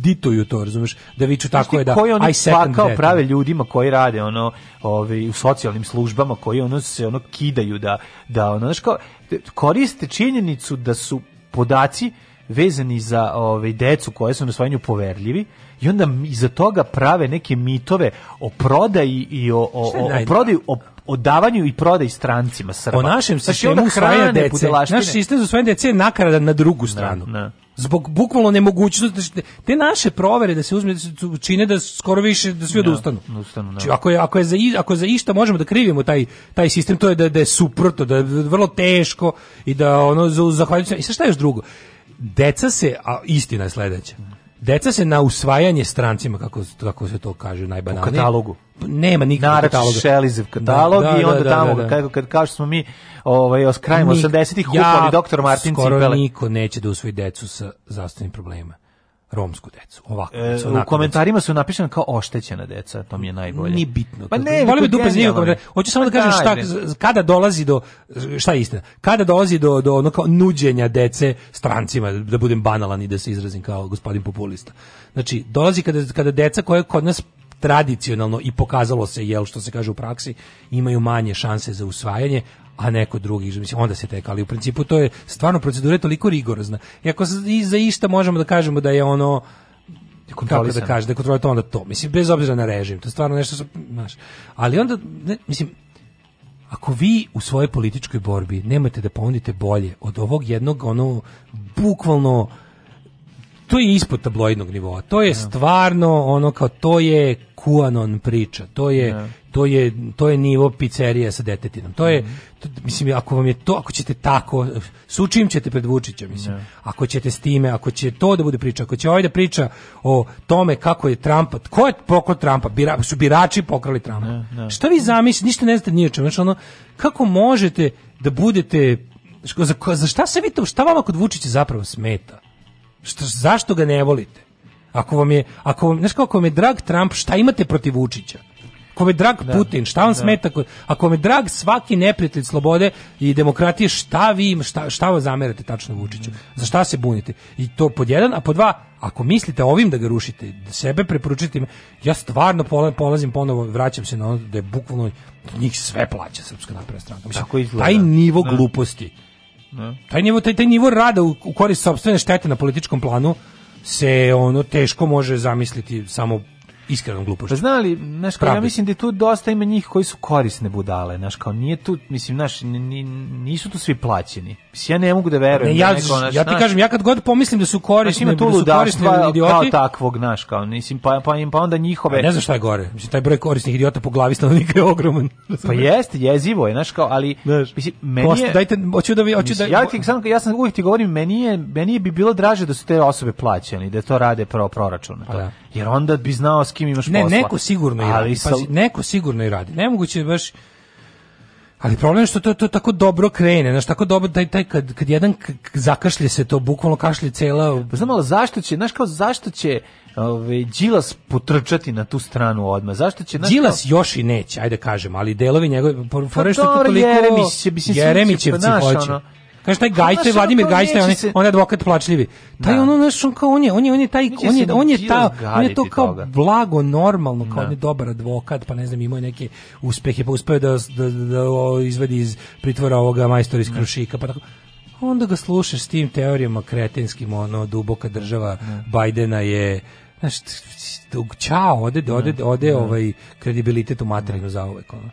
dituju to, razumeš, da viču tako znači, je da koji oni pa- kao prave ljudima koji rade ono, ovaj u socijalnim službama koji ono se ono kidaju da da ono znači kao koriste činjenicu da su podaci vezani za ove decu koje su na svojenju poverljivi i onda iza toga prave neke mitove o prodaji i o, o, o, o prodaju, o odavanju i prodaji strancima Srba. O našem sistemu usvajanja dece. Naš sistem usvajanja dece je nakaradan na drugu stranu. Na, na. Zbog bukvalno nemogućnosti te naše provere da se uzme da čine da skoro više da svi odustanu. Ja, odustanu da. Znači, ako je ako je za ako za išta možemo da krivimo taj taj sistem to je da da je suprotno, da je vrlo teško i da ono zahvaljujući i sa šta je još drugo. Deca se a istina je sledeća. Deca se na usvajanje strancima, kako, kako se to kaže, najbanalnije. U katalogu. Nema nikakvog Naravno, kataloga. Šelizev da, katalog da, da, i onda da, da tamo, da, da. kad, kad kao smo mi ovaj, os krajem 80-ih kupali ja, doktor Martin Cipele. Skoro niko neće da usvoji decu sa zastavnim problemima romsku decu. Ovako, e, znači, u komentarima su napisana kao oštećena deca, to mi je najbolje. Ni bitno. Pa ne, volim da dupe zanimljivo. Hoću samo pa da kažem šta, kada dolazi do, šta je istina, kada dolazi do, do ono kao nuđenja dece strancima, da budem banalan i da se izrazim kao gospodin populista. Znači, dolazi kada, kada deca koje kod nas tradicionalno i pokazalo se jel što se kaže u praksi imaju manje šanse za usvajanje, a neko drugi, mislim, onda se tek, ali u principu to je stvarno procedura je toliko rigorozna. I ako i za išta možemo da kažemo da je ono kako da kaže, da kontrola to onda to. Mislim, bez obzira na režim, to je stvarno nešto, znaš. Ali onda, ne, mislim, ako vi u svojoj političkoj borbi nemate da ponudite bolje od ovog jednog, ono, bukvalno, to je ispod tabloidnog nivoa. To je stvarno ono kao to je QAnon priča. To je to je to je nivo pizzerije sa detetinom. To je mhm. to, mislim ako vam je to ako ćete tako sučim ćete pred Vučića mislim. Ne. Ako ćete s time, ako će to da bude priča, ako će ovdje ovaj da priča o tome kako je Trump, ko je poko Trumpa, Bira, su birači pokrali Trumpa. Ne, ne. Da. Šta vi zamislite? Ništa ne znate ni o čemu. Znači ono kako možete da budete za, za šta se vi to, šta vama kod Vučića zapravo smeta? Šta, zašto ga ne volite? Ako vam je, ako vam, znaš kako vam je drag Trump, šta imate protiv Vučića? Ako vam je drag da, Putin, šta vam da. smeta? Ako, ako vam je drag svaki neprijatelj slobode i demokratije, šta vi, im, šta, šta vas zamerate tačno Vučiću? Mm. Za šta se bunite? I to pod jedan, a pod dva, ako mislite ovim da ga rušite, da sebe preporučite, ja stvarno polazim ponovo, vraćam se na ono da je bukvalno njih sve plaća Srpska napredna stranka. Mislim, Tako izgleda. taj nivo da. gluposti Ne. Taj nivo taj, taj nivo rada u, u korist sopstvene štete na političkom planu se ono teško može zamisliti samo iskrenom glupošću. Pa znali, znaš, ja mislim da tu dosta ima njih koji su korisne budale, znaš, kao nije tu, mislim, znaš, nisu tu svi plaćeni. Mislim, ja ne mogu da verujem. Ne, da ja, da neko, naš, ja ti naš, kažem, ja kad god pomislim da su korisni, ima da tu da su korisni idioti. Kao takvog, znaš, kao, mislim, pa, pa, pa onda njihove... A ne znam šta je gore, mislim, taj broj korisnih idiota po glavi stanovnika je ogroman. pa jeste, jezivo je, znaš, kao, ali, znaš, mislim, meni post, je... dajte, hoću da vi, hoću mislim, da... Ja, ti, sam, ja sam uvijek ti govorim, meni je, meni je bi bilo draže da su te osobe plaćeni, da to rade pro proračun. Pa, da. Jer onda bi znao s kim imaš posla. Ne, neko sigurno i radi. Sal... Pazi, neko sigurno i radi. Nemoguće baš... Ali problem je što to, to tako dobro krene, znaš, tako dobro, taj, taj, kad, kad jedan zakašlje se to, bukvalno kašlje cela... Pa znam, ali zašto će, znaš kao, zašto će ove, ovaj, Đilas potrčati na tu stranu odmah, zašto će... Znaš, Đilas kao... još i neće, ajde kažem, ali delovi njegove... Pa dobro, toliko, Jeremić će, mislim, Jeremić će, pa, naš, ono, Znaš, taj Gajte, Vladimir Gajte, on je, on je advokat plačljivi. Taj da. ono, znaš, on kao, on je, on je, on je taj, on je, da on je, ta, on je to kao blago, normalno, kao da. on je dobar advokat, pa ne znam, ima je neke uspehe, pa uspeo da, da, da, izvedi iz pritvora ovoga majstora iz Krušika, pa tako onda ga slušaš s tim teorijama kretenskim, ono, duboka država Bajdena je, znaš, čao, ode, ode, ode, ode ovaj kredibilitet u materinu zauvek, ono.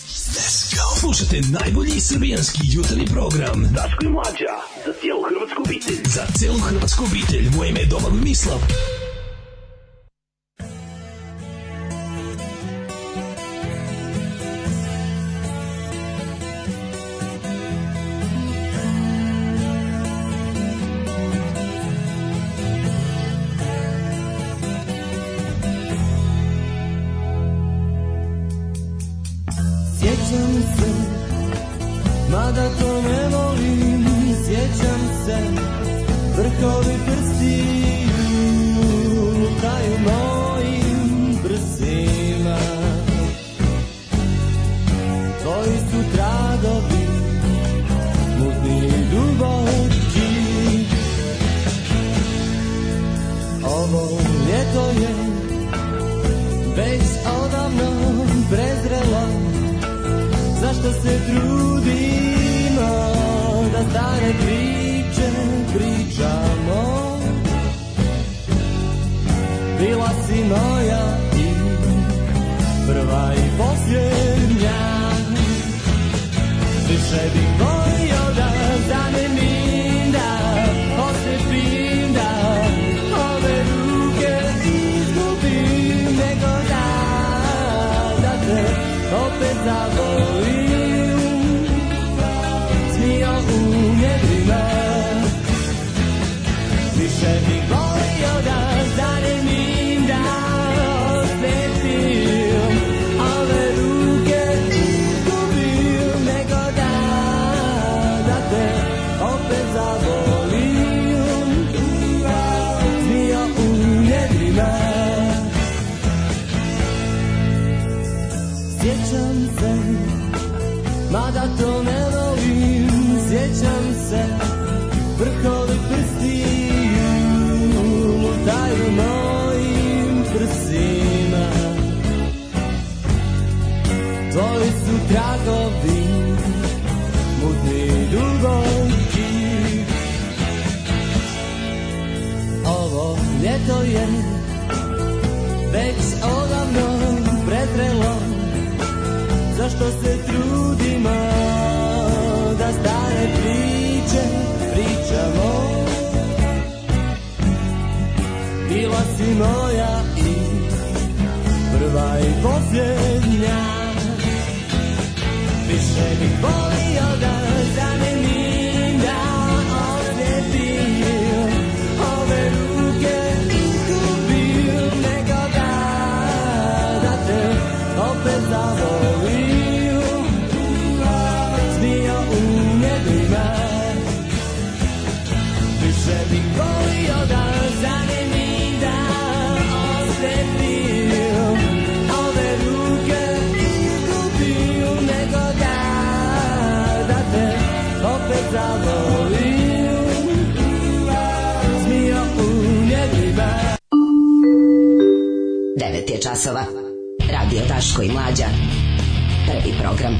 Let's go. Slušajte najbolji srbijanski jutarnji program. Daško i Mlađa, za cijelu hrvatsku obitelj. Za cijelu hrvatsku obitelj. Moje ime je Domagoj Mislav. tragovi mutni dugovki Ovo ljeto je već odavno pretrelo Zašto se trudimo da stare priče pričamo Bila si moja i prva i posljednja yoga. časova. Radio Taško i Mlađa. Prvi program.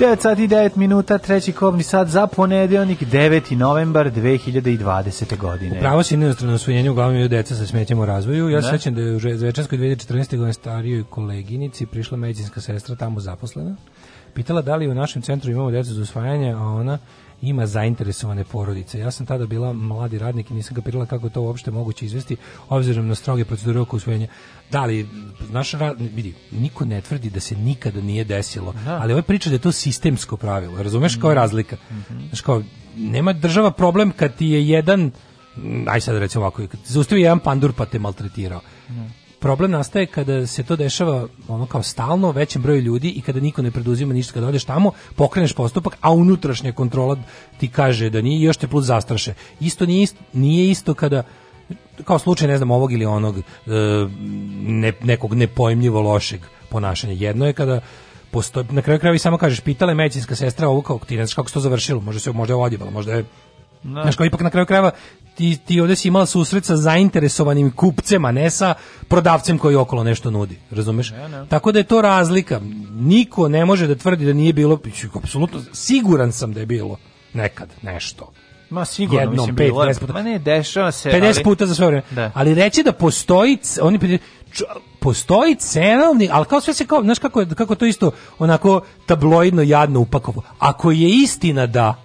9 sati 9 minuta, treći kobni sat za ponedeljnik, 9. novembar 2020. godine. Upravo si inostrano osvojenje uglavnom je deca sa smetnjama u razvoju. Ja se da. sećam da je u Zvečanskoj 2014. godine starijoj koleginici prišla medicinska sestra tamo zaposlena. Pitala da li u našem centru imamo decu za usvajanje, a ona ima zainteresovane porodice. Ja sam tada bila mladi radnik i nisam kapirala kako to uopšte moguće izvesti obzirom na stroge procedure oko usvojenja. Da li naš rad, vidi, niko ne tvrdi da se nikada nije desilo, da. ali ova priča da je to sistemsko pravilo. Razumeš mm. kao je razlika. Mm -hmm. Znaš kao nema država problem kad ti je jedan aj sad recimo ovako, kad zaustavi jedan pandur pa te maltretirao. Mm problem nastaje kada se to dešava ono kao stalno većem broju ljudi i kada niko ne preduzima ništa kada odeš tamo pokreneš postupak a unutrašnja kontrola ti kaže da nije i još te plus zastraše isto nije isto, nije isto kada kao slučaj ne znam ovog ili onog e, ne, nekog nepojmljivo lošeg ponašanja jedno je kada postoji, na kraju krajeva i samo kažeš pitala je medicinska sestra ovo kako ti ne znaš kako se to završilo može se možda je odjebalo možda je Ne. Da. Znaš, kao ipak na kraju krajeva ti, ti ovde si imala susret sa zainteresovanim kupcem, a ne sa prodavcem koji okolo nešto nudi, razumeš? Ne, ne. Tako da je to razlika. Niko ne može da tvrdi da nije bilo, apsolutno siguran sam da je bilo nekad nešto. Ma sigurno Jednom, mislim pet, bilo. 50 puta. Ma ne, dešava se. 50 ali... puta za sve vrijeme. Da. Ali reći da postoji, oni postoji cenovni, ali kao sve se kao, znaš kako, je, kako to isto onako tabloidno jadno upakovo. Ako je istina da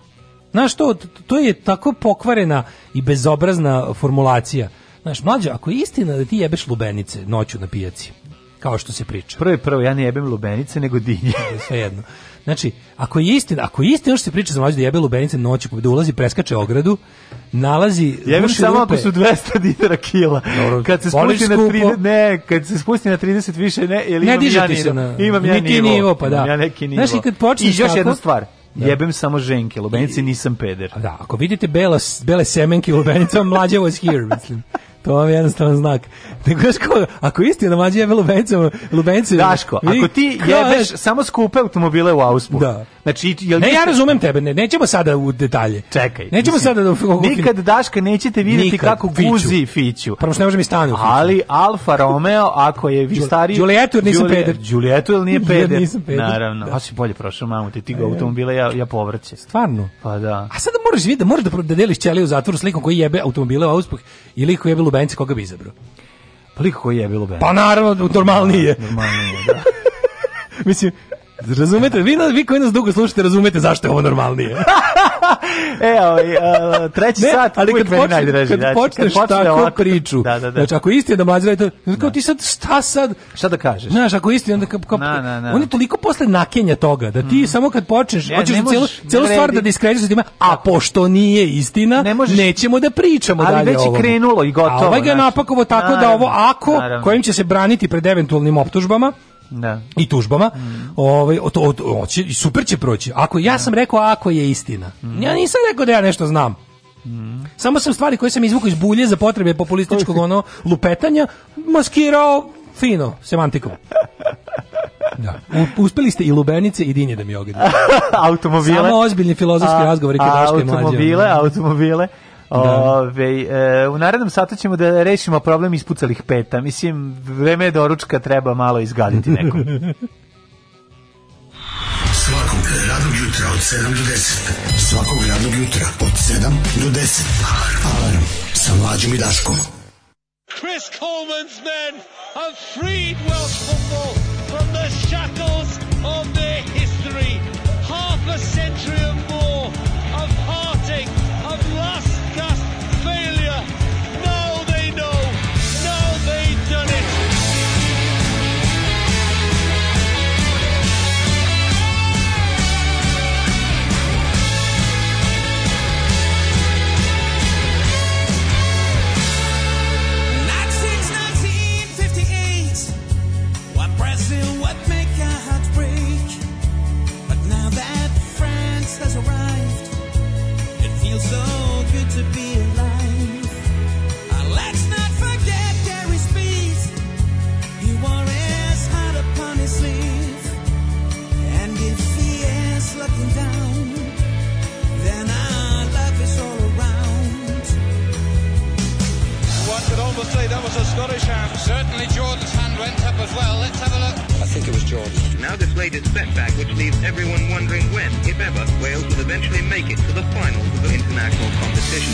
Znaš, što, to je tako pokvarena i bezobrazna formulacija. Znaš, mlađe, ako je istina da ti jebeš lubenice noću na pijaci, kao što se priča. Prvo je prvo, ja ne jebem lubenice, nego dinje. E, sve jedno. Znači, ako je istina, ako je istina što se priča za mlađe da jebe lubenice noću, da ulazi, preskače ogradu, nalazi Jebem samo rupe. ako su 200 dinara kila. Dobro, kad se spusti na 30, ne, kad se spusti na 30 više ne, ili ne ja nivo. Na, imam ja nivo. nivo pa da. Ja neki nivo. Znači, kad počneš I još tako, jedna stvar. Da. Jebem samo ženke, lubenice nisam peder. Da, ako vidite bela, bele semenke lubenica, mlađe was here, mislim. To vam je jednostavan znak. Nego, znaš ko, ako istina mađe jebe lubencama, lubencima... Daško, vi, ako ti jebeš kao, samo skupe automobile u Auspu. Da. Znači, jel ne, ja razumem tebe, ne, nećemo sada u detalje. Čekaj. Nećemo mislim, sada... Da, nikad, Daška, nećete vidjeti nikad, kako guzi Fiću. Prvo pa što ne može mi stanu. Ali Alfa Romeo, ako je vi stariji... Julietu, jer nisam peder. Julietu, jer nije peder. Jer nisam peder. Naravno. Da. A si bolje prošao mamu, ti ti ga e. automobile, ja, ja povrće. Stvarno? Pa da. A sada moraš vidjeti, da moraš da, da deliš ćeliju u zatvoru slikom koji jebe automobile u Auspuh i liko jebe Lubenica koga bi izabrao? Pa lik koji je bilo Lubenica. Pa naravno, normalnije. Normalnije, da. Mislim, razumete, vi, vi koji nas dugo slušate, razumete zašto je ovo normalnije. Evo, ovaj, uh, e, treći ne, sat, ali kad počne, najdraži. Kad počneš kad počne tako ovako, priču, da, da, da. znači ako isti da mlađe, to, znači, kao da. ti sad, šta sad? Šta da kažeš? Znaš, ako isti, onda kao, kao, na, na, na. on je toliko posle nakenja toga, da ti mm. samo kad počneš, ne, hoćeš ne da celu, celu stvar da diskreditaš time, a pošto nije istina, ne možeš, nećemo da pričamo dalje ali već je krenulo i gotovo. A ovaj ga je napakovo tako da ovo, ako, kojim će se braniti pred eventualnim optužbama, da. i tužbama, mm. ovaj, od hoće i super će proći. Ako, ja da. sam rekao ako je istina. Mm. Ja nisam rekao da ja nešto znam. Mm. Samo sam stvari koje sam izvukao iz bulje za potrebe populističkog ono lupetanja maskirao fino, semantikom. Da. uspeli ste i lubenice i dinje da mi ogledate. automobile. Samo ozbiljni filozofski razgovori kad daške mlađe. Automobile, automobile. Da. Ove, e, u narednom satu ćemo da rešimo problem ispucalih peta. Mislim, vreme doručka da treba malo izgaditi nekom. Svakog radnog jutra od 7 do 10. Svakog radnog jutra od 7 do 10. Alarm sa mlađom i Daškom. Chris Coleman's men have freed Welsh football from the shackles of the has arrived. It feels so that was a Scottish hand. Certainly Jordan's hand went up as well. Let's have a look. I think it was Jordan. Now displayed its setback, which leaves everyone wondering when, if ever, Wales will eventually make it to the finals of an international competition.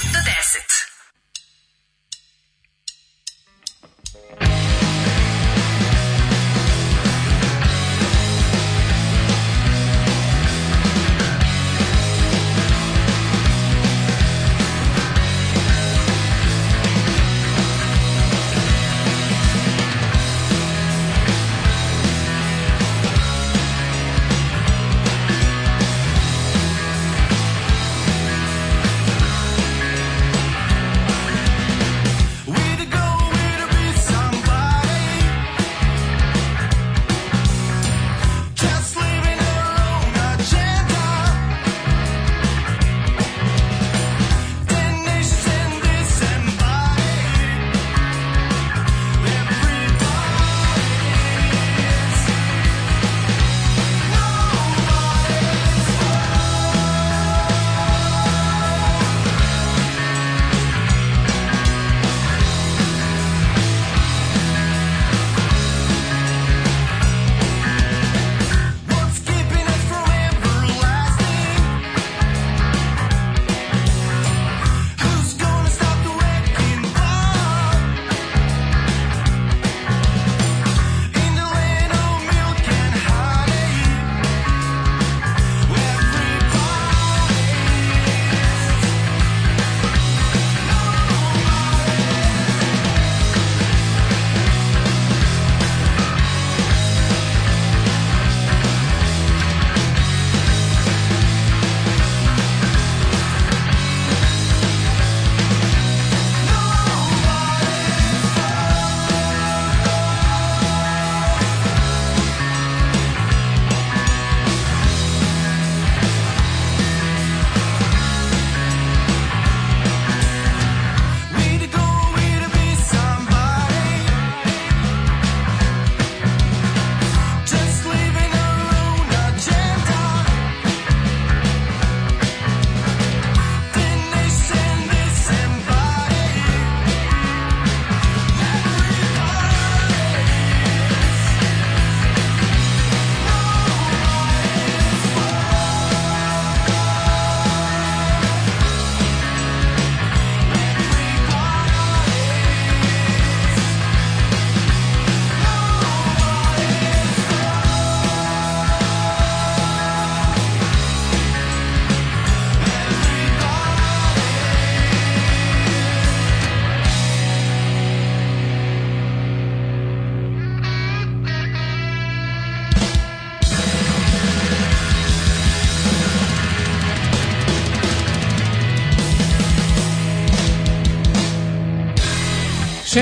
7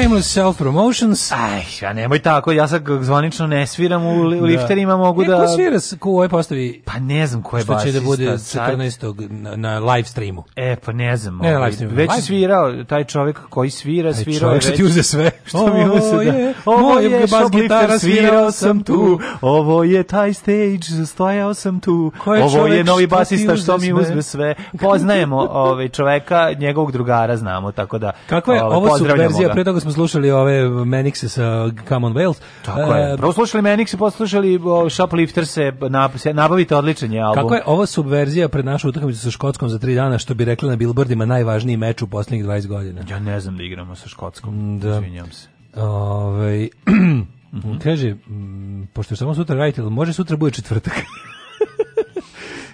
shameless self-promotions. Aj, ja nemoj tako, ja sad zvanično ne sviram u li, da. lifterima, mogu e, da... Ko svira ko ovoj postavi? Pa ne znam ko je basista. Što će da bude 14. Na, na live streamu. E, pa ne znam. Ne, ovaj, live Već live. svirao, taj čovjek koji svira, taj svirao je već... ti uze sve, što mi uze da... Ovo je, je bas gitara, svirao sam tu, ovo je taj stage, stojao sam tu, Koje ovo je novi basista, što mi uzme sve. Poznajemo ovaj čoveka, njegovog drugara znamo, tako da... Kakva je, ovaj, ovo su verzija, pre toga smo slušali ove Manixe sa Come on Wales. Tako je. E, Prvo slušali Manixe, poslušali pa Shoplifterse, nabavite odličan je album. Kako je ovo subverzija pred našu utakmicu sa Škotskom za tri dana, što bi rekli na billboardima najvažniji meč u poslednjih 20 godina? Ja ne znam da igramo sa Škotskom, mm, da. izvinjam se. Ove, ovaj, mhm. Kaže, mm, pošto samo sutra radite, može sutra bude četvrtak.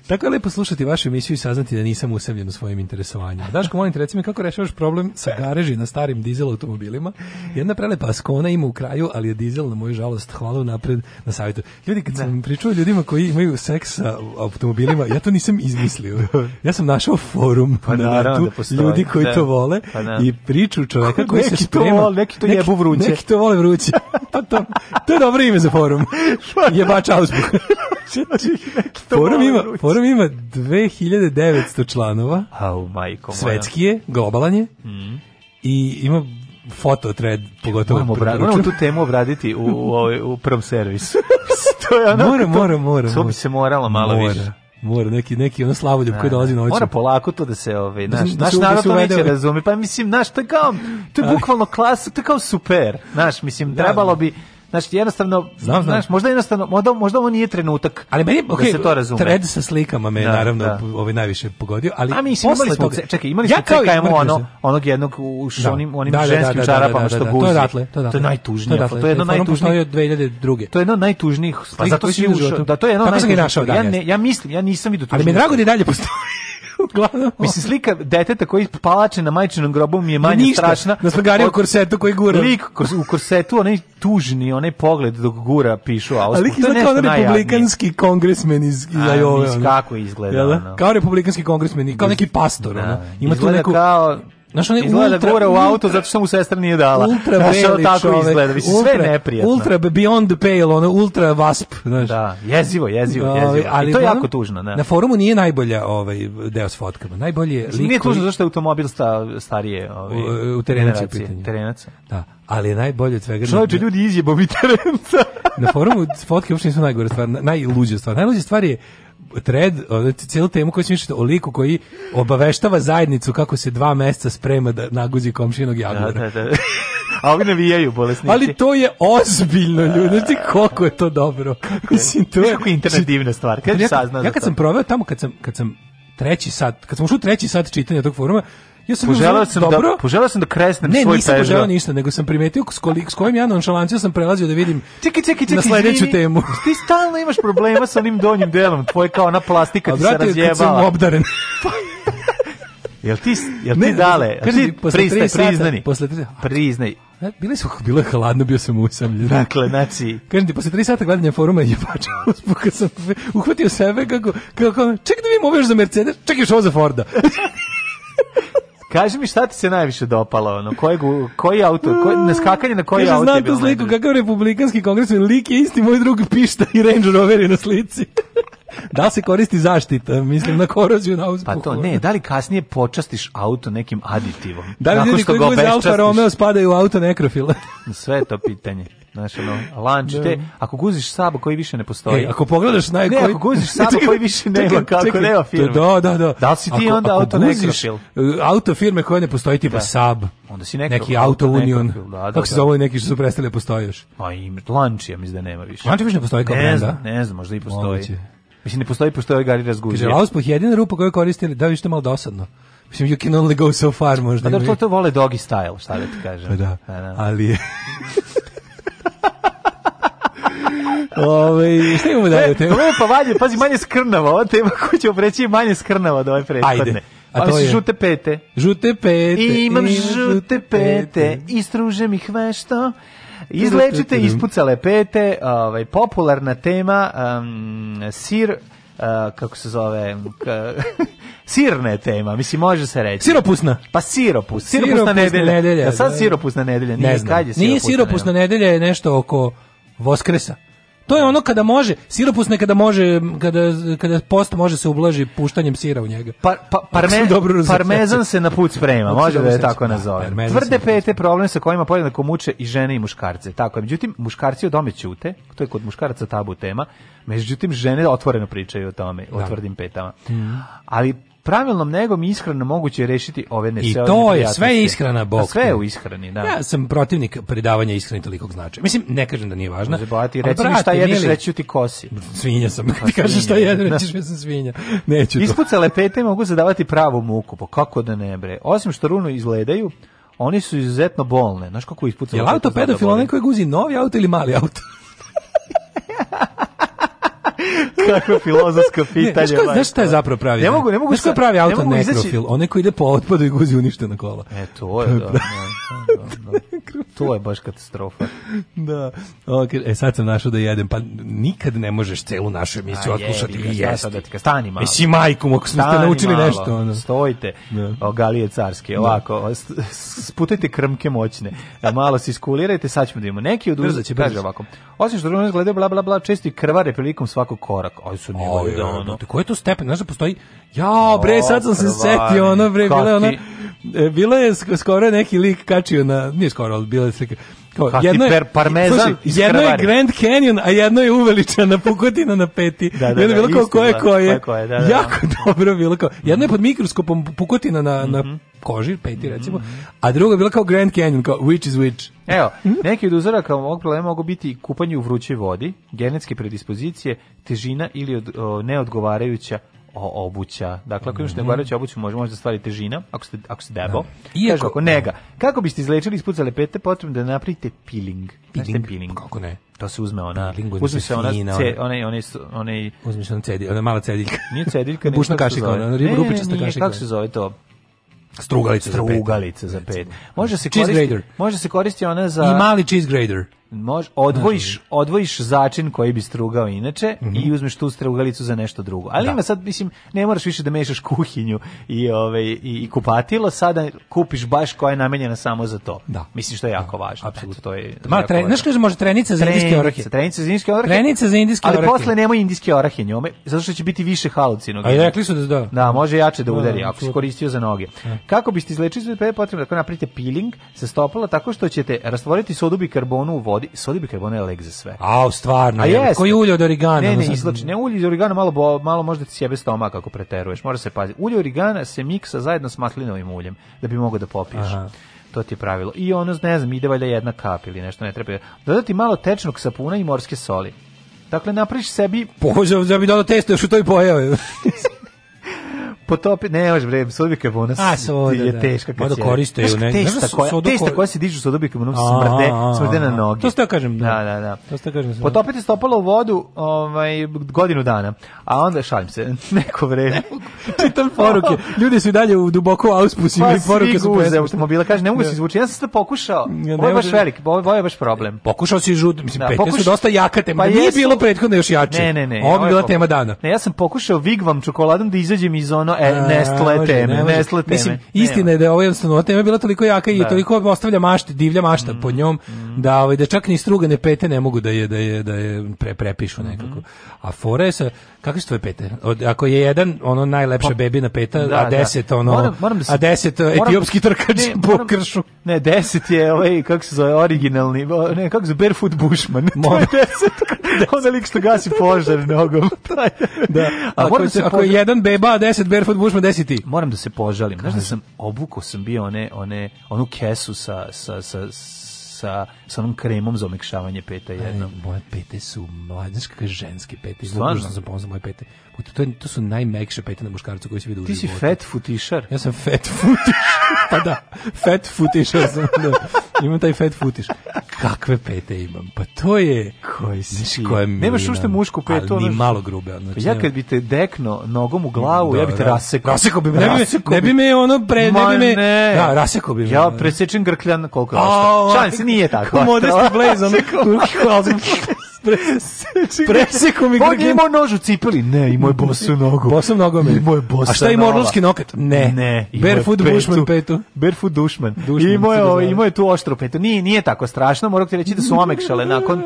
Tako je lepo slušati vašu emisiju i saznati da nisam usamljen u svojim interesovanjima. Daško, molim te, recimo kako rešavaš problem sa gareži na starim dizel automobilima. Jedna prelepa skona ima u kraju, ali je dizel, na moju žalost, hvala napred na savjetu. Ljudi, kad sam da. pričao ljudima koji imaju seks sa automobilima, ja to nisam izmislio. Ja sam našao forum pa, na netu, da ljudi koji da. to vole pa, da. i priču čoveka koji se sprema. To vole, neki to jebu vruće. Neki to vole vruće. pa to, to je dobro ime za forum. Pa da. Jebač auspuh. Znači, forum ima, forum forum ima 2900 članova. Au, majko moja. Svetski je, globalan je. Mm. I ima foto thread pogotovo moramo, moramo tu temu obraditi u, u, ovaj, u prvom servisu to je ono mora, mora, mora, to bi se moralo malo mora. više mora neki neki ono slavoljub koji da, da. dolazi noću. Mora polako to da se ove, ovaj, da naš da, naš da narod to neće ovaj- razume. Pa mislim naš to kao to je bukvalno klasa, to je kao super. Naš mislim trebalo bi Znači jednostavno, znam, znam. Znaš, možda jednostavno, možda, možda ovo nije trenutak. Ali meni okay, da se to razume. Thread sa slikama me da, naravno da. ovaj najviše pogodio, ali A mi imali smo, čekaj, imali smo ja kao CKM ono, onog jednog u da. onim onim da, da ženskim čarapama da, da, što guzi. To je datle, to je datle. To je najtužnije, to, je jedno najtužnije 2002. To je jedno najtužnijih slika. Pa, pa zato si ušao, da to je jedno pa najtužnije. Ja ne, ja mislim, ja nisam video to. Ali mi drago da dalje postoji. Uglavnom. Mislim, slika deteta koji palače na majčinom grobu mi je manje Ništa. strašna. Na smo u korsetu koji gura. Lik u korsetu, onaj tužni, onaj pogled dok gura pišu A lik izgleda kao da republikanski kongresmen iz, iz Ajove. Kako izgleda? Da? Kao republikanski kongresmen, kao neki pastor. Da, Ima tu neku... Kao Znaš, on je izgleda da ultra, gore u auto zato što mu sestra nije dala. Ultra znaš, beli tako čovjek, izgleda, više ultra, sve neprijatno. Ultra beyond the pale, ono ultra wasp, znaš. Da, jezivo, jezivo, jezivo. Ali, ali to je jako tužno, ne. Da. Na forumu nije najbolja ovaj deo s fotkama. Najbolje lik Nije tužno zašto je automobil sta, starije, ovaj. U, u terenaca pitanje. Terenaca. Da, ali je najbolje od svega. Čovječe, ljudi izjebo mi terenca. na forumu fotke uopšte nisu najgore stvar, Najluđe stvari. Najluđe stvari je thread, cijelu temu koju smišljate o liku koji obaveštava zajednicu kako se dva meseca sprema da naguzi komšinog da, jagora. Da, da, da. A ovi navijaju bolesnici. Ali to je ozbiljno, ljudi, znači koliko je to dobro. Mislim, to je... Kako internet divna stvar, kad ja, pa ja kad sam proveo tamo, kad sam, kad sam treći sat, kad sam ušao treći sat čitanja tog foruma, Ja sam poželeo sam da- dobro. da poželeo sam da kresnem ne, svoj nisam poželeo ništa, nego sam primetio s, kolik, s kojim ja nonšalancijom sam prelazio da vidim čeki, čeki, čeki, na sledeću izvini, temu. Ti stalno imaš problema sa onim donjim delom, tvoje kao ona plastika A, ti brate, se razjebala. Kad sam obdaren. jel ti, jel ne, ti dale? Kaži, ti pristaj, priznani. Posle tri, priznaj. Bili su, bilo je hladno, bio sam usamljen. Dakle, znači... Kažem ti, posle 3 sata gledanja foruma i jebača uspuka sam uhvatio sebe kako, kako, ček da vidim ovo još za Mercedes, ček još ovo za Forda. Kaži mi šta ti se najviše dopalo, ono, kojeg, koji auto, koji, na skakanje na koji auto je bilo sliku, kakav republikanski kongres, lik je isti moj drug Pišta i Range Rover je na slici. da se koristi zaštita, mislim na koroziju na uzbuku. Pa to ne, da li kasnije počastiš auto nekim aditivom? Da li ljudi koji voze Alfa Romeo spadaju u auto nekrofila? Sve to pitanje. Znaš, ono, lanč, da. te, ako guziš saba koji više ne postoji. E, ako pogledaš naj ne, koji... ako guziš saba koji više nema, čekaj, kako čekaj, nema da, firme. Da, da, da. Da li si ti ako, onda auto nekrofil? E, auto firme koje ne postoji, tipa da. Saab, onda si nekrofil, neki auto union, da, da, kako da, se zove neki što su prestali da postoje još. Ma i lanč, ja mislim da nema više. Lanč više ne postoji kao ne brand, da? Ne znam, možda i postoji. Moguće. Mislim, ne postoji, postoji gari razgužio. Kaže, Auspuh je jedina rupa koju koristili, da više što malo dosadno. Mislim, you can only go so far, možda. Pa da, to, to vole doggy style, šta da ti kažem. Pa da. Pa ali Ove, šta imamo dalje? E, e pa valje, pazi, manje skrnava. Ova tema koju ćemo preći je manje skrnava od ove prethodne. Ajde. A to je... žute pete. Žute pete. I imam žute pete. Istružem ih vešto. Izlečite ispucale pete. Ovaj, popularna tema. Um, sir kako se zove, sirne tema, mislim, može se reći. Siropusna. Pa siropus, siropusna, nedelja. nedelja. Ja sad da, da, da. siropusna nedelja, nije, ne kad je siropusna Nije siropusna nedelja, je nešto oko Voskresa. To je ono kada može, siropusne kada može, kada, kada post može se ublaži puštanjem sira u njega. Pa, pa, parme, parmezan se na put sprema, može da je tako nazove. Da, Tvrde pete problem sa kojima podjednako muče i žene i muškarce. Tako je. Međutim, muškarci o dome ćute, to je kod muškaraca tabu tema, međutim, žene otvoreno pričaju o tome, o da. tvrdim petama. Mm. Ali pravilnom negom i ishranom moguće rešiti ove nesele. I to je sve ishrana bok. Sve je u ishrani, da. Ja sam protivnik predavanja ishrane tolikog značaja. Mislim ne kažem da nije važno. Zebati, reći mi šta jedeš, reći ti kosi. Svinja sam. Ti pa kažeš šta jedeš, rećiš da sam svinja. Neću. Ispucale pete mogu zadavati pravu muku, pa kako da ne bre. Osim što runu izgledaju, oni su izuzetno bolne. Znaš kako ispucale. Jel auto pedofil onaj koji guzi novi auto ili mali auto? Kakva filozofska pitanja. Ne, znaš šta je zapravo pravi? Ne mogu, ne mogu. Znaš šta je pravi auto ne nekrofil? Onaj koji ide po otpadu i guzi uništena kola. E, to je, da. da, da, da. To je baš katastrofa. da. Okay, e, sad sam našao da jedem. Pa nikad ne možeš celu našu emisiju odslušati i jesti. Da ti stani malo. si majkom, ako smo ste naučili malo. nešto. Ono. Stojite, da. o, galije carske, da. ovako, sputajte krmke moćne. E, malo se iskulirajte, sad ćemo da imamo neki od uzeti. Kaže ovako, osim što drugo gledaju, bla, bla, bla, često i krvare prilikom svakog tako korak. Aj su ne Ovi, da ono. Koji je to stepen? Znaš da postoji? Ja, bre, sad sam se setio, ono bre, bila je ona e, bila je skoro neki lik kačio na, nije skoro, ali bila je slika kao Kaki jedno je per, parmezan slušaj, jedno je Grand Canyon a jedno je uveličana pukotina na peti da, da, da, bilo kao koje da, koje koje da, da, da, jako dobro bilo kao jedno je pod mikroskopom pukotina na, mm -hmm. na mhm. koži peti mhm. recimo mm -hmm. a drugo je bilo kao Grand Canyon kao which is which Evo, neki od uzoraka ovog problema mogu biti kupanje u vrućoj vodi, genetske predispozicije, težina ili od, o, neodgovarajuća obuća. Dakle, ako imate mhm. odgovarajuću obuću, može možda stvari težina, ako ste ako ste da. debo. Da. Iako Kažu, ako nega. Kako biste izlečili ispucale pete, potrebno da napravite peeling. Peeling, peeling. Pa kako ne? To se uzme ona, peeling, uzme se ona, fina, ce, one, one, one, uzme se ona cedi, ona mala cediljka. Nije cediljka, ne. Bušna kašika, ona rupičasta kašika. Kako se zove to? Strugalica, strugalica za pet. Može se koristiti, može se koristiti ona za I mali cheese grater. Mož, odvojiš, odvojiš začin koji bi strugao inače mm -hmm. i mhm. uzmeš tu strugalicu za nešto drugo. Ali da. ima sad, mislim, ne moraš više da mešaš kuhinju i, ovaj i, i kupatilo, sada kupiš baš koja je namenjena samo za to. Da. Mislim što je jako da. važno. Apsolutno to je. Ma, tre, znaš kaže može trenica za indijske orahe. Trenica za indijske orahe. Trenica za indijske orahe. Ali posle nemoj indijske orahe njome, zato što će biti više halucinogena. A rekli su da da. Da, može jače da, da udari da, ako si koristio za noge. Da. Kako biste izlečili sve potrebno da napravite peeling sa stopala tako što ćete rastvoriti sodu bikarbonu u vodi sodi, sodi bi karbonel lek za sve. A, stvarno, A je, koji ulje od origana? Ne, ne, izlači, ne ulje od origana, malo, malo možda ti sjebe stomak ako preteruješ, mora se paziti. Ulje origana se miksa zajedno s maslinovim uljem, da bi mogao da popiješ. Aha to ti je pravilo. I ono, ne znam, ide valjda jedna kap ili nešto, ne treba. Dodati malo tečnog sapuna i morske soli. Dakle, napraviš sebi... Požao da bi dodao testo, još u to i pojeo potopi, ne, baš bre, bikabonas a, soda, je da. teška kad Voda koriste ju, ne. Teška koja, teška koja se dižu soda bikabonom smrde, smrde na noge. To ste kažem, da. Da, da, da. To ste kažem. Da. Potopiti stopalo u vodu, ovaj godinu dana. A onda šalim se, neko vreme. Čitam poruke. Ljudi su i dalje u duboko auspusi pa, i poruke su pre automobila. Kaže, ne mogu se da. izvući. Ja sam sve pokušao. Ovo je baš velik, ovo je baš problem. Pokušao si žud, mislim, pete su dosta jaka tema. Pa nije bilo prethodno još jače. Ne, ne, ne. Ovo je bila tema dana. Ne, ja sam pokušao vigvam čokoladom da izađem iz ono e, nestle može, teme, ne nestle teme. Mislim, istina je da je ovo jednostavno, tema je bila toliko jaka i da. toliko ostavlja mašta, divlja mašta mm. pod njom, mm. da, ovaj, da čak ni strugane pete ne mogu da je, da je, da je pre, prepišu mhm. nekako. Mm. A fore sa, kakve su tvoje pete? Od, ako je jedan, ono, najlepša pa, bebina peta, da, a da. deset, ono, moram, moram da si, a deset moram, etiopski trkač ne, po moram, kršu. Ne, deset je, ovaj, kako se zove, originalni, ne, kako se, barefoot bushman. to je deset, deset. lik što gasi požar nogom. Da. da. A ako, se, ako je jedan beba, a deset bare barefoot bushman desiti. Moram da se požalim. Znaš da sam obukao sam bio one one onu kesu sa sa sa sa sa onom kremom za omekšavanje peta jednom. Aj, moje pete su mlađaš kakve ženske pete. Stvarno sam ponosno moje pete. To, je, to su najmekše pete na muškarcu koji se vidi u životu. Ti si fat futišar. Ja sam fat futišar. pa da, fat futišar sam. Da. Imam taj fat futiš. Kakve pete imam? Pa to je... Koji si ti? Koje Nemaš ušte mušku petu. Ali ni ono... malo grube. Znači, ja kad bi te dekno nogom u glavu, da, ja bi te rasekao. Rasekao bi me. Ne bi, rasekao ne bi me ono pre... Ne bi me, ne. Da, rasekao bi me. Ja presečem grkljan koliko je ovaj- Šans, nije tako. Kako modesti blaze, ono, Presekom mi On je imao nož u cipeli. Ne, imao je bosu nogu. Bosu nogu me. Imao je bosa A šta ima orlovski nokat? Ne. Ne. Barefoot dušman petu. Barefoot dušman. Imao je, ovaj, imao je tu oštru petu. Nije, nije tako strašno, moram ti reći da su omekšale nakon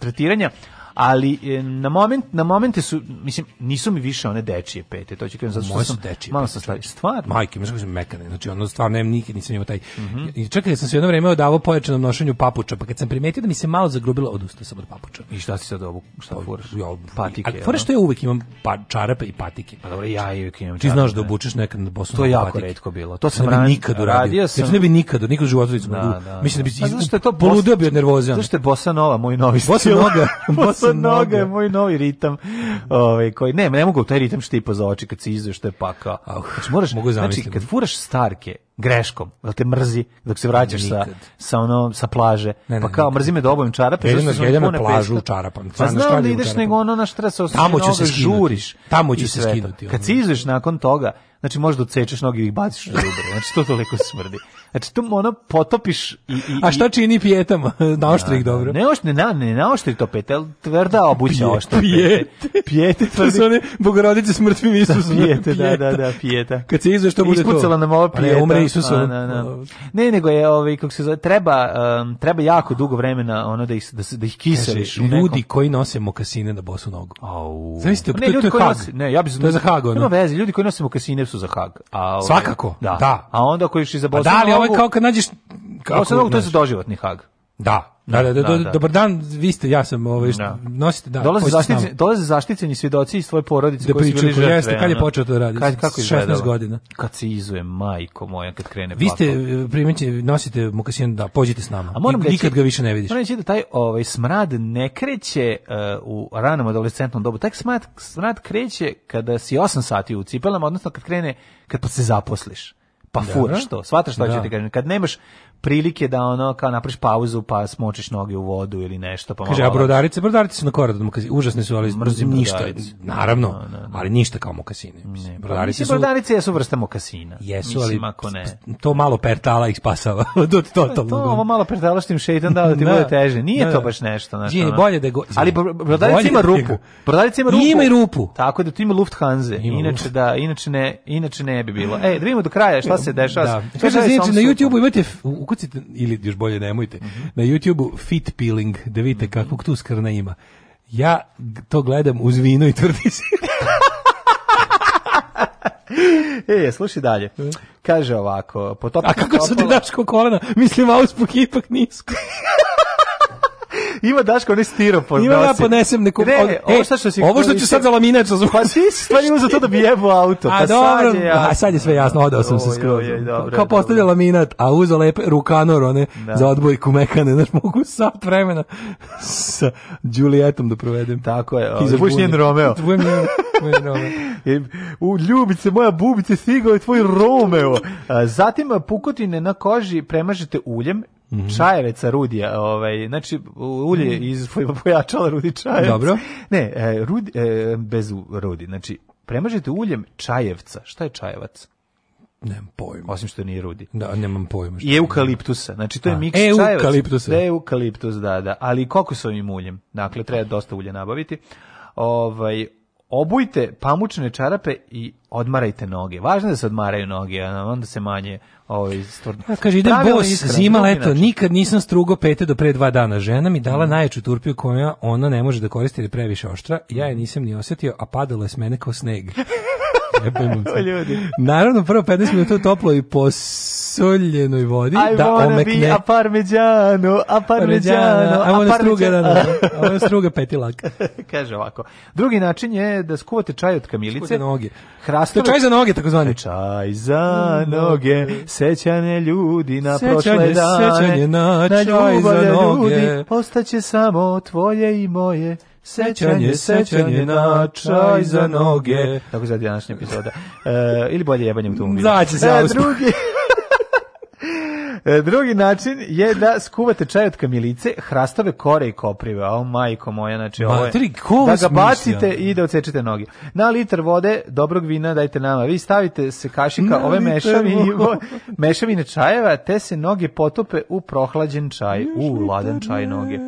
tretiranja ali e, na moment na momente su mislim nisu mi više one dečije pete to će kažem zato što sam dečije malo sam stavio stvar majke mi su mekane znači ono stvarno nem nikad nisam imao taj mm -hmm. i čekaj sam se jedno vrijeme odavao pojačano nošenju papuča pa kad sam primetio da mi se malo zagrubilo odustao sam od papuča i šta si sad ovu šta pa, furaš ja patike a fore što ja uvek imam pa, čarape i patike pa dobro ja i uvek imam čarape ti znaš da obučeš nekad na bosu to je jako patike. retko bilo to sam ne bi nikad uradio sam... znači ne bi nikad nikad u životu nisam da, da, mislim da bi pa iz... poludeo bi od nervoze zašto je bossa nova moj novi bossa nova sa noge, moj novi ritam. Ovaj koji ne, ne mogu taj ritam štipa za oči kad se izdeš, što je pakao. Znači, moraš, mogu znači kad furaš starke, greškom, jel te mrzi dok se vraćaš sa, sa, ono, sa plaže. Ne, ne, pa kao, nikad. mrzi me da obavim čarape. Jedem, jedem, jedem na plažu u čarapama. Pa znam da ideš nego ono na šta se Tamo ću se žuriš. Tamo ću se skinuti. Kad si izveš nakon toga, znači možeš da odsečeš noge i ih baciš u ribare. Znači to toliko smrdi. Znači tu ono potopiš i, i A šta čini pijetama? Naoštri ih da, da. dobro. Ne, oštri, ne, ne, naoštri to pete, ali tvrda obuća oštra. Pijete. Pijete. To su one bogorodice s mrtvim Isusom. Pijete, da, da, da, pijeta. Kad se izveš što bude to. Ispucala nam ovo pijeta. Isusa. Na, da, na. Da. Ne, nego je ovaj kako se zove, treba um, treba jako dugo vremena ono da ih da, da ih kiseliš Kaže, ljudi koji nose mokasine na bosu nogu. Au. Zavisite, pa ne, to, ljudi to koji nose, ne, ja bih to je za Hag, ono. Nema veze, ljudi koji nose mokasine su za Hag. A ovaj, Svakako. Da. da. A onda koji su za pa bosu. A da li ovaj kao kad nađeš kako? Bosu nogu to je za doživotni Hag. Da. Da, da, da, da, da, dobar dan, vi ste, ja sam, ovaj, da. nosite, da. Dolaze zaštićeni, dolaze zaštićeni svedoci iz svoje porodice da koji su bili žrtve. Jeste, kad je počeo to raditi? Kad, kako je 16 godina. Kad se izuje, majko moja, kad krene Vi ste, e, primeće, nosite mokasin, da, pođite s nama. A moram I, reći, nikad ga više ne vidiš. Moram reći da taj ovaj, smrad ne kreće uh, u ranom adolescentnom dobu. Taj smrad, smrad kreće kada si 8 sati u cipelama, odnosno kad krene, kad se zaposliš pa da, furaš to, shvataš šta da. ću ti kažem. Kad nemaš prilike da ono kao napraviš pauzu pa smočiš noge u vodu ili nešto pa kaže a brodarice brodarice su na koradu kaže užasne su ali mrzim ništa naravno no, no, no. ali ništa kao mokasine mislim pa brodarice su brodarice jesu vrsta mokasina jesu mislim, ali ako ne. to malo pertala ih spasava od totalno to ovo malo pertala što im šejtan dao da ti da. bude teže nije da, to da. baš nešto znači Gini, bolje da go, ali brodarice ima rupu brodarice ima rupu ima i rupu tako da tu ima luft hanze inače da inače ne inače ne bi bilo ej da vidimo do kraja šta se dešava kaže na YouTubeu imate ukucite, ili još bolje nemojte, mm -hmm. na youtube fit peeling, da vidite mm -hmm. kakvog tu skrna ima. Ja to gledam uz vino i tvrdi se. e, slušaj dalje. Mhm. Kaže ovako, potopiti... A kako su ti daš kolena? Mislim, auspuh ipak nisko. Ima Daško ne stiropor. Ima ja podnesem neku... Ne, ovo, e, šta što si ovo što ću sad za laminač razvući. Pa ti si stvari pa uzao to da bi jebao auto. Pa a dobro, sad je jasno. a sad je sve jasno, odao sam se skroz. Kao postavlja laminat, a uzao lepe rukanor, one da. za odbojku mekane, znaš, mogu sat vremena sa Julietom da provedem. Tako je, buš njen Romeo. Tvoj U ljubice, moja bubice, stigao je tvoj Romeo. Zatim pukotine na koži premažete uljem, Mm -hmm. Čajeveca Rudija, ovaj, znači ulje mm. iz pojačala Rudi Čajevac. Dobro. Ne, e, rudi, e, bez Rudi, znači premažete uljem Čajevca. Šta je Čajevac? Nemam pojma. Osim što nije rudi. Da, nemam pojma. I eukaliptusa. Znači, to je miks čajevaca. Eukaliptusa. Da, eukaliptus, da, da. Ali koliko s ovim uljem? Dakle, treba dosta ulja nabaviti. Ovaj, obujte pamučne čarape i odmarajte noge. Važno je da se odmaraju noge, onda se manje ovaj stvarno. Ja, kaže idem bos, iskren, zima, leto, nikad nisam strugo pete do pre dva dana. Žena mi dala mm. najjaču turpiju koja ona ne može da koristi jer je previše oštra. Ja je nisam ni osetio, a padala je s mene kao sneg. Ljudi. Naravno, prvo 15 minuta toplo i pos soljenoj vodi I da omekne. I a parmeđano, a parmeđano, a wanna struga, da, da, da. struga petilak. Kaže ovako, drugi način je da skuvate čaj od kamilice. Skuvate noge. Hrastove... čaj za noge, tako zvani. Čaj za noge, sećane ljudi na sećanje, prošle dane. Sećanje na čaj za noge. Ljudi, ostaće samo tvoje i moje. Sećanje, sećanje na čaj za noge. Tako za današnja epizoda. E, ili bolje jebanje u tomu. Zaći se, e, drugi. E, drugi način je da skuvate čaj od kamilice, hrastove kore i koprive. O, majko moja, znači ovo je, da ga bacite i da odsečete noge. Na litar vode, dobrog vina dajte nama. Vi stavite se kašika ove mešavine, mešavine čajeva, te se noge potope u prohlađen čaj, u ladan čaj noge.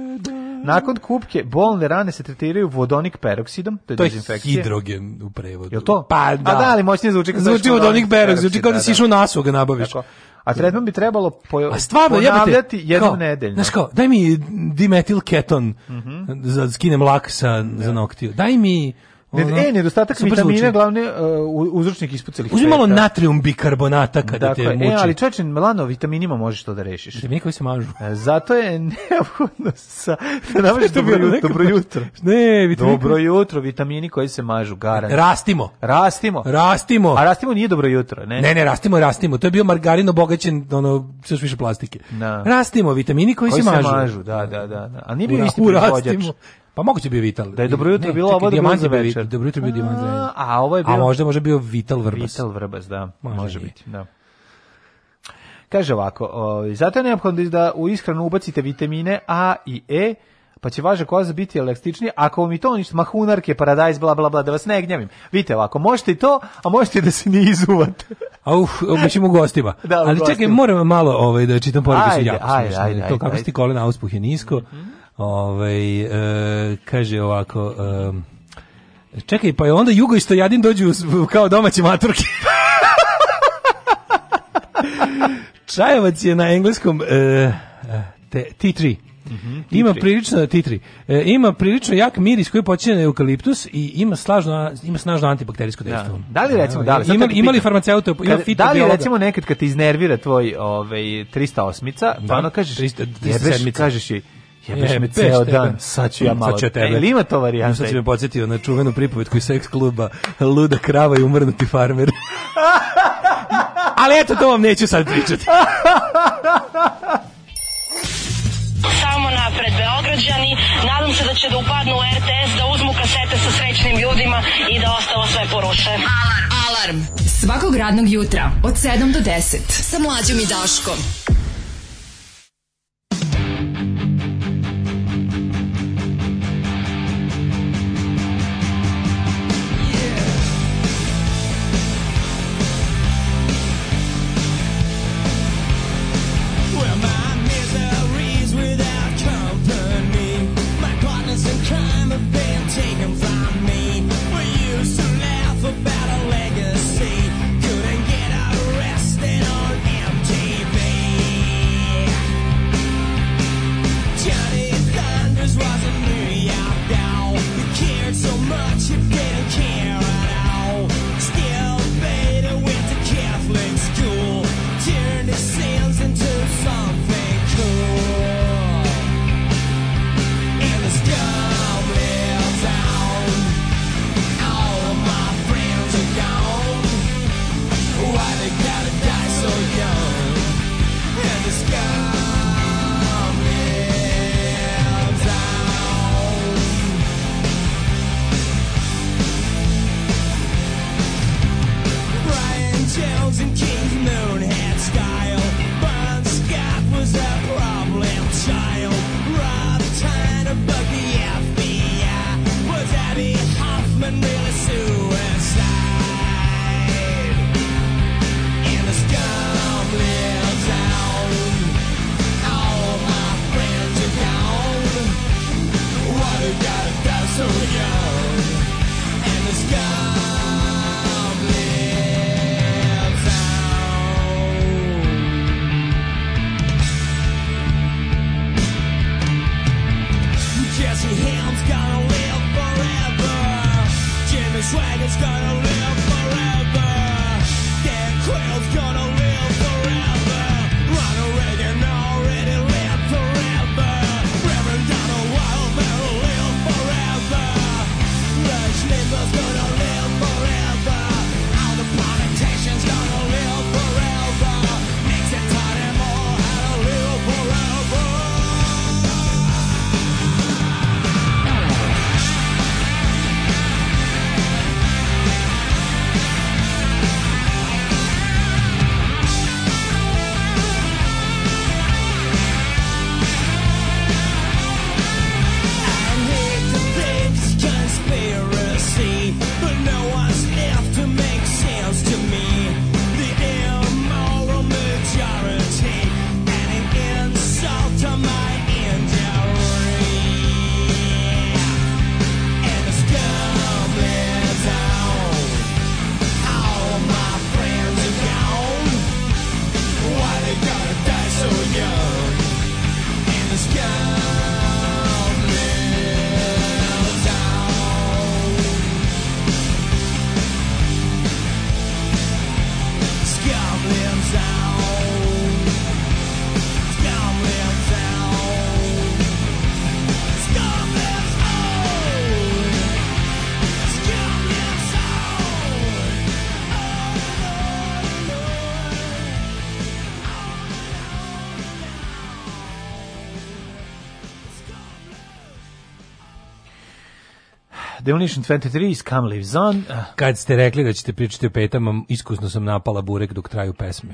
Nakon kupke bolne rane se tretiraju vodonik peroksidom, to je, to je hidrogen u prevodu. Je to? Pa da. A da, ali moćnije zvuči kao zvuči vodonik peroksid, zvuči kao da si išao da, nasuga da. nabaviš. Tako. A da. tretman bi trebalo po, A stvarno, ponavljati jebate, jednom kao, nedeljno. Znaš kao, daj mi dimetil keton, mm -hmm. za, da skinem lak sa, ja. za da. noktiju. Daj mi Ono, e, nedostatak vitamina glavni e, uh, uzročnik ispucelih Uzmi malo natrium bikarbonata kada dakle, te e, muči. E, ali čoveče, melano vitaminima možeš to da rešiš. Vitamini koji se mažu. E, zato je neophodno sa da dobro, jutro, dobro jutro. Ne, vitamini. Dobro jutro, vitamini koji se mažu, garan. Rastimo. Rastimo. Rastimo. A rastimo nije dobro jutro, ne? Ne, ne, rastimo, rastimo. To je bio margarin obogaćen ono sve više plastike. Da. Rastimo vitamini koji, koji se mažu. Koji se mažu, da, da, da. da. A nije bio isti proizvođač. Pa moguće bio Vital. Da je dobro jutro bilo ovo Diamant za večer. Dobro jutro bio Diamant za večer. A ovo je bio A možda može bio Vital Vrbas. Vital Vrbas, da. Može, može biti, da. Kaže ovako, o, ovaj, zato je neophodno da u ishranu ubacite vitamine A i E, pa će vaša koza biti elastičnija, ako vam i to ništa, mahunarke, paradajz, bla, bla, bla, da vas ne gnjavim. Vidite ovako, možete i to, a možete da se ne izuvate. a uf, u gostima. da, ali gostima. čekaj, moram malo ovaj, da čitam poruke. Ajde, ajde, ajde, ajde, To kako ste kolena uspuh je nisko. Mm -hmm. Ovaj e, kaže ovako e, čekaj pa je onda jugoistojadin dođu kao domaći maturki. Čajevac je na engleskom e, te, T3. Mm -hmm, ima prilično titri. E, ima prilično jak miris koji počinje na eukaliptus i ima snažno ima snažno antibakterijsko da. dejstvo. Da. da li recimo da li ima, ima li farmaceut ima Da li recimo nekad kad te iznervira tvoj ovaj 308-ica, pa da. ono kažeš 307 kažeš i jebeš je, me ceo dan, sad ću ja malo. Sad ću tebe. Ili ima to varijanta? Sad si me podsjetio na čuvenu pripovetku iz seks kluba Luda krava i umrnuti farmer. Ali eto, to vam neću sad pričati. Samo napred, Beograđani. Nadam se da će da upadnu u RTS, da uzmu kasete sa srećnim ljudima i da ostalo sve poruše. Alarm! Alarm! Svakog radnog jutra od 7 do 10 sa mlađom i Daškom. It's got to live. Demolition 23 Come Lives On. Kad ste rekli da ćete pričati o petama, iskusno sam napala burek dok traju pesme.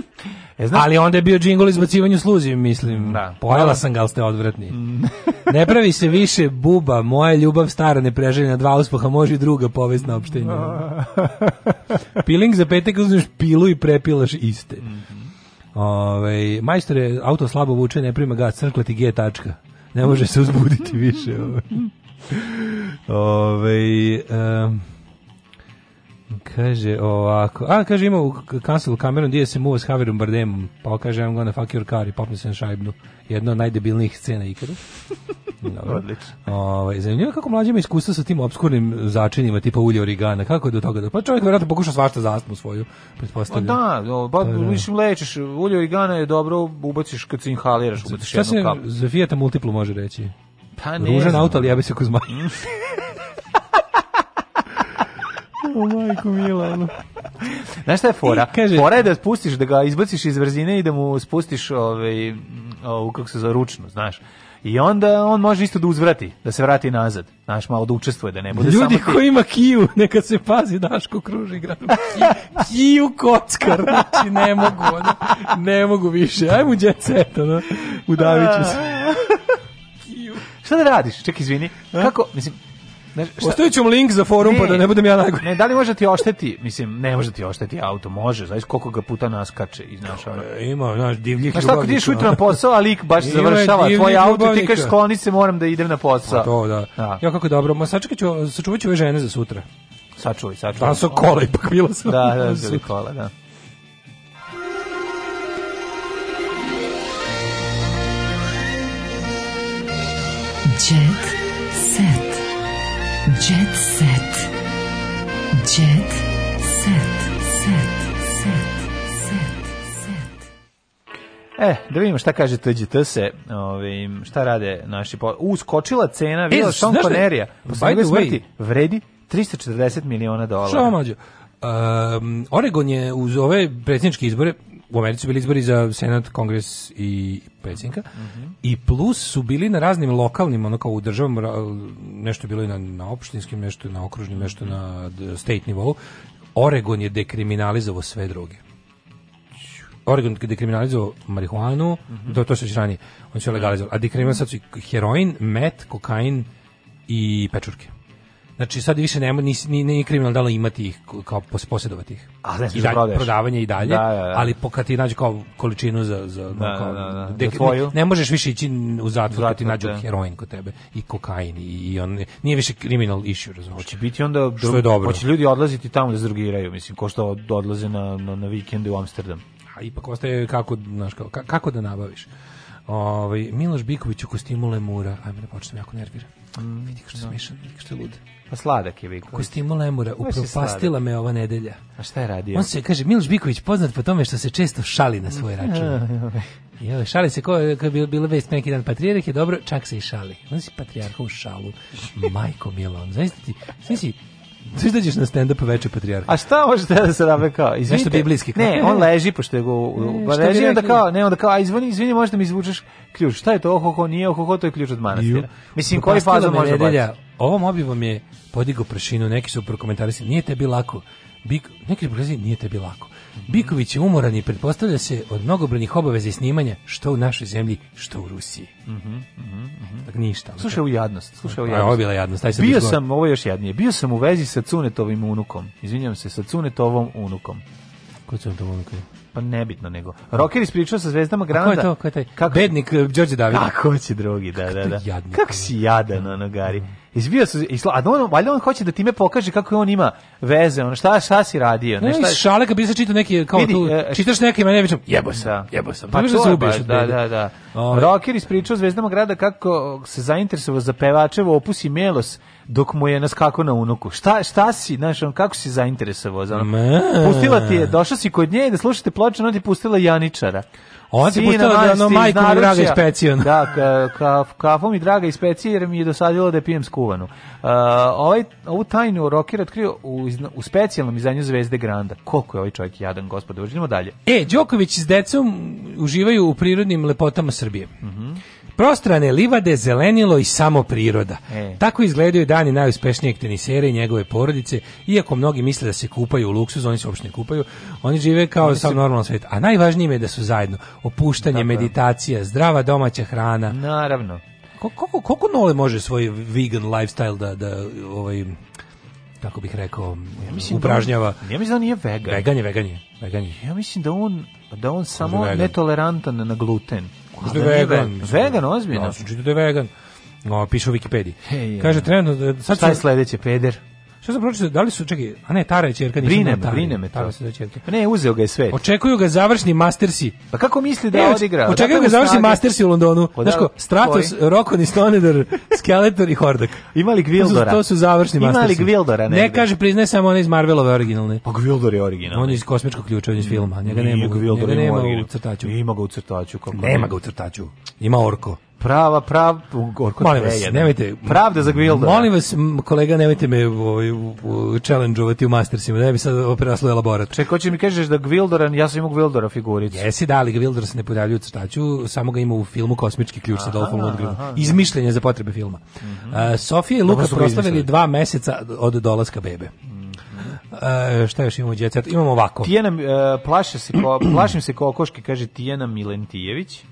e, znaš, ali onda je bio džingol izbacivanju sluzi, mislim. Da. Pojela da. sam ga, ali ste odvratni. Mm. ne pravi se više buba, moja ljubav stara ne preželjena dva uspoha, može i druga povest na opštenju. Piling za petak uzmeš pilu i prepilaš iste. Mm -hmm. Ove, je auto slabo vuče, ne prima ga, crkla ti G tačka. Ne može se uzbuditi više. Ove. Ovaj. Ove, um, Kaže ovako, a kaže ima u Cancel Cameron gdje se muva s Javierom Bardemom, pa kaže I'm gonna fuck your car i popne se na šajbnu. Jedna od najdebilnijih scena ikada. Odlično. Ovaj zanimljivo kako mlađi ima iskustva sa tim obskurnim začinima tipa ulje origana. Kako je do toga? Pa čovjek verovatno pokuša svašta za astmu svoju, pretpostavljam. O pa da, pa, pa, da. mislim lečeš ulje origana je dobro, ubaciš kad se inhaliraš, ubaciš jednu kapu. Šta se za Fiat Multiplu može reći? Pa ne Ružan auto, ali jabe se ko zmaj. Mm. o majko mila, ono. Znaš šta je fora? I, kaže, fora je da spustiš, da ga izbaciš iz vrzine i da mu spustiš ovaj, ovu, kako se za ručno, znaš. I onda on može isto da uzvrati, da se vrati nazad. Znaš, malo da učestvuje, da ne bude Ljudi samo... ko ima kiju, neka se pazi Daško kruži gradom. Kiju, kiju kockar, znači ne mogu, ono, ne mogu više. Ajmo djeceta, no, udavit ću se. Šta da radiš? Ček, izvini. Kako, mislim, Znaš, Ostavit ću link za forum pa ne, pa da ne budem ja najgori. Ne, da li može ti ošteti, mislim, ne može ti ošteti auto, može, znaš koliko ga puta naskače i znaš ono. E, ima, znaš, divljih znaš, tako ideš ujutro na posao, a lik baš ima završava tvoj auto i ti kažeš skloni se, moram da idem na posao. Pa to, da. da. Ja kako je dobro, ma sačekaj ću, sačuvat ću ove žene za sutra. Sačuvaj, sačuvaj. Da su kola ipak bilo sam. Da, da, da, kola, da. Jet set, set, set, set, set. E, da vidimo šta kaže TGT se, ovim, ovaj, šta rade naši po... Uskočila cena, e, vidjela Sean Connerija, posle njegove smrti, vredi 340 miliona dolara. Što mađo? Um, Oregon je uz ove predsjedničke izbore u Americi su bili izbori za Senat, Kongres i predsjednika. Mm -hmm. I plus su bili na raznim lokalnim, ono kao u državama, nešto je bilo i na, na opštinskim, nešto na okružnim, nešto na state nivou. Oregon je dekriminalizovao sve droge. Oregon je dekriminalizovao marihuanu, mm -hmm. to, to se ranije, on će legalizovao. A dekriminalizovao su heroin, met, kokain i pečurke. Znači sad više nema ni ni ni kriminal dalo imati ih kao posjedovati ih. A ne I da dalje, prodavanje i dalje, da, da, da. ali po, kad ti nađe kao količinu za za da, kao, da, dek, ne, ne, možeš više ići u zatvor kad ti nađu heroin kod tebe i kokain i, i on nije više kriminal issue, razumiješ. Hoće biti onda što je dobro. Hoće ljudi odlaziti tamo da zdrugiraju, mislim, ko što odlaze na na, na vikende u Amsterdam. A ipak ostaje kako, znaš, kao, kako da nabaviš. Ovaj Miloš Biković u kostimu Lemura, ajme da počnem jako nervira. Mm, vidi kako se smešan, vidi kako se lud. Pa sladak je Biković. Kostimo Lemura, upropastila me ova nedelja. A šta je radio? On se, kaže, Miloš Biković poznat po tome što se često šali na svoj račun. Jo, šali se, ko, kao je bila, bila vest neki dan, patrijarh je dobro, čak se i šali. On si patrijarha u šalu, majko Milon. Znaš ti, znaš ti, Sviš da na stand-up veče patrijarha. A šta može da se rabe kao? Izvinite. Nešto biblijski. Kao. Ne, on leži, pošto je go... Ne, leži, onda kao, ne, onda kao, a izvini, izvini, da mi izvučeš ključ. Šta je to? Ohoho, nije ohoho, to je ključ od manastira. Mislim, koji faza može da baci? ovom objavom je podigao pršinu, neki su prokomentarisali, nije tebi lako. Bik, neki su nije tebi lako. Mhm. Biković je umoran i pretpostavlja se od mnogobrojnih obaveza i snimanja što u našoj zemlji, što u Rusiji. Mhm. Mm mhm. Mm tak ništa. Slušaj u jadnost, slušaj u pa, jadnost. Ovo je bila jadnost. Taj sam bio sam, gore. ovo je još jadnije. Bio sam u vezi sa Cunetovim unukom. Izvinjavam se, sa Cunetovom unukom. Ko je Cunetov unuk? Pa nebitno nego. Rocker ispričao sa zvezdama Granda. A ko je to? Ko je taj? Kako? Bednik e, Đorđe Davida. Kako će drugi, da, da, da. Kako si jadan, ono, Gari. Mm. Izbio se i sla, a on, valjda on hoće da time pokaže kako on ima veze, ono, šta šta si radio, ne, ne šta. Ne, šaleka bi se čitao neki kao vidi, tu, e, e, čitaš neki mene vičem, da. jebo sam, jebo sam. Pa, pa to se ubiješ, da, da, da, da. Ove. Ovaj. Rocker ispričao zvezdama grada kako se zainteresovao za pevačevo opus i Melos dok mu je naskako na unuku. Šta, šta si, znaš, on kako si zainteresovao za ono? Pustila ti je, došao si kod nje da slušate ploče, ona ti pustila Janičara. On se puštao ono majku mi draga ispecija. Da, ka, ka, kafu mi draga ispecija jer mi je dosadilo da je pijem skuvanu. Uh, ovaj, ovu tajnu rocker otkrio u, u specijalnom izdanju Zvezde Granda. Koliko je ovaj čovjek jadan, gospode. Uđenimo dalje. E, Đoković s decom uživaju u prirodnim lepotama Srbije. Mhm. Mm Prostrane livade, zelenilo i samo priroda. E. Tako izgledaju dani najuspešnijeg tenisera i njegove porodice, iako mnogi misle da se kupaju u luksuz, oni se uopšte ne kupaju, oni žive kao oni sam su... normalan svijet. A najvažnije je da su zajedno opuštanje, Naravno. meditacija, zdrava domaća hrana. Naravno. Koliko, koliko Nole može svoj vegan lifestyle da, da ovaj, kako bih rekao, ja da upražnjava. Da on, ja mislim da nije vegan. Vegan je, vegan je, vegan je. Ja mislim da on da on samo netolerantan na gluten. Kaže da vegan. Vegan, ozbiljno? Da, da je vegan. No, piše u Wikipediji. Hey, Kaže, trenutno... E, sad Šta je sledeće, peder? Što sam pročitao, da li su, čekaj, a ne, Tara je čerka. Brine, me, da brine me Tara se čerka. Pa ne, uzeo ga je svet. Očekuju ga završni Mastersi. Pa kako misli da ne, odigra? Očekuju ga završni snage? Mastersi u Londonu. Pa da, Znaš ko, Stratos, Rokon i Stonedor, Skeletor i Hordak. Ima li Gvildora? To su, to su završni Ima Mastersi. Ima li Gvildora Ne, Ne kaže, priznaj samo one iz Marvelove originalne. Pa Gvildor je original. On je iz kosmičkog ključa, on je iz filma. Njega nema, njega nema u crtaču. Ima ga u crtaču. Kako nema ga u crtaču. Ima orko prava prav gorko molim vas nemojte pravda za Gvilda molim vas kolega nemojte me ovaj challengeovati u mastersima da ne bi sad operaslo elaborat čekaj hoćeš mi kažeš da Gvildoran ja sam imao Gvildora figuricu jesi da ali Gvildor se ne pojavljuje u crtaću samo ga ima u filmu Kosmički ključ sa Dolfom Lundgrenom izmišljenje za potrebe filma mm -hmm. uh, Sofija i Luka proslavili dva meseca od dolaska bebe Uh, šta još imamo djeca? Imamo ovako. Tijena, uh, plaše se, ko, plašim se kao kokoške, kaže Tijena Milentijević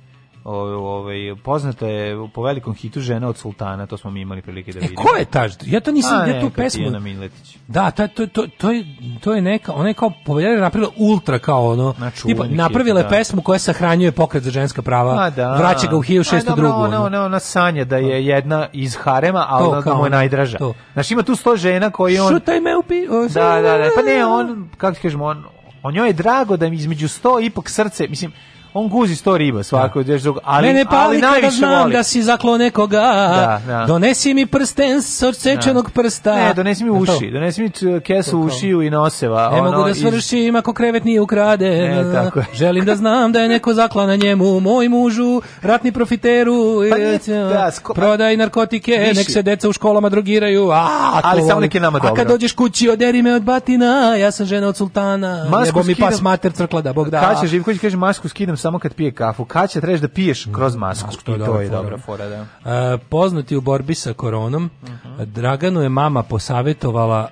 ovaj poznata je po velikom hitu žena od sultana, to smo mi imali prilike da e, vidimo. E, ko je ta? Ja to nisam, A, ja tu pesmu na Miletić. Da, ta, to, to, to, je to je neka, ona je kao povjerena napravila ultra kao ono. Tipa napravila je da. pesmu koja sahranjuje pokret za ženska prava. A, da. Vraća ga u 1602. Ona, ona, ona, ona sanja da je jedna iz harema, a ona da kao mu je najdraža. To. Znaš, ima tu sto žena koji on Šutaj me upi. O, da, da, da, pa ne, on kako ti kažemo, on on njoj je drago da mi između 100 ipak srce, mislim, on guzi sto riba svako da. ali Mene pali ali najviše znam voli. da si zaklo nekoga. Da, da. Donesi mi prsten sa odsečenog da. prsta. Ne, donesi mi da, uši, donesi mi kesu ušiju i noseva. Ne ono mogu da svršim iz... ako krevet nije ukrade. Ne, tako je. Želim da znam da je neko zakla na njemu, moj mužu, ratni profiteru, pa nije, da, sko... prodaj narkotike, Viši. nek se deca u školama drogiraju. A, ali samo neki nama dobro. A kad dođeš kući, oderi me od batina, ja sam žena od sultana, masku nebo mi skidam, pas mater crkla da Bog da. Kaže Živković, kaže masku skidam samo kad pije kafu. Kaća trebaš da piješ mm, kroz masku. masku to je I to je dobra fora, da. Uh, poznati u borbi sa koronom, uh mhm. -huh. Draganu je mama posavetovala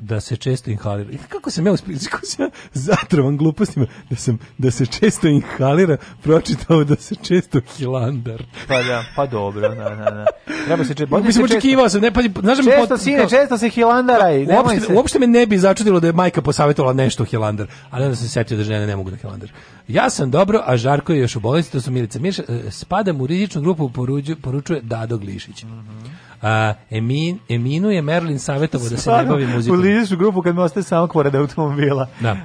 da se često inhalira. Kako sam ja uspio, kako sam ja zatrovan glupostima da, sam, da se često inhalira, pročitao da se često hilandar. Pa da, pa dobro, da, da, da. Treba se često... Mislim, očekivao sam, ne, pa, znaš da često, mi... Pot, sine, kao, često se hilandaraj, nemoj uopšte, se... Uopšte me ne bi začudilo da je majka posavetovala nešto hilandar, ali onda sam setio da žene ne mogu da hilandar. Ja sam dobro, a Žarko je još u bolesti, to su Milica Mirša, e, spadam u rizičnu grupu, poruđu, poručuje Dado Glišić. Mm -hmm. Emin, Eminu je Merlin savjetovo da se ne bavi muzikom. Uliziš u grupu kad mi ostaje samo kvored automobila. Da.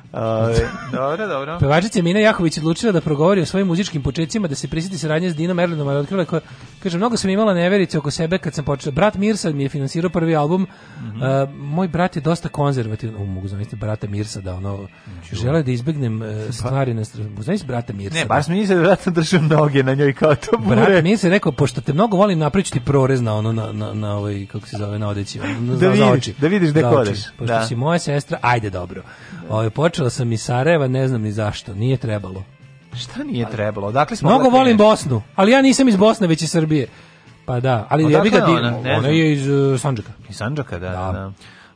dobro, dobro. Pevačica Emina Jahović odlučila da progovori o svojim muzičkim početcima, da se prisjeti saradnje s Dino Merlinom, ali otkrila koja, kaže, mnogo sam imala neverice oko sebe kad sam počela. Brat Mirsad mi je finansirao prvi album. Mm -hmm. uh, moj brat je dosta konzervativan. Um, mogu zamisliti brata Mirsada, ono, Ču. žele da izbegnem uh, e, pa- stvari na stranu. Znaš brata Mirsada? Ne, da. baš mi nije da vratno držao noge na njoj kao to bure. Brat Mirsad je rekao, pošto te mnogo volim, napričati prorez na ono, na, na, na ovaj, kako se zove, na odeći. Na, da, vidiš, za oči. da vidiš gde kodeš. Pošto da. si moja sestra, ajde dobro. Ovaj počela sam iz Sarajeva, ne znam ni zašto, nije trebalo. Šta nije trebalo? Dakle smo Mnogo volim Bosnu, ali ja nisam iz Bosne, već iz Srbije. Pa da, ali ja bih ga ona, ona je iz uh, Sandžaka. Iz Sandžaka, da. da. da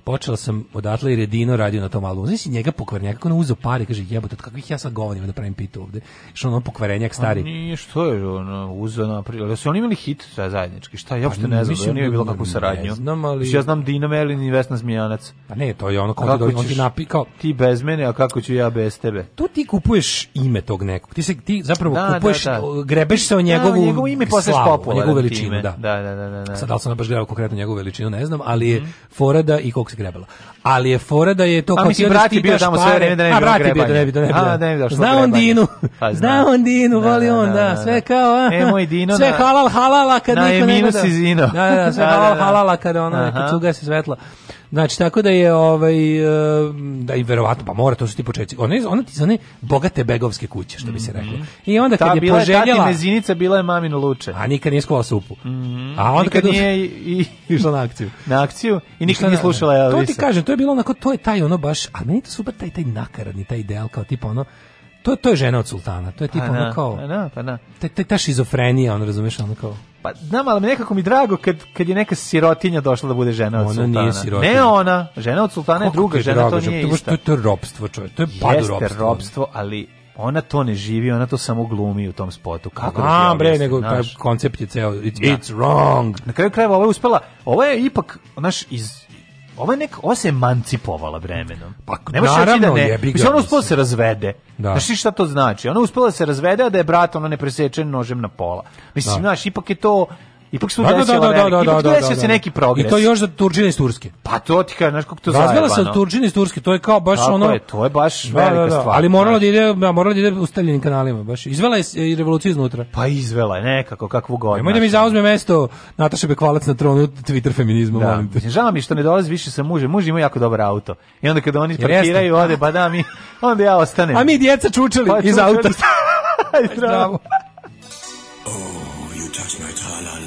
počela sam odatle i redino radio na tom albumu. Znači njega pokvarenja, kako on uzeo pare, kaže jebote, od kakvih ja sad govorim da pravim pitu ovde. Što ono pokvarenjak stari. A pa nije što je on uzeo na Da Jesu oni imali hit sa zajednički? Šta, ja uopšte pa, ne znam, da nije bilo da kakvu saradnju. Ne znam, ali... Ja znam Dina Melin i Vesna Zmijanac. Pa ne, to je ono da kako dođe, on ti napikao. Ti bez mene, a kako ću ja bez tebe? Tu ti kupuješ ime tog nekog. Ti se ti zapravo da, da kupuješ, da, da. grebeš se o njegovu, da, njegovu ime posle popularno, njegovu veličinu, da. Da, da, da, da. Sad da li sam baš gledao konkretno njegovu veličinu, ne znam, ali je mhm. forada i koliko grebalo. Ali je fora da je to pa kao ti je bio tamo sve vreme da ne bi A brati bio da ne bi da ne bi. A da. Da ne bi došlo. Zna on Dinu. Pa Zna on Dinu, da, voli on, da, sve kao. E moj Dino. Sve halal halala kad niko e ne gleda. Da, da, sve halal halala kad ona kad cuga se svetlo. Znači, tako da je, ovaj, eh, da i verovatno, pa mora, to su ti početci. Ona, je, ona ti zane bogate begovske kuće, što bi se reklo. Mhm. I onda kad Ta, je bila poželjela... Bila mezinica, bila je mamino luče. A nikad nije skovala supu. Mm -hmm. A onda nikad kad... nije i... Išla na akciju. Na akciju i nikad nije slušala Elvisa. To ti kažem, to je bilo onako, to je taj ono baš, a meni to super taj, taj nakaradni, taj ideal, kao tipa ono, to, to je žena od sultana, to je tipa pa ono da, kao... Pa na, da, pa na. Da. Ta, ta, ta šizofrenija, on razumeš, ono kao... Pa znam, ali nekako mi drago kad, kad je neka sirotinja došla da bude žena od ona sultana. Ona nije sirotinja. Ne ona, žena od sultana je druga, žena drago, to nije žep, ista. To je robstvo, čovjek, to je padurobstvo. Jeste robstvo, ali ona to ne živi, ona to samo glumi u tom spotu. Kako da A, da bre, nego naš? koncept je ceo, it's, it's da. wrong. Na kraju krajeva ovo je uspela, ovo je ipak, naš, iz Ova je neka, emancipovala vremenom. Pa, ne možeš reći da ne. Mislim, ona uspela da se razvede. Da. Znaš šta to znači? Ona uspela da se razvede, a da je brat ona ne presečen nožem na pola. Mislim, da. znaš, ipak je to Ipak se tu desio da, da, da, da, da, da, da desio da, se neki progres. I to još za Turčine iz Turske. Pa to ti kažeš, znaš kako to zajebano. Razvela se Turčine iz Turske, to je kao baš Tako ono... Je, to je baš velika stvar. Ali moralo da ide, moralo da ide u ustaljenim kanalima, baš. Izvela je i revoluciju iznutra. Pa izvela je nekako, kakvu god. Nemoj da mi zauzme mesto Nataša Bekvalac na tronu Twitter feminizma, da. molim te. Žao mi što ne dolazi više sa mužem, muž ima jako dobar auto. I onda kada oni parkiraju, ode, ba pa da mi, onda ja ostanem. A mi djeca čučali pa iz auta. Zdravo. Oh, you touch my